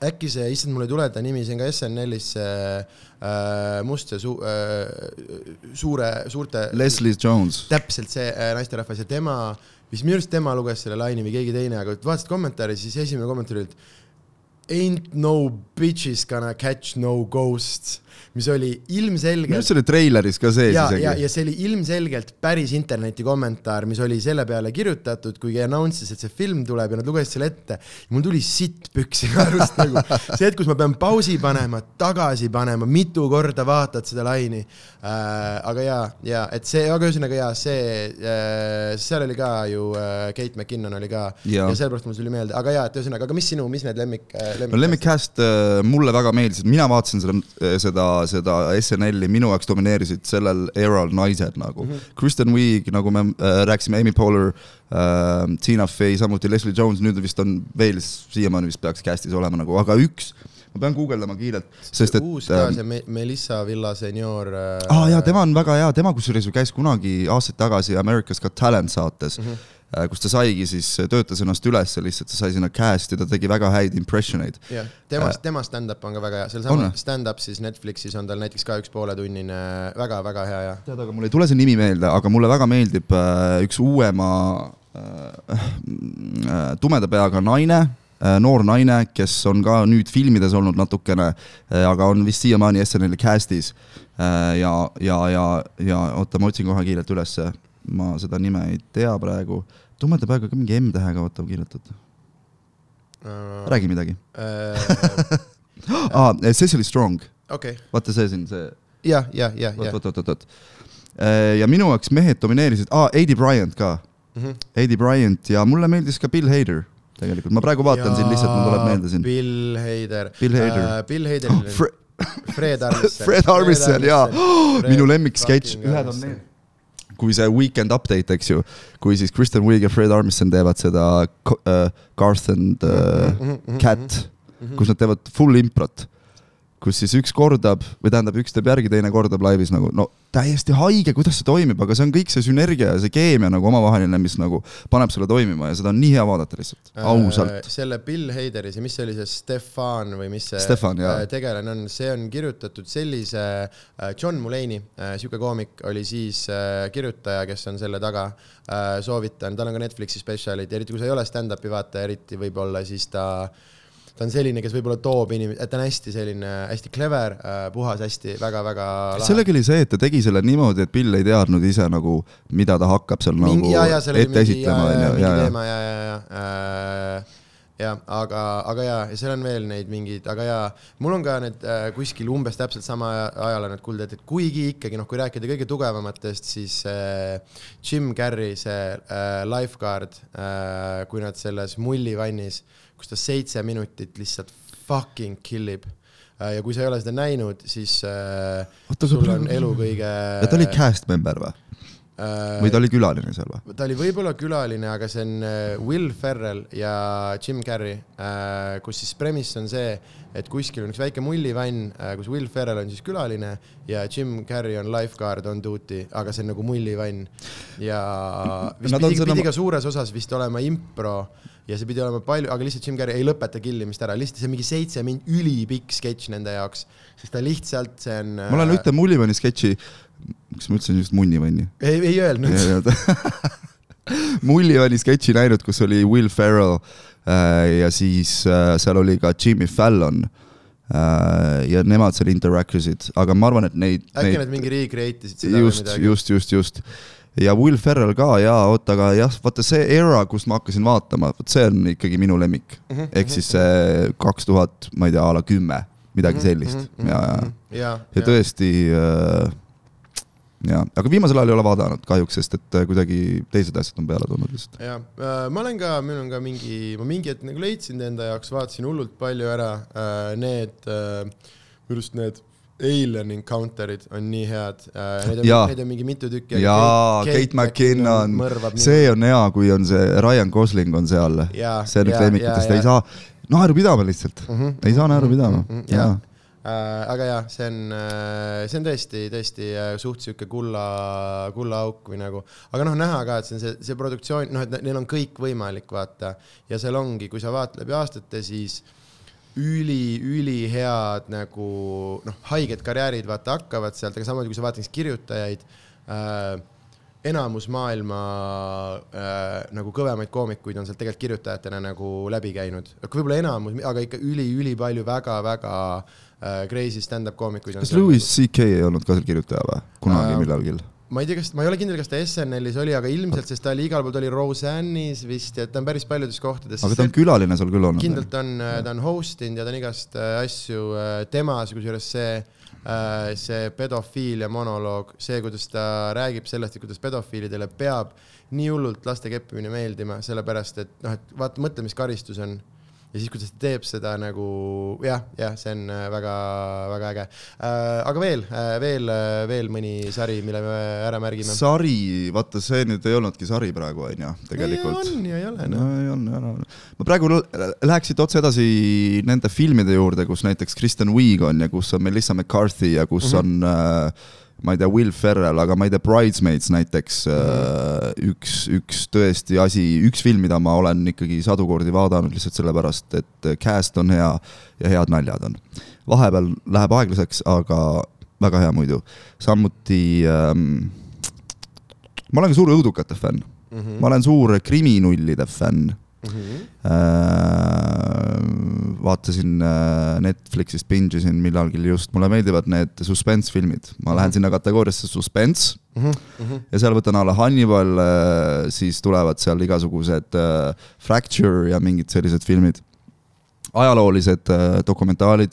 äkki see, issand, mul ei tule ta nimi, see on ka SNL-is see äh, must ja su- äh,, suure, suurte. Leslie Jones. täpselt see äh, naisterahvas ja tema, mis minu arust tema luges selle laine või keegi teine, aga vaatasid kommentaari, siis esimene kommentaar oli, et Ain't no bitches gonna catch no ghosts mis oli ilmselgelt. minu arust see oli treileris ka sees isegi. ja, ja see oli ilmselgelt päris interneti kommentaar, mis oli selle peale kirjutatud, kui announce'is, et see film tuleb ja nad lugesid selle ette. mul tuli sitt püksi naerust nagu [laughs] see hetk, kus ma pean pausi panema, tagasi panema, mitu korda vaatad seda laini äh,. aga ja, ja et see, aga ühesõnaga ja see äh,, seal oli ka ju äh, Kate McKinnon oli ka ja, ja sellepärast mul tuli meelde, aga ja, et ühesõnaga, aga mis sinu, mis need lemmik, äh, lemmik? no lemmikcast äh, mulle väga meeldis, mina vaatasin seda, äh, seda seda SNL-i minu jaoks domineerisid sellel eral naised nagu mm. -hmm. Kristen Wiig, nagu me äh, rääkisime, Amy Poehler äh,, Tina Fey, samuti Leslie Jones, nüüd vist on veel, siiamaani vist peaks cast'is olema nagu, aga üks ma pean guugeldama kiirelt, sest et. uus ka, see Me Melissa Villaseñor äh.... aa ah, jaa, tema on väga hea, tema kusjuures ju käis kunagi aastaid tagasi America's Got Talent saates mm. -hmm kus ta saigi siis, äh, töötas ennast üles lihtsalt, ta sai sinna cast'i, ta tegi väga häid impression eid. jah, tema äh,, tema stand-up on ka väga hea, sealsamas stand-up siis Netflixis on tal näiteks ka üks pooletunnine väga-väga hea ja. tead, aga mul ei tule see nimi meelde, aga mulle väga meeldib äh, üks uuema äh, äh, tumeda peaga naine äh,, noor naine, kes on ka nüüd filmides olnud natukene äh,, aga on vist siiamaani SNL-i cast'is äh,. ja, ja, ja, ja oota, ma otsin kohe kiirelt ülesse ma seda nime ei tea praegu. tumeda peaga ka mingi M-tähega, oota, kirjutatud uh,. räägi midagi uh,. [laughs] ah, Cecily Strong okay.. vaata see siin, see. jah, jah, jah, jah. oot, oot, oot, oot. Äh, ja minu jaoks mehed domineerisid ah,, Aidy Bryant ka mm. -hmm. Aidy Bryant ja mulle meeldis ka Bill Hader tegelikult, ma praegu vaatan ja, siin lihtsalt, mul tuleb meelde siin. Bill Hader. Bill Hader uh,. Bill [gasps] Hader oh, Fre. [laughs] Fred Armisen. Fred Armisen, jaa. [gasps] minu lemmik sketš, ühed on need kui see Weekend Update, eks ju, kui siis Kristen Wiig ja Fred Armisen teevad seda uh, Garth and uh, Cat kus nad teevad full improt kus siis üks kordab või tähendab, üks teeb järgi, teine kordab laivis nagu no täiesti haige, kuidas see toimib, aga see on kõik see sünergia ja see keemia nagu omavaheline, mis nagu paneb selle toimima ja seda on nii hea vaadata lihtsalt, äh, ausalt. selle Bill Haderi, see, mis see oli, see Stefan või mis see Stefan, äh, tegelane on, see on kirjutatud sellise äh,, John Mulaney äh,, sihuke koomik, oli siis kirjutaja, kes on selle taga soovitan, tal on ka Netflixi spetsialid, eriti kui sa ei ole stand-up'i vaataja, eriti võib-olla siis ta äh, ta on selline, kes võib-olla toob inimesi, et ta on hästi selline, hästi clever äh,, puhas, hästi väga-väga sellega oli see, et ta tegi selle niimoodi, et Bill ei teadnud ise nagu, mida ta hakkab seal mingi, nagu ja, ja, ette esitama, onju. mingi teema ja, ja, ja äh, jah, aga, aga jaa, ja seal on veel neid mingeid, aga jaa, mul on ka need äh, kuskil umbes täpselt sama ajal on need kulded, et kuigi ikkagi noh, kui rääkida kõige tugevamatest, siis äh, Jim Carrey, see äh, lifeguard äh,, kui nad selles mullivannis äh, kus ta seitse minutit lihtsalt fucking kill ib äh, ja kui sa ei ole seda näinud, siis äh, Oota, sul on elu kõige. ta oli cast member või? äh, või ta oli külaline seal või? ta oli võib-olla külaline, aga see on Will Ferrell ja Jim Carrey, kus siis premise on see, et kuskil on üks väike mullivann, kus Will Ferrell on siis külaline ja Jim Carrey on lifeguard on duty, aga see on nagu mullivann. ja vist Nad pidi, pidi ka suures osas vist olema impro ja see pidi olema palju, aga lihtsalt Jim Carrey ei lõpeta killimist ära, lihtsalt see on mingi seitse mind ülipikk sketš nende jaoks, sest ta lihtsalt, see on. ma olen ühte Mullivanni sketši, kas ma ütlesin just Munnivanni? ei, ei öelnud. [laughs] Mullivanni sketši näinud, kus oli Will Ferrell äh, ja siis äh, seal oli ka Jimmy Fallon äh, ja nemad seal interact isid, aga ma arvan, et neid, äkki neid nad mingi recreate isid seda just, just, just, just. Ja Will Ferrell ka ja oota, aga jah, vaata see era, kus ma hakkasin vaatama, vot see on ikkagi minu lemmik. Mhm, ehk siis see kaks tuhat, ma ei tea, a la kümme, midagi sellist ja, ja, ja, ja tõesti äh, ja, aga viimasel ajal ei ole vaadanud kahjuks, sest et äh, kuidagi teised asjad on peale tulnud lihtsalt. ja ma olen ka, minul on ka mingi, ma mingi hetk nagu leidsin enda jaoks, vaatasin hullult palju ära. Need, minu arust need Alien Encounter'id on nii head. Neid on, neid on mingi mitu tükki. jaa, Kate McKinnon, see on hea, kui on see Ryan Gosling on seal. See on üks lemmikutest, ei saa naeru pidama lihtsalt mm, Mhm, -hmm. ei saa naeru pidama mhm, ja jaa. äh,. aga jah, see on, see on tõesti, tõesti äh, suht sihuke kulla, kullaauk või nagu, aga noh, näha ka, et see on see, see produktsioon, noh, et neil on kõik võimalik, vaata. ja seal ongi, kui sa vaatad läbi aastate, siis üli, ülihead nagu noh, haiged karjäärid vaata hakkavad sealt, aga samamoodi kui sa vaatad näiteks kirjutajaid äh,, enamus maailma äh, nagu kõvemaid koomikuid on sealt tegelikult kirjutajatena nagu läbi käinud, võib-olla enamus, aga ikka üli-ülipalju väga-väga äh, crazy stand-up koomikuid. kas Louis CK ei olnud ka seal kirjutaja või, kunagi Äh, millalgi? Ma ei tea, kas, ma ei ole kindel, kas ta SNL-is oli, aga ilmselt, sest ta oli igal pool, ta oli Roseanne'is vist ja ta on päris paljudes kohtades. aga ta on külaline seal küll olnud. kindlalt on, ta on host inud ja ta on igast äh, asju äh, temas, kusjuures see, see pedofiilia monoloog, see, kuidas ta räägib sellest, et kuidas pedofiilidele peab nii hullult laste keppimine meeldima, sellepärast et noh, et vaata, mõtle, mis karistus on. Ja siis, kuidas ta teeb seda nagu jah, jah, see on väga-väga äge. aga veel, veel, veel mõni sari, mille me ära märgime. sari, vaata see nüüd ei olnudki sari praegu onju, tegelikult. on ja ei ole no noh. ei on, ei ole. ma praegu l- läheks siit otse edasi nende filmide juurde, kus näiteks Kristen Wiig on ja kus on Melissa McCarthy ja kus mm -hmm. on äh, ma ei tea, Will Ferrell, aga ma ei tea, Bridesmaids näiteks äh, üks, üks tõesti asi, üks film, mida ma olen ikkagi sadu kordi vaadanud lihtsalt sellepärast, et cast on hea ja head naljad on. vahepeal läheb aeglaseks, aga väga hea muidu. samuti ähm, ma olen ka suur õudukate fänn, Mhm. ma olen suur kriminullide fänn Äh, vaatasin äh, Netflixist, binge isin millalgi just, mulle meeldivad need suspense-filmid, ma lähen sinna kategooriasse suspense Mhm. ja seal võtan alla Hannibal, siis tulevad seal igasugused äh, Fracture ja mingid sellised filmid. ajaloolised äh, dokumentaalid,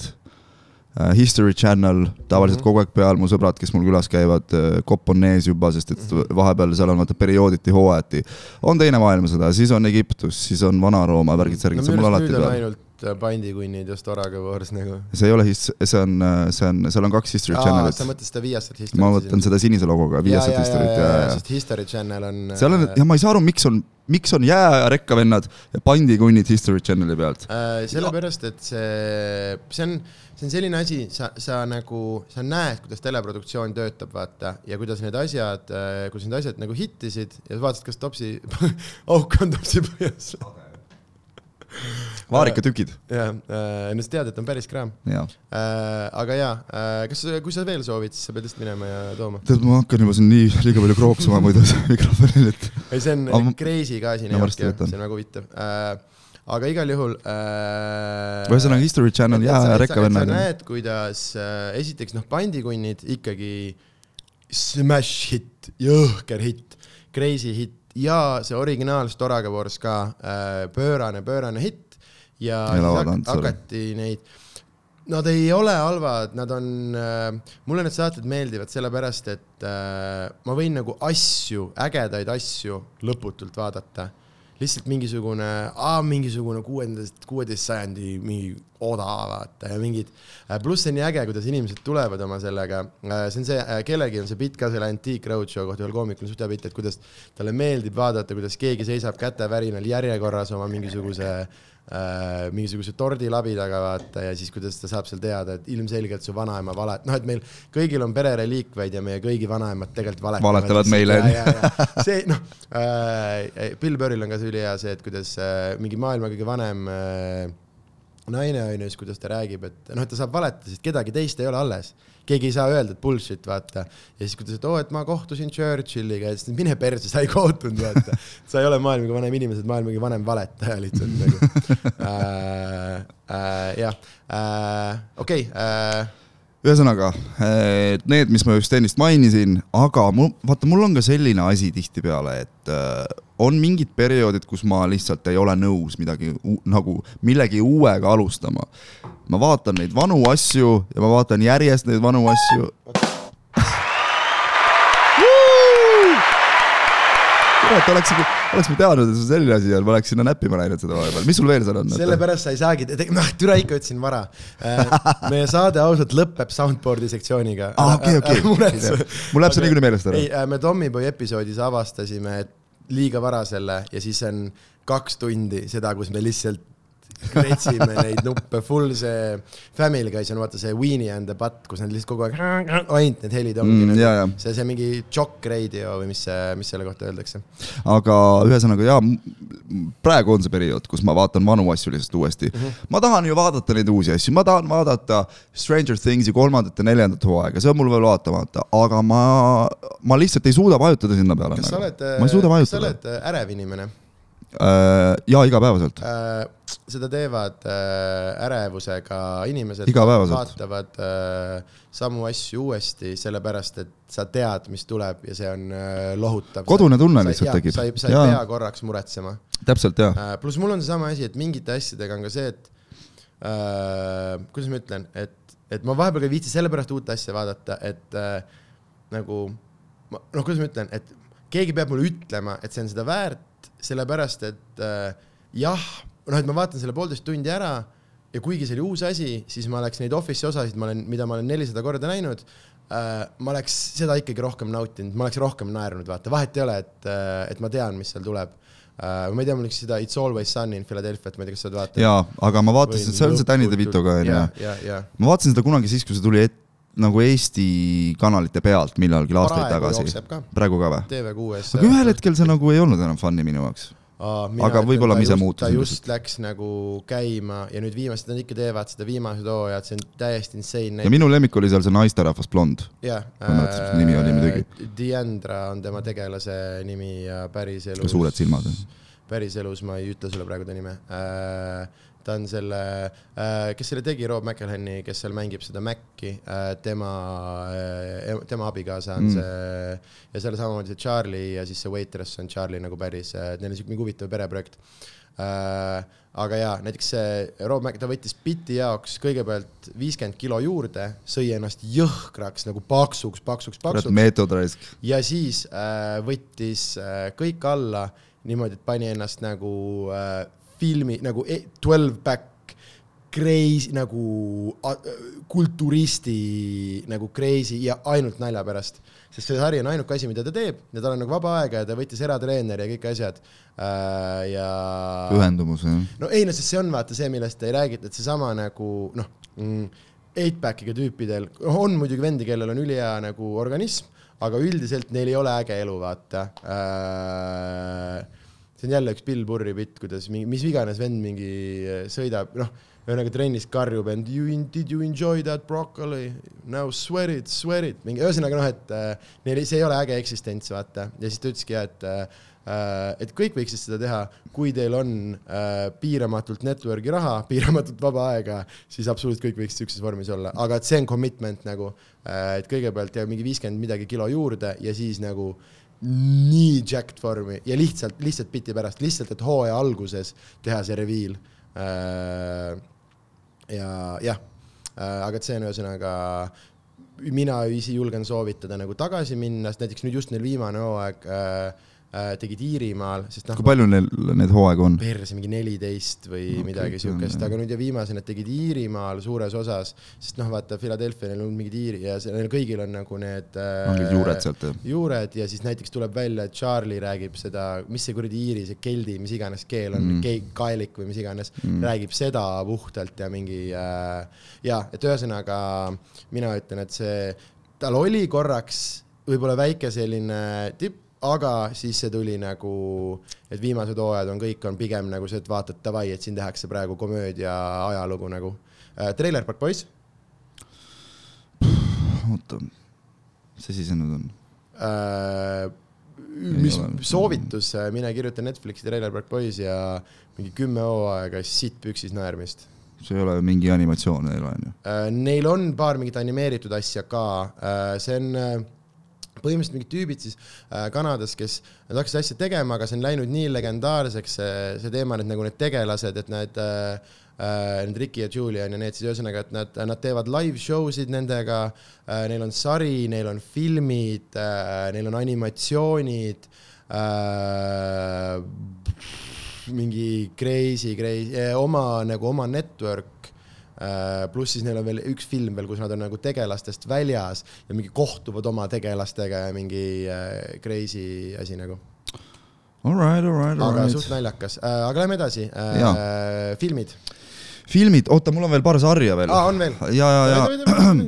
History Channel tavaliselt Mhm. kogu aeg peal, mu sõbrad, kes mul külas käivad, kopp on ees juba, sest et Mhm. vahepeal seal on vaata periooditi, hooajati. on Teine maailmasõda, siis on Egiptus, siis on Vana-Rooma värgid-särgid, see on mul alati peal. ainult äh, pandikunnid ja Storaga Wars nagu. see ei ole his-, see on, see on, seal on kaks History sa Channelit. mõtled seda Viasat History't? ma mõtlen seda sinise logoga, Viasat History't ja, ja, ja sest History Channel on. seal on, ja ma ei saa aru, miks on, miks on jääaja rekkavennad ja pandikunnid History Channeli pealt. äh, sellepärast, et see, see on, see on selline asi, sa, sa nagu, sa näed, kuidas teleproduktsioon töötab, vaata, ja kuidas need asjad, kuidas need asjad nagu hittisid ja vaatasid, kas Topsi [laughs] auk on Topsi põhjas. vaarikatükid, jah, no sa tead, et on päris kraam. aga jaa, kas, kui sa veel soovid, siis sa pead lihtsalt minema ja tooma. tead, ma hakkan juba siin nii liiga palju krooksuma muidu mikrofonil, et ei, see on crazy ka siin see on väga huvitav äh,. Aga igal juhul äh,. ühesõnaga History Channel jääaja rekkavennad. sa näed, kuidas äh, esiteks noh, pandikunnid ikkagi smash hit, jõhker hitt, crazy hitt ja see originaal Storaga Wars ka äh, pöörane, pöörane hitt ja Ja hak- hakati neid Nad ei ole halvad, nad on äh,, mulle need saated meeldivad sellepärast, et äh, ma võin nagu asju, ägedaid asju lõputult vaadata. Lihtsalt mingisugune, mingisugune kuuendast, kuueteist sajandi mingi oda, vaata ja mingid, pluss see on nii äge, kuidas inimesed tulevad oma sellega, see on see, kellelgi on see bitt ka selle Antique Roadshow kohta, ühel koomikul on suht hea bitt, et kuidas talle meeldib vaadata, kuidas keegi seisab kätevärinal järjekorras oma mingisuguse äh, mingisuguse tordilabi taga vaata ja siis kuidas ta saab seal teada, et ilmselgelt su vanaema valet-, noh, et meil kõigil on perereliikveid ja meie kõigi vanaemad tegelikult valetavad. valetavad meile. see noh äh,, Bill Burril on ka see ülihea see, et kuidas äh, mingi maailma kõige vanem äh, naine on ju, siis kuidas ta räägib, et noh, et ta saab valetada, sest kedagi teist ei ole alles keegi ei saa öelda, et bullshit, vaata. ja siis, kui ta ütleb, et oo, et ma kohtusin Churchilliga, siis mine perse, sa ei kohtunud, vaata. sa ei ole maailma kõige vanem inimene, sa oled maailma kõige vanem valetaja lihtsalt nagu [laughs] äh,. Äh, jah äh,, okei okay, äh, ühesõnaga, need, mis ma just ennist mainisin, aga mul, vaata, mul on ka selline asi tihtipeale, et äh, on mingid perioodid, kus ma lihtsalt ei ole nõus midagi nagu millegi uuega alustama. ma vaatan neid vanu asju ja ma vaatan järjest neid vanu asju kurat, oleks, oleks ma teadnud, et sul selline asi on, ma oleks sinna näppima läinud seda vahepeal, mis sul veel seal on? sellepärast sa ei saagi, noh, türa ikka ütlesin vara. Äh, meie saade ausalt lõpeb soundboard'i sektsiooniga. aa, okei, okei. [laughs] mul läheb see niikuinii meelest ära. ei, äh, me Tommyboy episoodis avastasime, et liiga vara selle ja siis on kaks tundi seda, kus me lihtsalt kretsime neid nuppe, full see Family Guy's on vaata see Weenie and the Butt, kus nad lihtsalt kogu aeg ainult need helid ongi mm,. Nagu, see, see mingi Jock Radio või mis mis selle kohta öeldakse. aga ühesõnaga jaa, praegu on see periood, kus ma vaatan vanu asju lihtsalt uuesti mm. -hmm. ma tahan ju vaadata neid uusi asju, ma tahan vaadata Stranger Things'i kolmandat ja neljandat hooaega, see on mul veel vaatamata, aga ma, ma lihtsalt ei suuda vajutada sinna peale. kas sa nagu. oled, suuda vajutada. kas sa oled ärev inimene? Äh, jaa, igapäevaselt. Äh, seda teevad äh, ärevusega inimesed, vaatavad samu asju uuesti, sellepärast et sa tead, mis tuleb ja see on lohutav. kodune tunne lihtsalt tekib. sa ei, sa ei ja. pea korraks muretsema. täpselt, jaa. pluss mul on seesama asi, et mingite asjadega on ka see, et äh, kuidas ma ütlen, et, et ma vahepeal ei viitsi sellepärast uut asja vaadata, et äh, nagu noh, kuidas ma ütlen, et keegi peab mulle ütlema, et see on seda väärt sellepärast et äh, jah, noh, et ma vaatan selle poolteist tundi ära ja kuigi see oli uus asi, siis ma oleks neid Office'i osasid, ma olen, mida ma olen nelisada korda näinud äh,, ma oleks seda ikkagi rohkem nautinud, ma oleks rohkem naernud, vaata, vahet ei ole, et äh,, et ma tean, mis seal tuleb uh,. ma ei tea, mul üks seda It's always sunny in Philadelphia't, ma ei tea, kas sa oled vaadanud. jaa, aga ma vaatasin, see on see Danny DeVito'ga onju. ma vaatasin seda kunagi siis, kui see tuli ette nagu Eesti kanalite pealt millalgi aastaid tagasi. praegu ka või? TV6-s. aga ühel hetkel see nagu ei olnud enam fun'i minu jaoks. aga võib-olla ma ise muutusin. ta just läks nagu käima ja nüüd viimased nad ikka teevad seda viimased hooajad, see on täiesti insane. ja minu lemmik oli seal see naisterahvas blond. jah. ma ei mäleta, mis nimi oli muidugi. Diandra on tema tegelase nimi ja päriselus. suured silmad. päriselus ma ei ütle sulle praegu ta nime äh, ta on selle, äh, kes selle tegi, Rob McElhenney, kes seal mängib seda Maci, äh, tema, äh, tema abikaasa on mm. see ja seal samamoodi see Charlie ja siis see waitress on Charlie nagu päris, neil on siuke mingi huvitav pereprojekt aga jaa, näiteks see Rob Mac, ta võttis biti jaoks kõigepealt viiskümmend kilo juurde, sõi ennast jõhkraks nagu paksuks, paksuks, paksuks. meetod raisk. ja siis võttis kõik alla niimoodi, et pani ennast nagu filmi nagu e, twelve back crazy nagu kulturisti nagu crazy ja ainult nalja pärast. sest see sari on ainuke asi, mida ta teeb ja tal on nagu vaba aega ja ta võttis eratreeneri ja kõik asjad äh,. ja. pühendumus jah. no ei no sest see on vaata see, millest ei räägita, et seesama nagu noh mm,, eightpackiga tüüpidel on muidugi vendi, kellel on ülihea nagu organism, aga üldiselt neil ei ole äge elu, vaata äh, see on jälle üks Bill Burri bitt, kuidas mingi, mis iganes vend mingi äh, sõidab, noh, ühesõnaga trennis karjub end, you in, did you enjoy that broccoli, now sweat it, sweat it, mingi ühesõnaga noh, et äh, neil, see ei ole äge eksistents, vaata, ja siis ta ütleski, et äh, et kõik võiksid seda teha, kui teil on äh, piiramatult network'i raha, [laughs] piiramatult vaba aega, siis absoluutselt kõik võiksid siukses vormis olla, aga et see on commitment nagu et kõigepealt jääb mingi viiskümmend midagi kilo juurde ja siis nagu äh, nii jacked vormi ja lihtsalt, lihtsalt biti pärast, lihtsalt, et hooaja alguses teha see reveal. Äh, ja jah, äh, aga et see on ühesõnaga, mina ise julgen soovitada nagu tagasi minna, sest näiteks nüüd just neil viimane hooaeg äh, tegid Iirimaal, sest noh kui, palju neil neid hooaegu on? perse mingi neliteist või No okay, midagi siukest, aga nüüd ja viimase nad tegid Iirimaal suures osas, sest noh, vaata Philadelphia neil on mingid Iiri ja neil kõigil on nagu need mingid äh, juured sealt jah? juured ja siis näiteks tuleb välja, et Charlie räägib seda, mis see kuradi iiri, see keldi, mis iganes keel on Mm. kaelik või mis iganes mm., räägib seda puhtalt ja mingi äh, ja et ühesõnaga mina ütlen, et see, tal oli korraks võib-olla väike selline tipp, aga siis see tuli nagu, et viimased hooajad on kõik on pigem nagu see, et vaatad davai, et siin tehakse praegu komöödia ajalugu nagu äh,. Trailer Park Boys oota, mis asi see nüüd on? äh,. mis ole. soovitus, mine kirjuta Netflixi Trailer Park Boys ja mingi kümme hooaega sitt püksis naermist see ei ole mingi animatsioon neil on ju? äh,. Neil on paar mingit animeeritud asja ka äh,, see on äh, põhimõtteliselt mingid tüübid siis äh, Kanadas, kes nad hakkasid asja tegema, aga see on läinud nii legendaarseks, see, see teema, et nagu need tegelased, et need äh, äh, need Ricky ja Julian ja need siis ühesõnaga, et nad, nad teevad live show sid nendega äh,, neil on sari, neil on filmid äh,, neil on animatsioonid äh,, mingi crazy, crazy, oma nagu oma network Äh, pluss siis neil on veel üks film veel, kus nad on nagu tegelastest väljas ja mingi kohtuvad oma tegelastega ja mingi äh, crazy asi nagu. Alright, alright, aga suht alright. naljakas äh,, aga lähme edasi äh, filmid filmid, oota, mul on veel paar sarja veel. aa, on veel? ja, ja, ja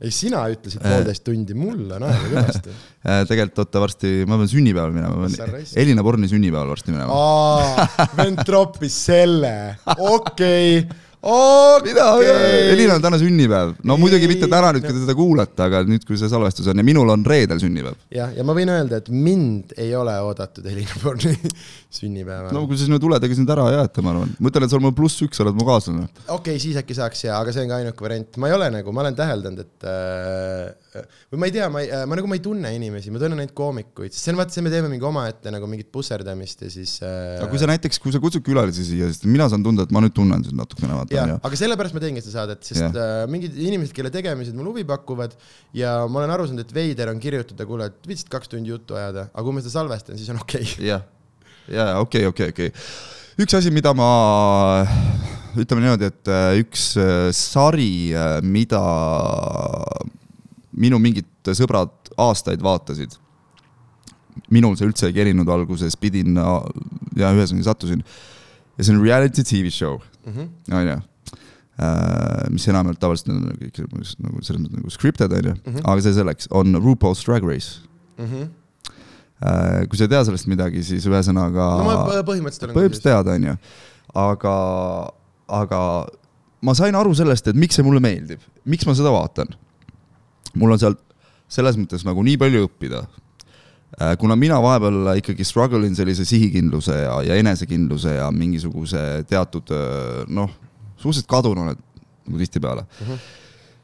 ei, sina ütlesid Äh. poolteist tundi, mul on aega kõvasti. [laughs] Äh, tegelikult oota varsti, ma pean sünnipäeval minema, ma pean Elina Borni sünnipäeval varsti minema. aa, vend troppis selle, [laughs] okei, mida, okei. Elina on täna sünnipäev, no muidugi mitte täna nüüd, kui te seda kuulate, aga nüüd, kui see salvestus on ja minul on reedel sünnipäev. jah, ja ma võin öelda, et mind ei ole oodatud Elina Borni [laughs] sünnipäeval no kui sa sinna tuled, ega sind ära ei jäeta, ma arvan. ma ütlen, et sa oled mu pluss üks, oled mu kaaslane. okei okay,, siis äkki saaks ja, aga see on ka ainuke variant, ma ei ole nagu, ma olen täheldanud, et äh, või ma ei tea, ma ei, ma nagu ma ei tunne inimesi, ma tunnen ainult koomikuid, sest see on vaata see, me teeme mingi omaette nagu mingit pusserdamist ja siis äh, aga kui sa näiteks, kui sa kutsud külalisi siia, siis mina saan tunda, et ma nüüd tunnen sind natukene, vaata jah onju,. aga sellepärast ma teengi seda saadet, sest Jah. äh, mingid inimesed, kelle tegemised mulle huvi pakuvad ja ma olen aru saanud, et veider on kirjutada, kuule, et viitsid kaks tundi juttu ajada, aga kui ma seda salvestan, siis on okei okay.. jah, ja, okei, okei, okei. üks asi, mida ma, ütleme niimoodi, et äh, üks äh, sari, mida minu mingid sõbrad aastaid vaatasid. minul see üldse ei kerinud alguses, pidin ja ühesõnaga sattusin. ja see on reality tv show, Mm -hmm. onju. mis enamjaolt tavaliselt on nagu kõik nagu selles mõttes nagu scripted onju, Mhm. aga see selleks, on RuPaul's Drag Race. Mm -hmm. kui sa ei tea sellest midagi, siis ühesõnaga no ma põ- põhimõtteliselt olen põhimõtteliselt tead, onju. aga, aga ma sain aru sellest, et miks see mulle meeldib, miks ma seda vaatan. mul on sealt selles mõttes nagu nii palju õppida. Kuna mina vahepeal ikkagi struggle in sellise sihikindluse ja, ja enesekindluse ja mingisuguse teatud noh, suhteliselt kadunud nagu tihtipeale mm, Mhm. -hmm.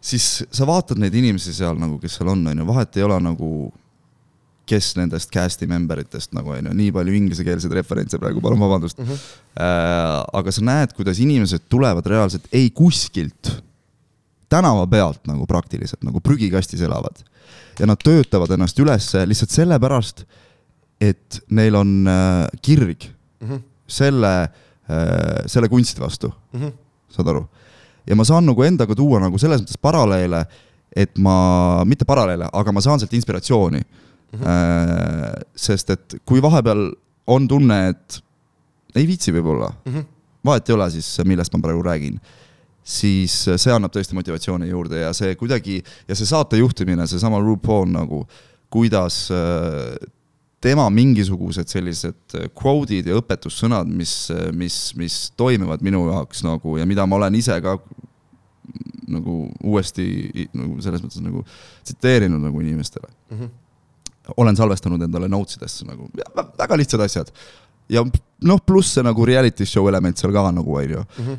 siis sa vaatad neid inimesi seal nagu, kes seal on, onju, vahet ei ole nagu kes nendest cast'i member itest nagu onju, nii palju inglisekeelseid referentse praegu, palun vabandust mm. -hmm. Äh, aga sa näed, kuidas inimesed tulevad reaalselt ei kuskilt, tänava pealt nagu praktiliselt nagu prügikastis elavad ja nad töötavad ennast üles lihtsalt sellepärast, et neil on äh, kirg Mm -hmm. selle äh,, selle kunsti vastu, Mm -hmm. saad aru? ja ma saan nagu endaga tuua nagu selles mõttes paralleele, et ma, mitte paralleele, aga ma saan sealt inspiratsiooni mm. -hmm. sest et kui vahepeal on tunne, et ei viitsi võib-olla Mm -hmm. vahet ei ole siis, millest ma praegu räägin, siis see annab tõesti motivatsiooni juurde ja see kuidagi ja see saate juhtimine, seesama RuPaul nagu, kuidas äh, tema mingisugused sellised quote'id ja õpetussõnad, mis, mis, mis toimivad minu jaoks nagu ja mida ma olen ise ka nagu uuesti nagu selles mõttes nagu tsiteerinud nagu inimestele Mm -hmm. olen salvestanud endale notes idesse nagu väga lihtsad asjad. ja noh, pluss see nagu reality show element seal ka nagu onju Mm -hmm.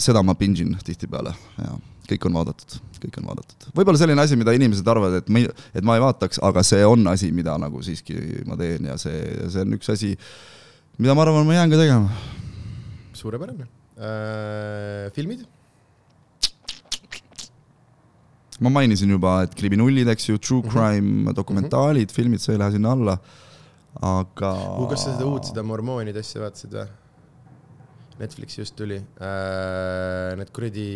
Seda ma binge in tihtipeale ja kõik on vaadatud, kõik on vaadatud. võib-olla selline asi, mida inimesed arvavad, et ma ei, et ma ei vaataks, aga see on asi, mida nagu siiski ma teen ja see, see on üks asi, mida ma arvan, ma jään ka tegema. suurepärane äh,. filmid ma mainisin juba, et kriminullid, eks ju, true Mhm. crime, dokumentaalid, filmid, see ei lähe sinna alla. aga. kas sa seda uut, seda mormoonide asja vaatasid või? Netflixi just tuli äh,, need kuradi,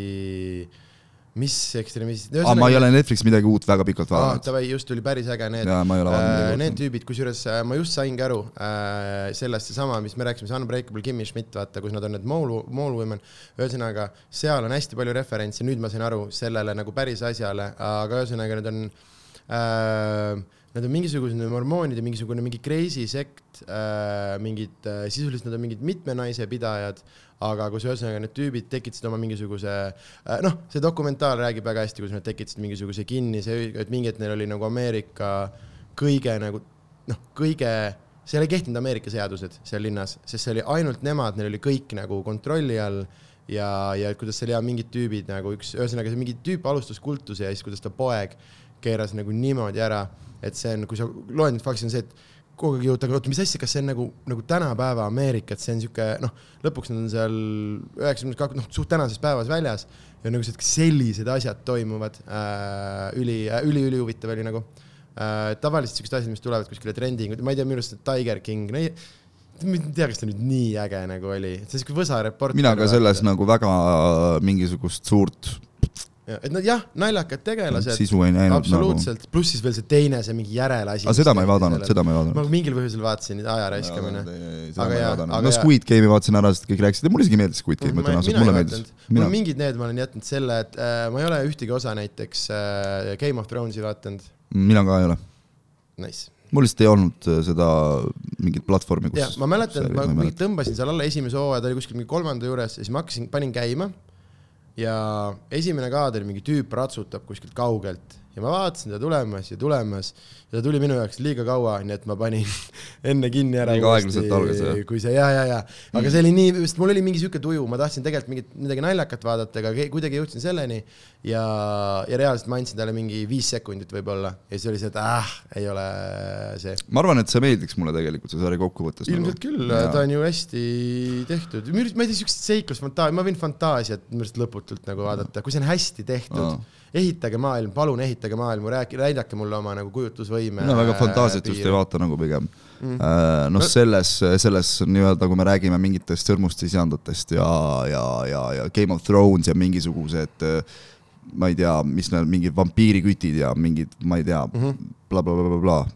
mis ekstremistid. aa, ma ei ole Netflixis midagi uut väga pikalt aa, vaadanud. davai, just tuli päris äge need. Äh, Need tüübid, kusjuures äh, ma just saingi aru äh, sellest seesama, mis me rääkisime, see Unbreakable Kimmy Schmidt, vaata, kus nad on need mole, mole women. ühesõnaga, seal on hästi palju referentse, nüüd ma sain aru sellele nagu päris asjale, aga ühesõnaga need on äh, Nad on mingisugused mormoonid ja mingisugune mingi crazy sekt äh,, mingid äh,, sisuliselt nad on mingid mitme naise pidajad, aga kus ühesõnaga need tüübid tekitasid oma mingisuguse äh, noh, see dokumentaal räägib väga hästi, kuidas nad tekitasid mingisuguse kinnise, et mingi hetk neil oli nagu Ameerika kõige nagu noh, kõige, seal ei kehtinud Ameerika seadused seal linnas, sest see oli ainult nemad, neil oli kõik nagu kontrolli all ja, ja kuidas seal ja mingid tüübid nagu üks, ühesõnaga see mingi tüüp alustas kultuse ja siis kuidas ta poeg keeras nagu niimoodi ära, et see on, kui sa loed neid fakte, on see, et kogu aeg jõutakse, oota, mis asja, kas see on nagu, nagu tänapäeva Ameerika, et see on sihuke noh, lõpuks nad on seal üheksakümnes kaks, noh, suht tänases päevas väljas ja nagu see, et sellised asjad toimuvad äh,, üli äh,, üli-ülihuvitav oli nagu äh,. tavaliselt siuksed asjad, mis tulevad kuskile trending, ma ei tea, minu arust Tiger King, no ei ma ei tea, kas ta nüüd nii äge nagu oli, see on siuke võsa reporter. mina ka selles nagu väga mingisugust suurt et nad jah, naljakad tegelased, sisu ei näinud nagu. absoluutselt, pluss siis veel see teine, see mingi järelasi. aga seda ma ei vaadanud, seda ma ei vaadanud. ma mingil põhjusel vaatasin, aja raiskamine. Aga ma jaa, no. Squid Game'i vaatasin ära, sest kõik rääkisid ja mulle isegi meeldis Squid Game, tõenäoliselt mulle meeldis. mul mingid need, ma olen jätnud selle, et äh, ma ei ole ühtegi osa näiteks äh, Game of Thronesi vaadanud. mina ka ei ole. Nice. mul lihtsalt ei olnud äh, seda mingit platvormi, kus ja ma mäletan, ma mäleta. tõmbasin seal alla esimese hooaja, ta oli kuskil mingi kolmanda juures ja siis ma hakkasin, panin käima. Ja esimene kaader, mingi tüüp ratsutab kuskilt kaugelt ja ma vaatasin ta tulemas ja tulemas ja ta tuli minu jaoks liiga kaua, nii et ma panin [laughs] enne kinni ära. Liiga aeglaselt algas, jah? kui see ja, ja, ja, aga see oli nii, sest mul oli mingi sihuke tuju, ma tahtsin tegelikult mingit midagi naljakat vaadata, aga kuidagi jõudsin selleni ja, ja reaalselt ma andsin talle mingi viis sekundit võib-olla ja siis oli see, et ah, ei ole see. ma arvan, et see meeldiks mulle tegelikult, see sari kokkuvõttes. ilmselt küll, ta on ju hästi tehtud, ma ei tea, siukest seiklusfantaasiat, ma võin fantaasiat minu arust lõputult nagu vaadata, kui see on hästi tehtud Aa.. Ehitage maailm, palun ehitage maailmu, rääkige, näidake mulle oma nagu kujutlusvõime. mina väga fantaasiat just ei vaata nagu pigem Mm. mm.. noh, selles, selles nii-öelda, kui me räägime mingitest sõrmustisandutest ja, ja, ja, ja Game of Thrones ja mingisugused äh, ma ei tea, mis need mingid vampiirikütid ja mingid, ma ei tea Mm -hmm. blablabla.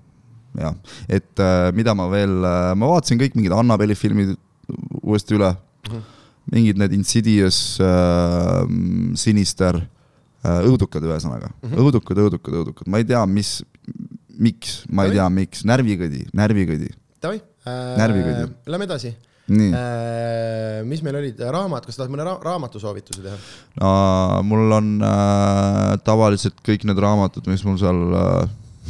jah, et äh, mida ma veel, ma vaatasin kõik mingid Annabeli filmid uuesti üle mm. -hmm. mingid need Insidious äh,, Sinister äh,, õudukad ühesõnaga mm. -hmm. õudukad, õudukad, õudukad, ma ei tea, mis, miks, ma ei Davai. tea, miks, närvikõdi, närvikõdi. Davai äh, Närvikõdi.. Lähme edasi nii äh., äh,. mis meil olid, raamat, kas sa tahad mõne ra raamatusoovituse teha? no, mul on äh, tavaliselt kõik need raamatud, mis mul seal äh,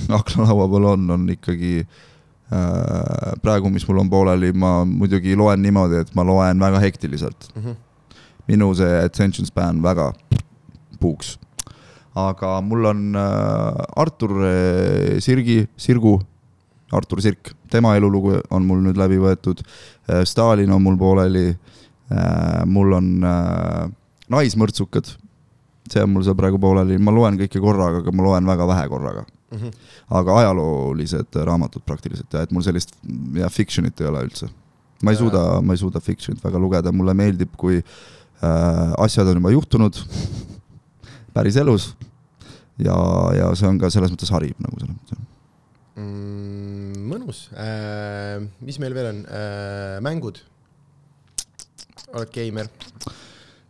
[laughs] aknalaua peal on, on ikkagi äh, praegu, mis mul on pooleli, ma muidugi loen niimoodi, et ma loen väga hektiliselt. Mhm. minu see attention span väga puuks. aga mul on äh, Artur äh, Sirgi, Sirgu, Artur Sirk, tema elulugu on mul nüüd läbi võetud äh,. Stalin on mul pooleli mul on Naismõrtsukad, see on mul seal praegu pooleli, ma loen kõike korraga, aga ma loen väga vähe korraga. Mhm. aga ajaloolised raamatud praktiliselt ja et mul sellist ja fiction'it ei ole üldse. ma ei suuda, ma ei suuda fiction'it väga lugeda, mulle meeldib, kui äh, asjad on juba juhtunud päris elus ja, ja see on ka selles mõttes harib nagu selles mõttes. mm,. mõnus äh,, mis meil veel on äh,, mängud. oled geimer?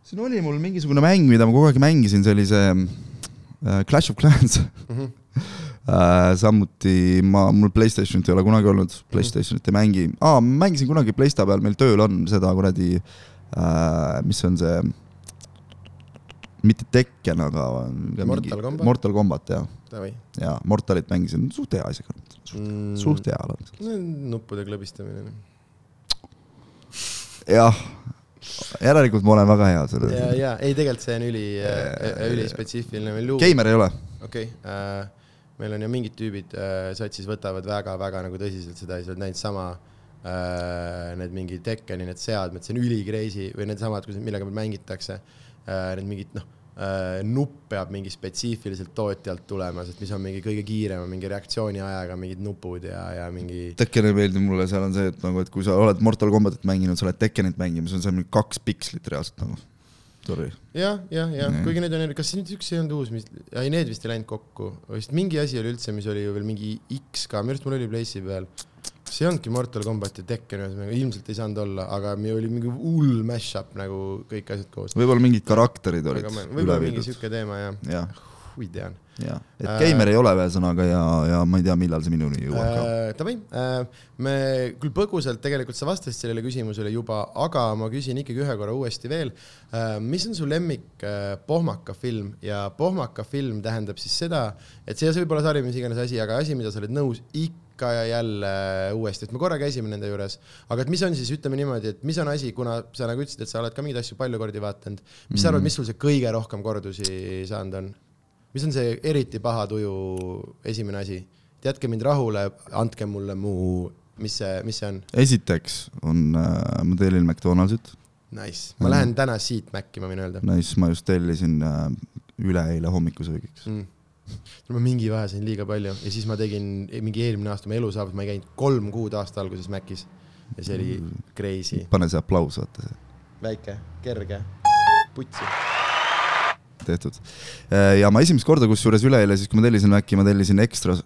siin oli mul mingisugune mäng, mida ma kogu aeg mängisin, see äh, Clash of Clans Mhm. [laughs] äh,. samuti ma, mul Playstationit ei ole kunagi olnud, Playstationit ei mängi ah,, mängisin kunagi Playsta peal, meil tööl on seda kuradi äh,, mis on see, mitte Tekken, aga Mortal Combat? Mortal Combat jah, ja Mortalit mängisin, suht hea isegi, mm,. suht hea on. nuppude klõbistamine. jah, järelikult ma olen väga hea selles ja, ja ei, tegelikult see on üli äh,, ülispetsiifiline meil luua. Geimer ei ole okei okay, äh,, meil on ju mingid tüübid äh, satsis võtavad väga-väga nagu tõsiselt seda ja sa oled näinud sama äh, need mingi Tekkeni need seadmed, see on üli crazy või needsamad, millega meil mängitakse need mingid noh äh, nupp peab mingi spetsiifiliselt tootjalt tulema, sest mis on mingi kõige kiirema mingi reaktsiooniajaga mingid nupud ja, ja mingi Tekken ei meeldi mulle, seal on see, et nagu, et kui sa oled Mortal Combatit mänginud, sa oled Tekkenit mänginud, see on seal mingi kaks pikslit reaalselt nagu. Sorry. jah, jah, jah kuigi need on, kas nüüd üks ei olnud uus, mis, ei need vist ei läinud kokku, vist mingi asi oli üldse, mis oli ju veel mingi X ka, minu arust mul oli Place'i peal. See ei olnudki Mortal Combat ja Tekken ühesõnaga, ilmselt ei saanud olla, aga meil oli mingi hull mash-up nagu kõik asjad koos. võib-olla mingid karakterid olid üle võib-olla mingi viidud. sihuke teema jah, jah, hui tean jah, et Äh, geimer ei ole ühesõnaga ja, ja ma ei tea, millal see minuni jõuab ka. äh,. Davai äh,, me küll põgusalt tegelikult sa vastasid sellele küsimusele juba, aga ma küsin ikkagi ühe korra uuesti veel äh,. mis on su lemmik äh, pohmaka film ja pohmaka film tähendab siis seda, et see see võib olla sari, mis iganes asi, aga asi, mida sa oled nõus ikka ja jälle uuesti, et me korra käisime nende juures, aga et mis on siis, ütleme niimoodi, et mis on asi, kuna sa nagu ütlesid, et sa oled ka mingeid asju palju kordi vaadanud, mis sa arvad, mis sul see kõige rohkem kordusi saanud on? mis on see eriti paha tuju esimene asi? jätke mind rahule, andke mulle mu, mis see, mis see on? esiteks on äh,, ma tellin McDonaldsit, Nice, ma Mhm. lähen täna siit Maci, ma võin öelda nice, ma just tellisin äh, üleeile hommikusöögiks. mm.. Ma mingi vahe sain liiga palju ja siis ma tegin mingi eelmine aasta, ma elu saabus, ma ei käinud kolm kuud aasta alguses Macis ja see oli crazy, pane see aplaus, vaata see, väike, kerge, putsi. tehtud. ja ma esimest korda, kusjuures üleeile siis, kui ma tellisin Maci, ma tellisin ekstra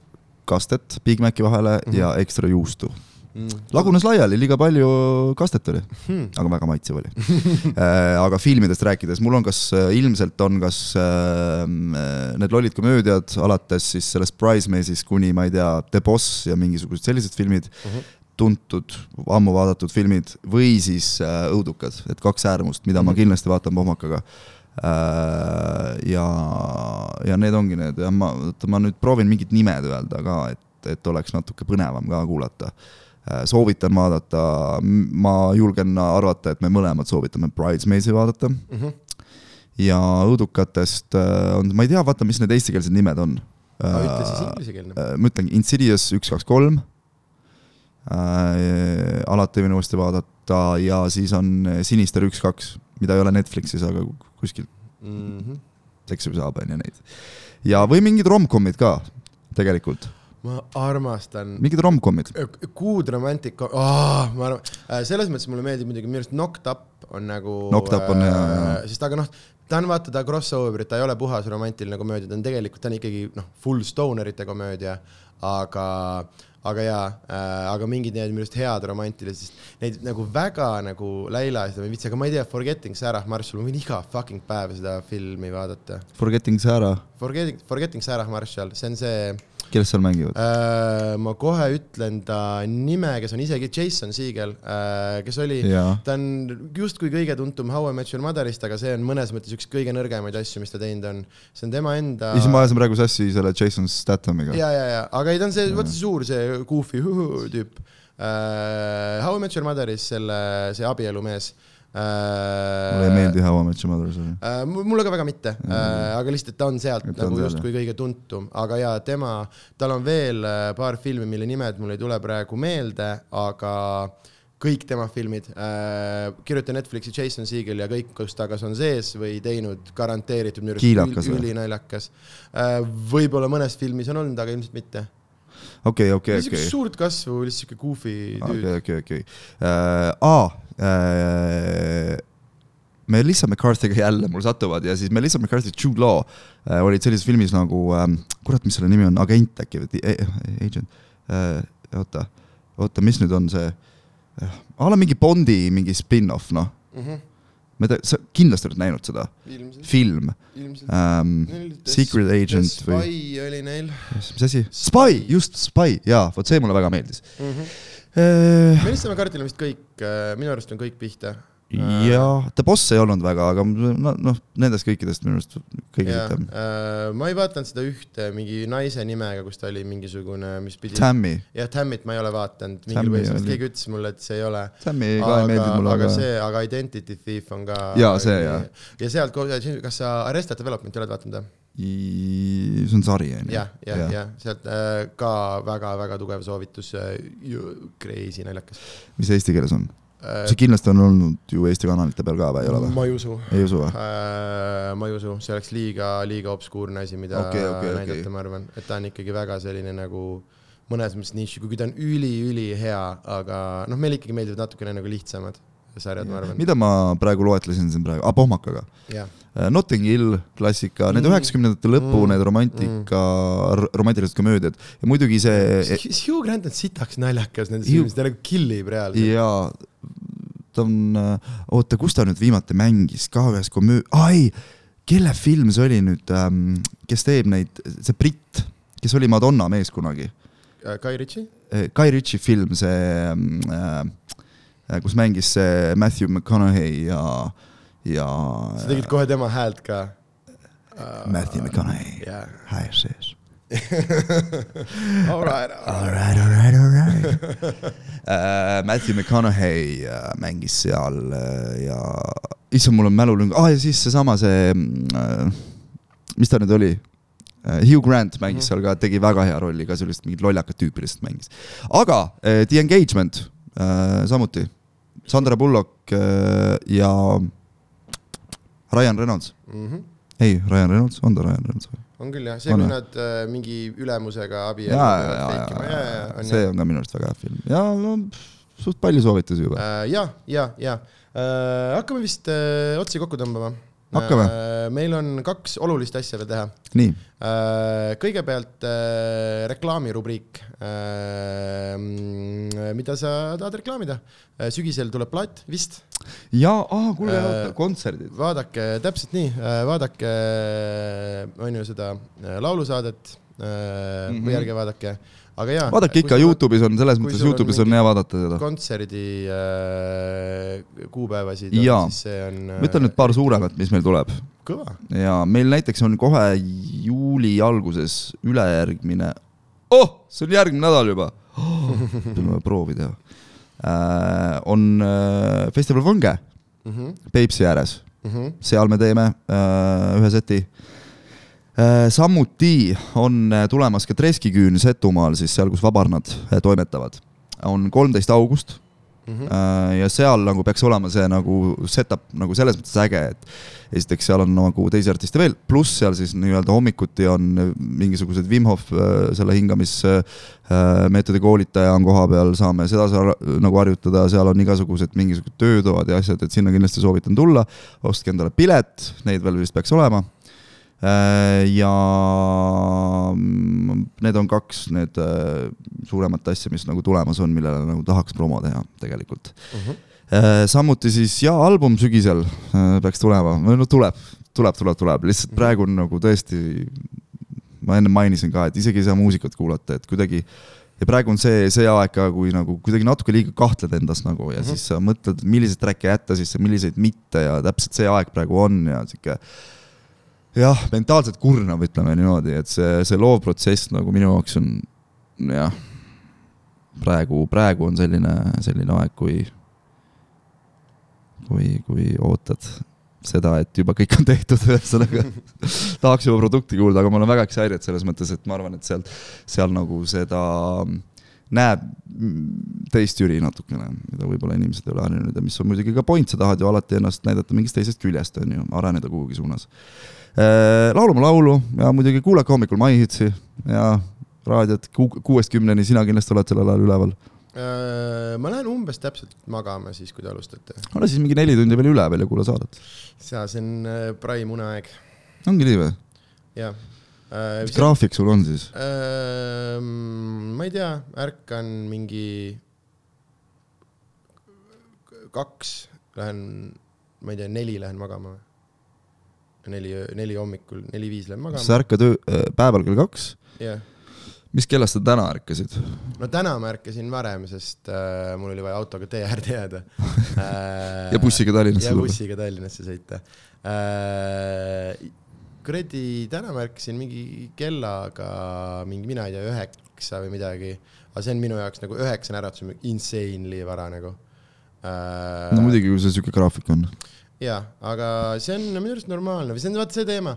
kastet Big Maci vahele mm. -hmm. ja ekstra juustu. Mm. lagunes laiali, liiga palju kastet oli, Hmm. aga väga maitsev oli. [laughs] aga filmidest rääkides, mul on kas, ilmselt on kas äh, need lollid komöödiad alates siis sellest Bridesmaidist kuni ma ei tea, The Boss ja mingisugused sellised filmid Mhm. tuntud, ammu vaadatud filmid või siis äh, õudukad, et kaks äärmust, mida mm -hmm. ma Mhm. kindlasti vaatan pohmakaga äh,. ja, ja need ongi need ja ma, oota ma nüüd proovin mingid nimed öelda ka, et, et oleks natuke põnevam ka kuulata äh,. Soovitan vaadata, ma julgen arvata, et me mõlemad soovitame Bridesmaidsi vaadata Mm -hmm. ja õudukatest äh, on, ma ei tea, vaata, mis need eestikeelsed nimed on. ütle siis inglisekeelne. Äh, ma ütlengi Insidious üks, kaks, kolm äh,. alati võin uuesti vaadata ja siis on Sinister üks, kaks, mida ei ole Netflixis, aga kuskilt Mm -hmm. seksib saab, on ju neid. ja, või mingid romcom'id ka tegelikult, ma armastan mingid romcom'id. Good Romantic oh,, ma arvan, selles mõttes mulle meeldib muidugi minu arust Knocked Up on nagu. Knocked Up on hea, jaa. sest aga noh, ta on vaata ta crossover, ta ei ole puhas romantiline komöödia, ta on tegelikult, ta on ikkagi noh, full stonerite komöödia, aga, aga jaa äh,, aga mingid need minu arust head romantilised, neid nagu väga nagu Läilasid ma ei viitsi, aga ma ei tea, Forgetting Sarah Marshall, ma võin iga fucking päev seda filmi vaadata. Forgetting Sarah, Forgetting, Forgetting Sarah Marshall, see on see kes seal mängivad? Äh, ma kohe ütlen ta nime, kes on isegi Jason Siegel, kes oli, ta on justkui kõige tuntum How I Met Your Mother'ist, aga see on mõnes mõttes üks kõige nõrgemaid asju, mis ta teinud on. see on tema enda. siis ma ajasin praegu sassi selle Jason Statamiga. ja, ja, ja, aga ei, ta on see, vaata see suur, see goofy [laughs] tüüp uh,. How I Met Your Mother'is selle, see abielumees uh,. Mulle ei meeldi How I Met Your Mother, sorry. Uh, mulle ka väga mitte uh,, aga lihtsalt ta on sealt ta nagu justkui kõige tuntum, aga jaa, tema, tal on veel uh, paar filmi, mille nimed mul ei tule praegu meelde, aga kõik tema filmid uh,, kirjuta Netflixi Jason Siegel ja kõik, kus ta kas on sees või teinud, garanteeritud minu Kiilakas või? ülinaljakas uh,. võib-olla mõnes filmis on olnud, aga ilmselt mitte. okei, okei, okei. suurt kasvu, lihtsalt siuke goofy tüüp. okei, okei, okei. aa, Melissa McCarthy'ga jälle mul satuvad ja siis Melissa McCarthy, Jude Law äh, olid sellises filmis nagu ähm,, kurat, mis selle nimi on, agent äkki või eh, agent äh,, oota, oota, mis nüüd on see äh,, a la mingi Bondi mingi spin-off, noh, ma ei tea, sa kindlasti oled näinud seda, film ähm,, Secret Agent või Spy oli neil mis asi, Spy, just Spy, jaa, vot see mulle väga meeldis mm. -hmm. äh,. Melissa McCarthy'l on vist kõik, minu arust on kõik pihta. jah, The Boss ei olnud väga, aga no, noh, nendest kõikidest minu arust kõige ja hitem. äh, ma ei vaadanud seda ühte mingi naise nimega, kus ta oli mingisugune, mis pidi. Tammy, jah, Tammit ma ei ole vaadanud, mingil põhjusel, keegi ütles mulle, et see ei ole. Tammy ka ei aga meeldinud, mulle aga see, aga Identity Thief on ka. Jaa, see, jah. ja sealt, kas sa Arrested Development'i oled vaadanud või? see on sari, on ju. jah, jah, jah, sealt äh, ka väga-väga tugev soovitus, crazy naljakas mis eesti keeles on? See kindlasti on olnud ju Eesti kanalite peal ka või ei ole või? ma ei usu. ei usu või? ma ei usu, see oleks liiga, liiga obskuurne asi, mida okei, okei. näidata, ma arvan, et ta on ikkagi väga selline nagu mõnes mõttes nišš, kuigi ta on üli-ülihea, aga noh, meile ikkagi meeldivad natukene nagu lihtsamad sarjad, ma arvan. mida ma praegu loetlesin siin praegu, ah Pohmakaga. jah, Notting Hill, klassika, need Mm. üheksakümnendate lõpu Mm. need romantika, romantilised komöödiad ja muidugi see Hugh Grant on sitaks naljakas nendes filmides, ta nagu killib reaalselt. ja ta on, oota, kus ta nüüd viimati mängis ka ühes komöö-, ai, kelle film see oli nüüd, kes teeb neid, see britt, kes oli Madonna mees kunagi. Guy Ritchie? Guy Ritchie film, see äh,, kus mängis see Matthew McConaughey ja, ja. sa tegid kohe tema häält ka. Matthew McConaughey, jah. hi sis. [laughs] Alright, Alright, alright, alright uh,. Matthew McConaughey uh, mängis seal uh, ja issand, mul on mälulünk ah,, ja siis seesama see uh,, mis ta nüüd oli uh,, Hugh Grant mängis seal ka, tegi väga hea rolli ka sellist mingit lollakat tüüpi lihtsalt mängis. aga uh, The Engagement uh, samuti, Sandra Bullock uh, ja Ryan Reynolds, Mhm. ei, Ryan Reynolds, on ta Ryan Reynolds või? on küll jah, see, On kui nad äh, mingi ülemusega abielluvad ja, ja, ja, ja, ja, see on ka minu arust väga hea film ja no suht palju soovitusi juba. ja, ja, ja hakkame vist äh, otsi kokku tõmbama. Hakkame. meil on kaks olulist asja veel teha. nii, kõigepealt äh, reklaamirubriik. mida sa tahad reklaamida? sügisel tuleb plaat vist, ja, aa, kuule Äh,, kontserdid. vaadake täpselt nii, vaadake on ju seda äh, laulusaadet mm. -hmm. või ärge vaadake, aga jaa. vaadake ikka, Youtube'is on, selles mõttes Youtube'is on hea vaadata seda. kontserdi äh, kuupäevasid, siis see on äh, ma ütlen nüüd paar suuremat, mis meil tuleb kõva. ja meil näiteks on kohe juuli alguses ülejärgmine, oh, see on järgmine nädal juba oh. [laughs] peame proovi teha äh,. on äh, festival Võnge Mhm, Peipsi ääres, seal me teeme äh, ühe seti äh,. Samuti on äh, tulemas ka Treskiküün Setumaal, siis seal, kus vabarnad äh, toimetavad. on kolmteist august mhm. äh, ja seal nagu peaks olema see nagu setup nagu selles mõttes äge, et esiteks seal on nagu teisi artiste veel, pluss seal siis nii-öelda hommikuti on mingisugused Wim Hof äh, selle hingamismeetodi koolitaja on kohapeal, saame seda sa- nagu harjutada, seal on igasugused mingisugused töötoad ja asjad, et sinna kindlasti soovitan tulla. ostke endale pilet, neid veel vist peaks olema. Ja mm, need on kaks need äh, suuremat asja, mis nagu tulemas on, millele nagu tahaks promo teha tegelikult. Mhm. samuti siis jaa, album sügisel äh, peaks tulema, või no tuleb, tuleb, tuleb, tuleb, lihtsalt praegu on nagu tõesti, ma enne mainisin ka, et isegi ei saa muusikat kuulata, et kuidagi ja praegu on see, see aeg ka, kui nagu kuidagi natuke liiga kahtled endas nagu ja mm -hmm. siis sa mõtled, milliseid track'e jätta sisse, milliseid mitte ja täpselt see aeg praegu on ja sihuke jah, mentaalselt kurnav, ütleme niimoodi, et see, see loovprotsess nagu minu jaoks on jah, praegu, praegu on selline, selline aeg, kui kui, kui ootad seda, et juba kõik on tehtud, [laughs] ühesõnaga tahaks juba produkti kuulda, aga ma olen väga excited selles mõttes, et ma arvan, et sealt, seal nagu seda näeb teist Jüri natukene, mida võib-olla inimesed ei ole harjunud ja mis on muidugi ka point, sa tahad ju alati ennast näidata mingist teisest küljest, on ju, areneda kuhugi suunas. Laulame laulu ja muidugi kuulake hommikul My Hitsi ja raadiot ku- kuuest kümneni, sina kindlasti oled sellel ajal üleval. Äh, ma lähen umbes täpselt magama siis, kui te alustate. ole siis mingi neli tundi veel üleval ja kuula saadet. see, see on äh, prime uneaeg, ongi nii või? jah. mis graafik sul on siis? ma ei tea, ärkan mingi kaks, lähen, ma ei tea, neli lähen magama. neli, neli hommikul, neli-viis lähen kas sa magama, ärkad öö- päeval kell kaks? jah. mis kellast sa täna ärkasid? no täna ma ärkasin varem, sest äh, mul oli vaja autoga tee äärde jääda [laughs] äh, ja bussiga Tallinnasse ja bussiga Tallinnasse sõita äh,. kuradi, täna ma ärkasin mingi kellaga mingi, mina ei tea, üheksa või midagi. aga see on minu jaoks nagu üheksane äratus insanely vara nagu äh,. no muidugi, kui see siuke graafik on. jaa, aga see on minu arust normaalne või see on vaata see teema.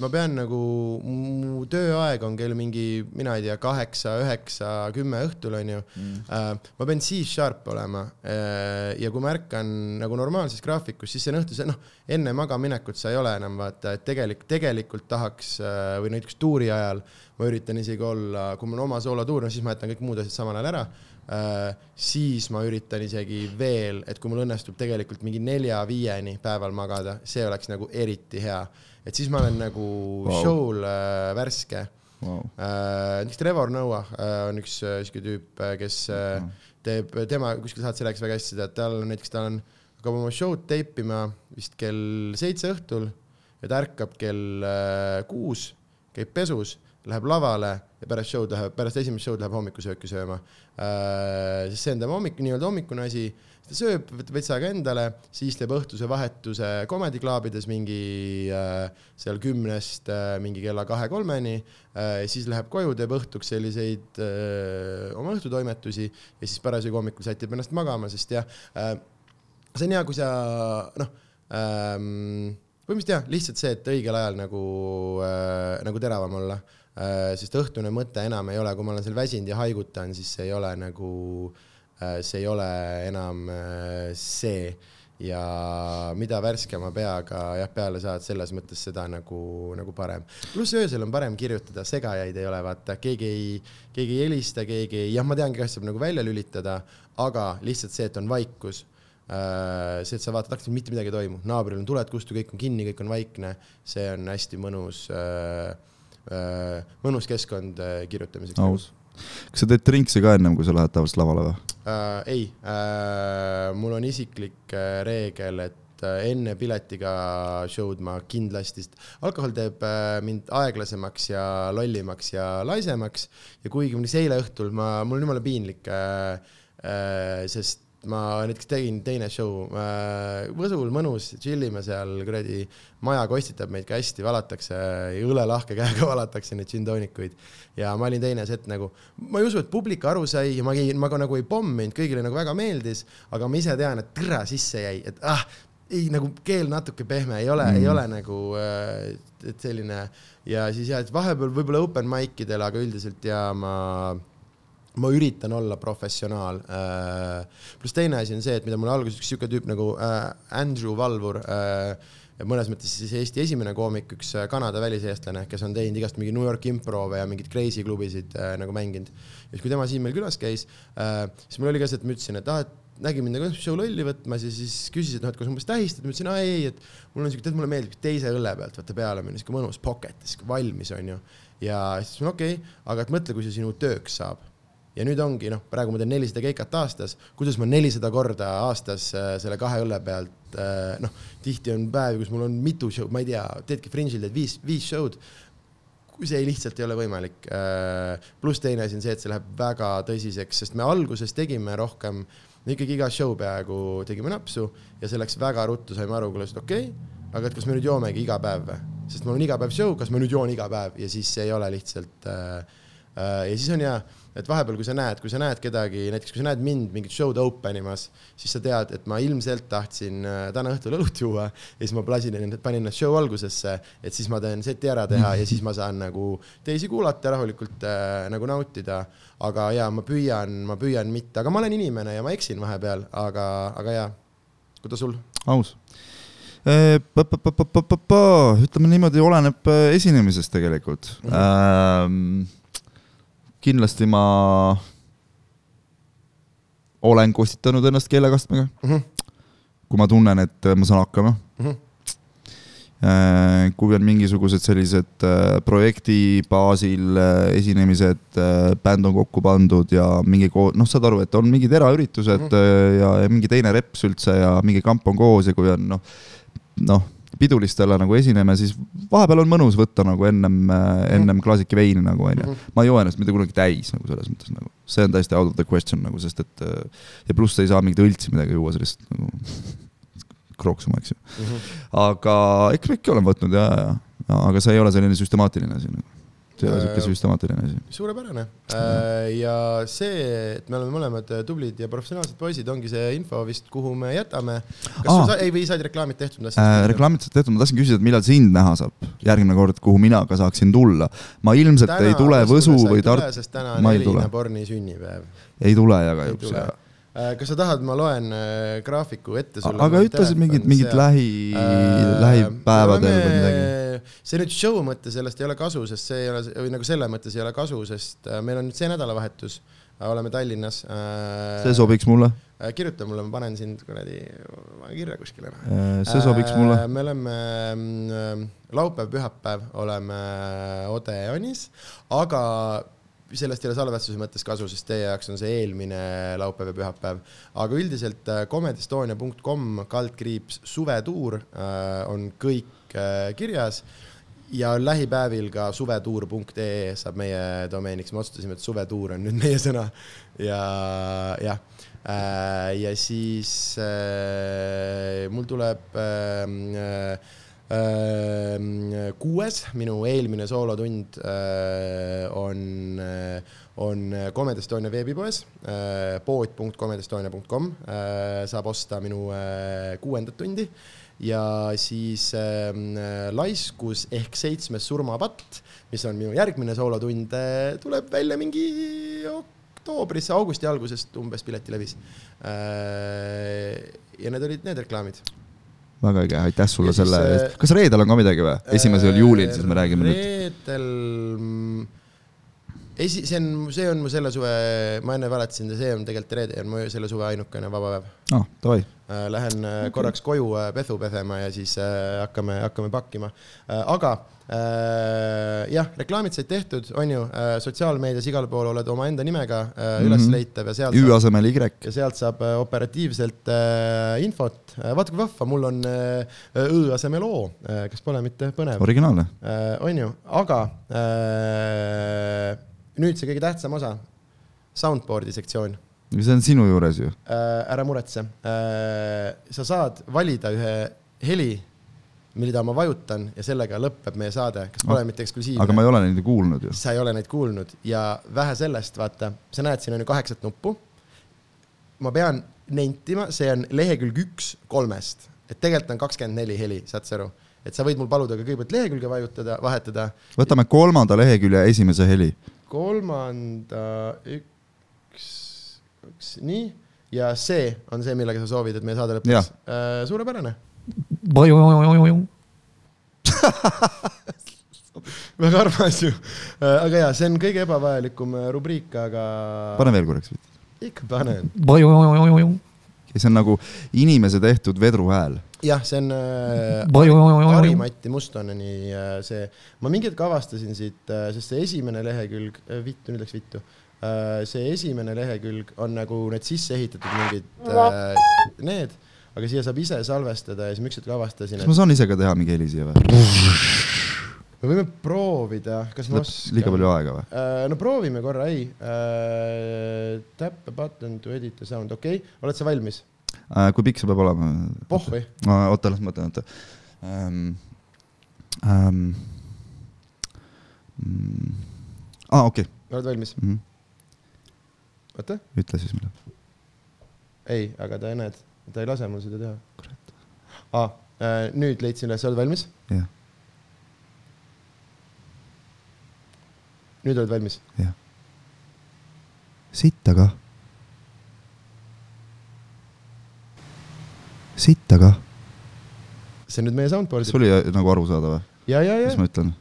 ma pean nagu, mu tööaeg on kell mingi, mina ei tea, kaheksa, üheksa, kümme õhtul onju mm.. ma pean siis sharp olema. ja kui ma ärkan nagu normaalses graafikus, siis see on õhtul, see noh, enne magamaminekut sa ei ole enam vaata, et tegelik, tegelikult tahaks äh, või näiteks tuuri ajal ma üritan isegi olla, kui mul on oma soolotuur, no siis ma jätan kõik muud asjad samal ajal ära siis ma üritan isegi veel, et kui mul õnnestub tegelikult mingi nelja-viieni päeval magada, see oleks nagu eriti hea. et siis ma olen nagu wow. show'l uh, värske wow.. näiteks Trevor Noah uh, on üks siuke tüüp, kes teeb, tema kuskil saates rääkis väga hästi seda, et tal on näiteks, tal on, hakkab oma show'd teipima vist kell seitse õhtul ja ta ärkab kell kuus, käib pesus, läheb lavale ja pärast show'd läheb, pärast esimest show'd läheb hommikusööki sööma uh,. sest see on tema hommik, nii-öelda hommikune asi, ta sööb veits aega endale, siis teeb õhtuse vahetuse Comedy Clubides mingi uh, seal kümnest uh, mingi kella kahe-kolmeni uh,, siis läheb koju, teeb õhtuks selliseid uh, oma õhtutoimetusi ja siis parasjagu hommikul sätib ennast magama, sest jah uh,, see on hea, kui sa noh ähm,, põhimõtteliselt jah, lihtsalt see, et õigel ajal nagu äh,, nagu teravam olla äh,. Sest õhtune mõte enam ei ole, kui ma olen seal väsinud ja haigutan, siis see ei ole nagu äh,, see ei ole enam äh, see ja mida värskema peaga jah, peale saad, selles mõttes seda nagu, nagu parem. pluss öösel on parem kirjutada, segajaid ei ole, vaata, keegi ei, keegi ei helista, keegi ei, jah, ma tean, kas saab nagu välja lülitada, aga lihtsalt see, et on vaikus Äh, see, et sa vaatad aktsiat, mitte midagi ei toimu, naabril on tuled kustu, kõik on kinni, kõik on vaikne, see on hästi mõnus äh,, äh, mõnus keskkond äh, kirjutamiseks. aus. kas sa teed drinkse ka ennem, kui sa lähed tavaliselt lavale või? äh,. ei äh,, mul on isiklik äh, reegel, et äh, enne piletiga show'd ma kindlasti, sest alkohol teeb äh, mind aeglasemaks ja lollimaks ja laisemaks ja kuigi see eile õhtul ma, mul on jumala piinlik äh,, äh, sest ma näiteks tegin teine show äh, Võsul mõnus, tšillime seal kuradi, maja kostitab meid ka hästi, valatakse õlelahke käega [laughs] valatakse neid džintoonikuid ja ma olin teine set nagu, ma ei usu, et publik aru sai ja ma ei, ma ka nagu ei pomminud, kõigile nagu väga meeldis, aga ma ise tean, et türa sisse jäi, et ah, ei nagu keel natuke pehme, ei ole mm., ei ole nagu äh,, et selline ja siis jah, et vahepeal võib-olla open mic idel, aga üldiselt ja ma ma üritan olla professionaal äh,. pluss teine asi on see, et mida mul alguses üks siuke tüüp nagu äh, Andrew Valvur äh,, mõnes mõttes siis Eesti esimene koomik, üks Kanada väliseestlane, kes on teinud igast mingi New York improve ja mingeid crazy klubisid äh, nagu mänginud. ja siis, kui tema siin meil külas käis äh,, siis mul oli ka see, et ma ütlesin, et ah, et nägi mind nagu show lolli võtmas ja siis küsis, et noh, et kas umbes tähistad, ma ütlesin, aa ei, et mul on siuke, tead, mulle meeldib teise õlle pealt vaata peale minna, siuke mõnus pocket, siuke valmis onju. ja siis ma okei okay,, aga et mõtle, kui see sinu tööks saab ja nüüd ongi noh, praegu ma teen nelisada keikat aastas, kuidas ma nelisada korda aastas äh, selle kahe õlle pealt äh, noh, tihti on päevi, kus mul on mitu show'd, ma ei tea, teedki Fringe'il teed viis, viis show'd. see lihtsalt ei ole võimalik äh,. pluss teine asi on see, et see läheb väga tõsiseks, sest me alguses tegime rohkem, ikkagi iga show peaaegu tegime napsu ja see läks väga ruttu, saime aru, kuule, okei okay,, aga et kas me nüüd joomegi iga päev või, sest mul on iga päev show, kas ma nüüd joon iga päev ja siis see ei ole lihtsalt ja siis on hea et vahepeal, kui sa näed, kui sa näed kedagi, näiteks kui sa näed mind mingit show'd open imas, siis sa tead, et ma ilmselt tahtsin äh, täna õhtul õlut juua ja siis ma plasin, panin ennast show algusesse, et siis ma teen seti ära teha ja siis ma saan nagu teisi kuulata, rahulikult äh, nagu nautida. aga ja ma püüan, ma püüan mitte, aga ma olen inimene ja ma eksin vahepeal, aga, aga ja, kuidas sul? aus. ütleme niimoodi, oleneb äh, esinemisest tegelikult mm. -hmm. Kindlasti ma olen kostitanud ennast keelekastmega mm. -hmm. kui ma tunnen, et ma saan hakkama mm. -hmm. kui on mingisugused sellised äh, projekti baasil äh, esinemised, bänd on kokku pandud ja mingi, noh, saad aru, et on mingid eraüritused mm -hmm. ja, ja mingi teine reps üldse ja mingi kamp on koos ja kui on noh, noh pidulistele nagu esineme, siis vahepeal on mõnus võtta nagu ennem, ennem klaasike veini nagu onju. ma ei joo ennast mitte kunagi täis nagu selles mõttes nagu, see on täiesti out of the question nagu, sest et ja pluss ei saa mingit õltsi midagi juua, lihtsalt nagu [laughs] krooksuma, eks ju. -hmm. aga ma ikka olen võtnud ja, ja, ja, aga see ei ole selline süstemaatiline asi nagu ja sihuke süstemaatiline asi. suurepärane ja see, et me oleme mõlemad tublid ja professionaalsed poisid, ongi see info vist, kuhu me jätame. kas Aa. sa, ei või said reklaamid tehtud? Äh, reklaamid said tehtud, ma tahtsin küsida, et millal sind näha saab järgmine kord, kuhu mina ka saaksin tulla. ma ilmselt ei tule Võsu või Tartu, sest täna on. Elina Borni sünnipäev. ei tule ja kahjuks jah.. kas sa tahad, ma loen äh, graafiku ette sulle? aga ütlesid mingid, mingid lähi, lähipäevadel või midagi. See nüüd show mõttes sellest ei ole kasu, sest see ei ole, või nagu selle mõttes ei ole kasu, sest äh, meil on nüüd see nädalavahetus, oleme Tallinnas. see sobiks mulle, kirjuta mulle, ma panen sind kuradi, kirja kuskile. see sobiks mulle. me oleme mm, laupäev-pühapäev oleme Odeonis, aga sellest ei ole salvestuse mõttes kasu, sest teie jaoks on see eelmine laupäev ja pühapäev. aga üldiselt äh, comedyestonia.com kaldkriips suvetuur äh, on kõik äh, kirjas. Ja lähipäevil ka suvetuur.ee saab meie domeeniks, me otsustasime, et suvetuur on nüüd meie sõna. Ja jah. Ja siis mul tuleb kuues, minu eelmine soolotund äh, on äh, on Comedy Estonia veebipoes äh, pood.comedyestonia.com äh, saab osta minu äh, kuuendat tundi ja siis äh, Laiskus ehk seitsmes surmapatt, mis on minu järgmine soolotund, tuleb välja mingi oktoobris, augusti algusest umbes piletilevis. ja need olid need reklaamid. Väga äge, aitäh sulle selle äh, eest. kas reedel on ka midagi või? esimesel juulil siis me räägime nüüd. reedel mm, esi-, see on, see on mu selle suve, ma enne valetasin, see on tegelikult reede on mu selle suve ainukene vaba päev. aa, davai. Lähen okay. korraks koju äh, pesu pesema ja siis äh, hakkame, hakkame pakkima. aga äh, jah, reklaamid said tehtud, on ju, sotsiaalmeedias igal pool oled omaenda nimega äh, üles Mhm. leitav ja sealt Ü asemel Y. ja sealt saab äh, operatiivselt äh, infot. vaata kui vahva, mul on äh, Õ asemel O, kas pole mitte põnev? originaalne. äh, on ju, aga äh, nüüd see kõige tähtsam osa, soundboard'i sektsioon see on sinu juures ju. äh,. ära muretse äh,, sa saad valida ühe heli, mida ma vajutan ja sellega lõpeb meie saade, kas pole Ah, mitte eksklusiivne? aga ma ei ole neid kuulnud ju. sa ei ole neid kuulnud ja vähe sellest, vaata, sa näed, siin on ju kaheksat nuppu. ma pean nentima, see on lehekülg üks kolmest, et tegelikult on kakskümmend neli heli, saad sa aru, et sa võid mul paluda ka kõigepealt lehekülge vajutada, vahetada võtame kolmanda lehekülje esimese heli. Kolmanda üks, üks, nii, ja see on see, millega sa soovid, et meie saade lõpeks äh,. suurepärane, [laughs] väga armas ju äh,. aga jaa, see on kõige ebavajalikum äh, rubriik, aga pane veel korraks. ikka panen. see on nagu inimese tehtud vedruhääl. jah, see on äh, Harri-Matti Mustoneni äh, see, ma mingi hetk avastasin siit äh,, sest see esimene lehekülg äh,, vittu, nüüd läks vittu äh,. see esimene lehekülg on nagu need sisse ehitatud mingid äh, need, aga siia saab ise salvestada ja siis ma ükskord avastasin, kas ma saan ise ka teha mingi heli siia või? et me võime proovida, kas ma oskan. liiga palju aega või? Uh, no proovime korra, ei uh,. Tap a button to edit the sound, okei okay., oled sa valmis? Äh, kui pikk see peab olema? pohhui, oota, las ma mõtlen, oota ähm,. Ähm, mm, aa, okei oled valmis? okay. mm,, oota, ütle siis mulle. ei, aga ta näed, ta ei lase mul seda teha. kurat ah,. Nüüd leidsin üles, oled valmis? jah, nüüd oled valmis? jah. sitt aga. Sitt aga. see on nüüd meie soundboard'il kas. oli äh, nagu arusaadav või, ja, ja, ja mis, ma ütlen?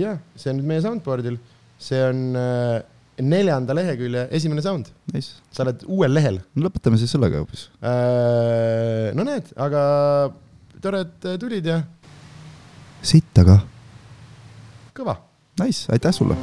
ja see on nüüd meie soundboard'il, see on uh, neljanda lehekülje esimene sound, Nice, sa oled uuel lehel no lõpetame siis sellega hoopis. uh,. no näed, aga tore, et tulid ja sitt aga. kõva Nice, aitäh sulle.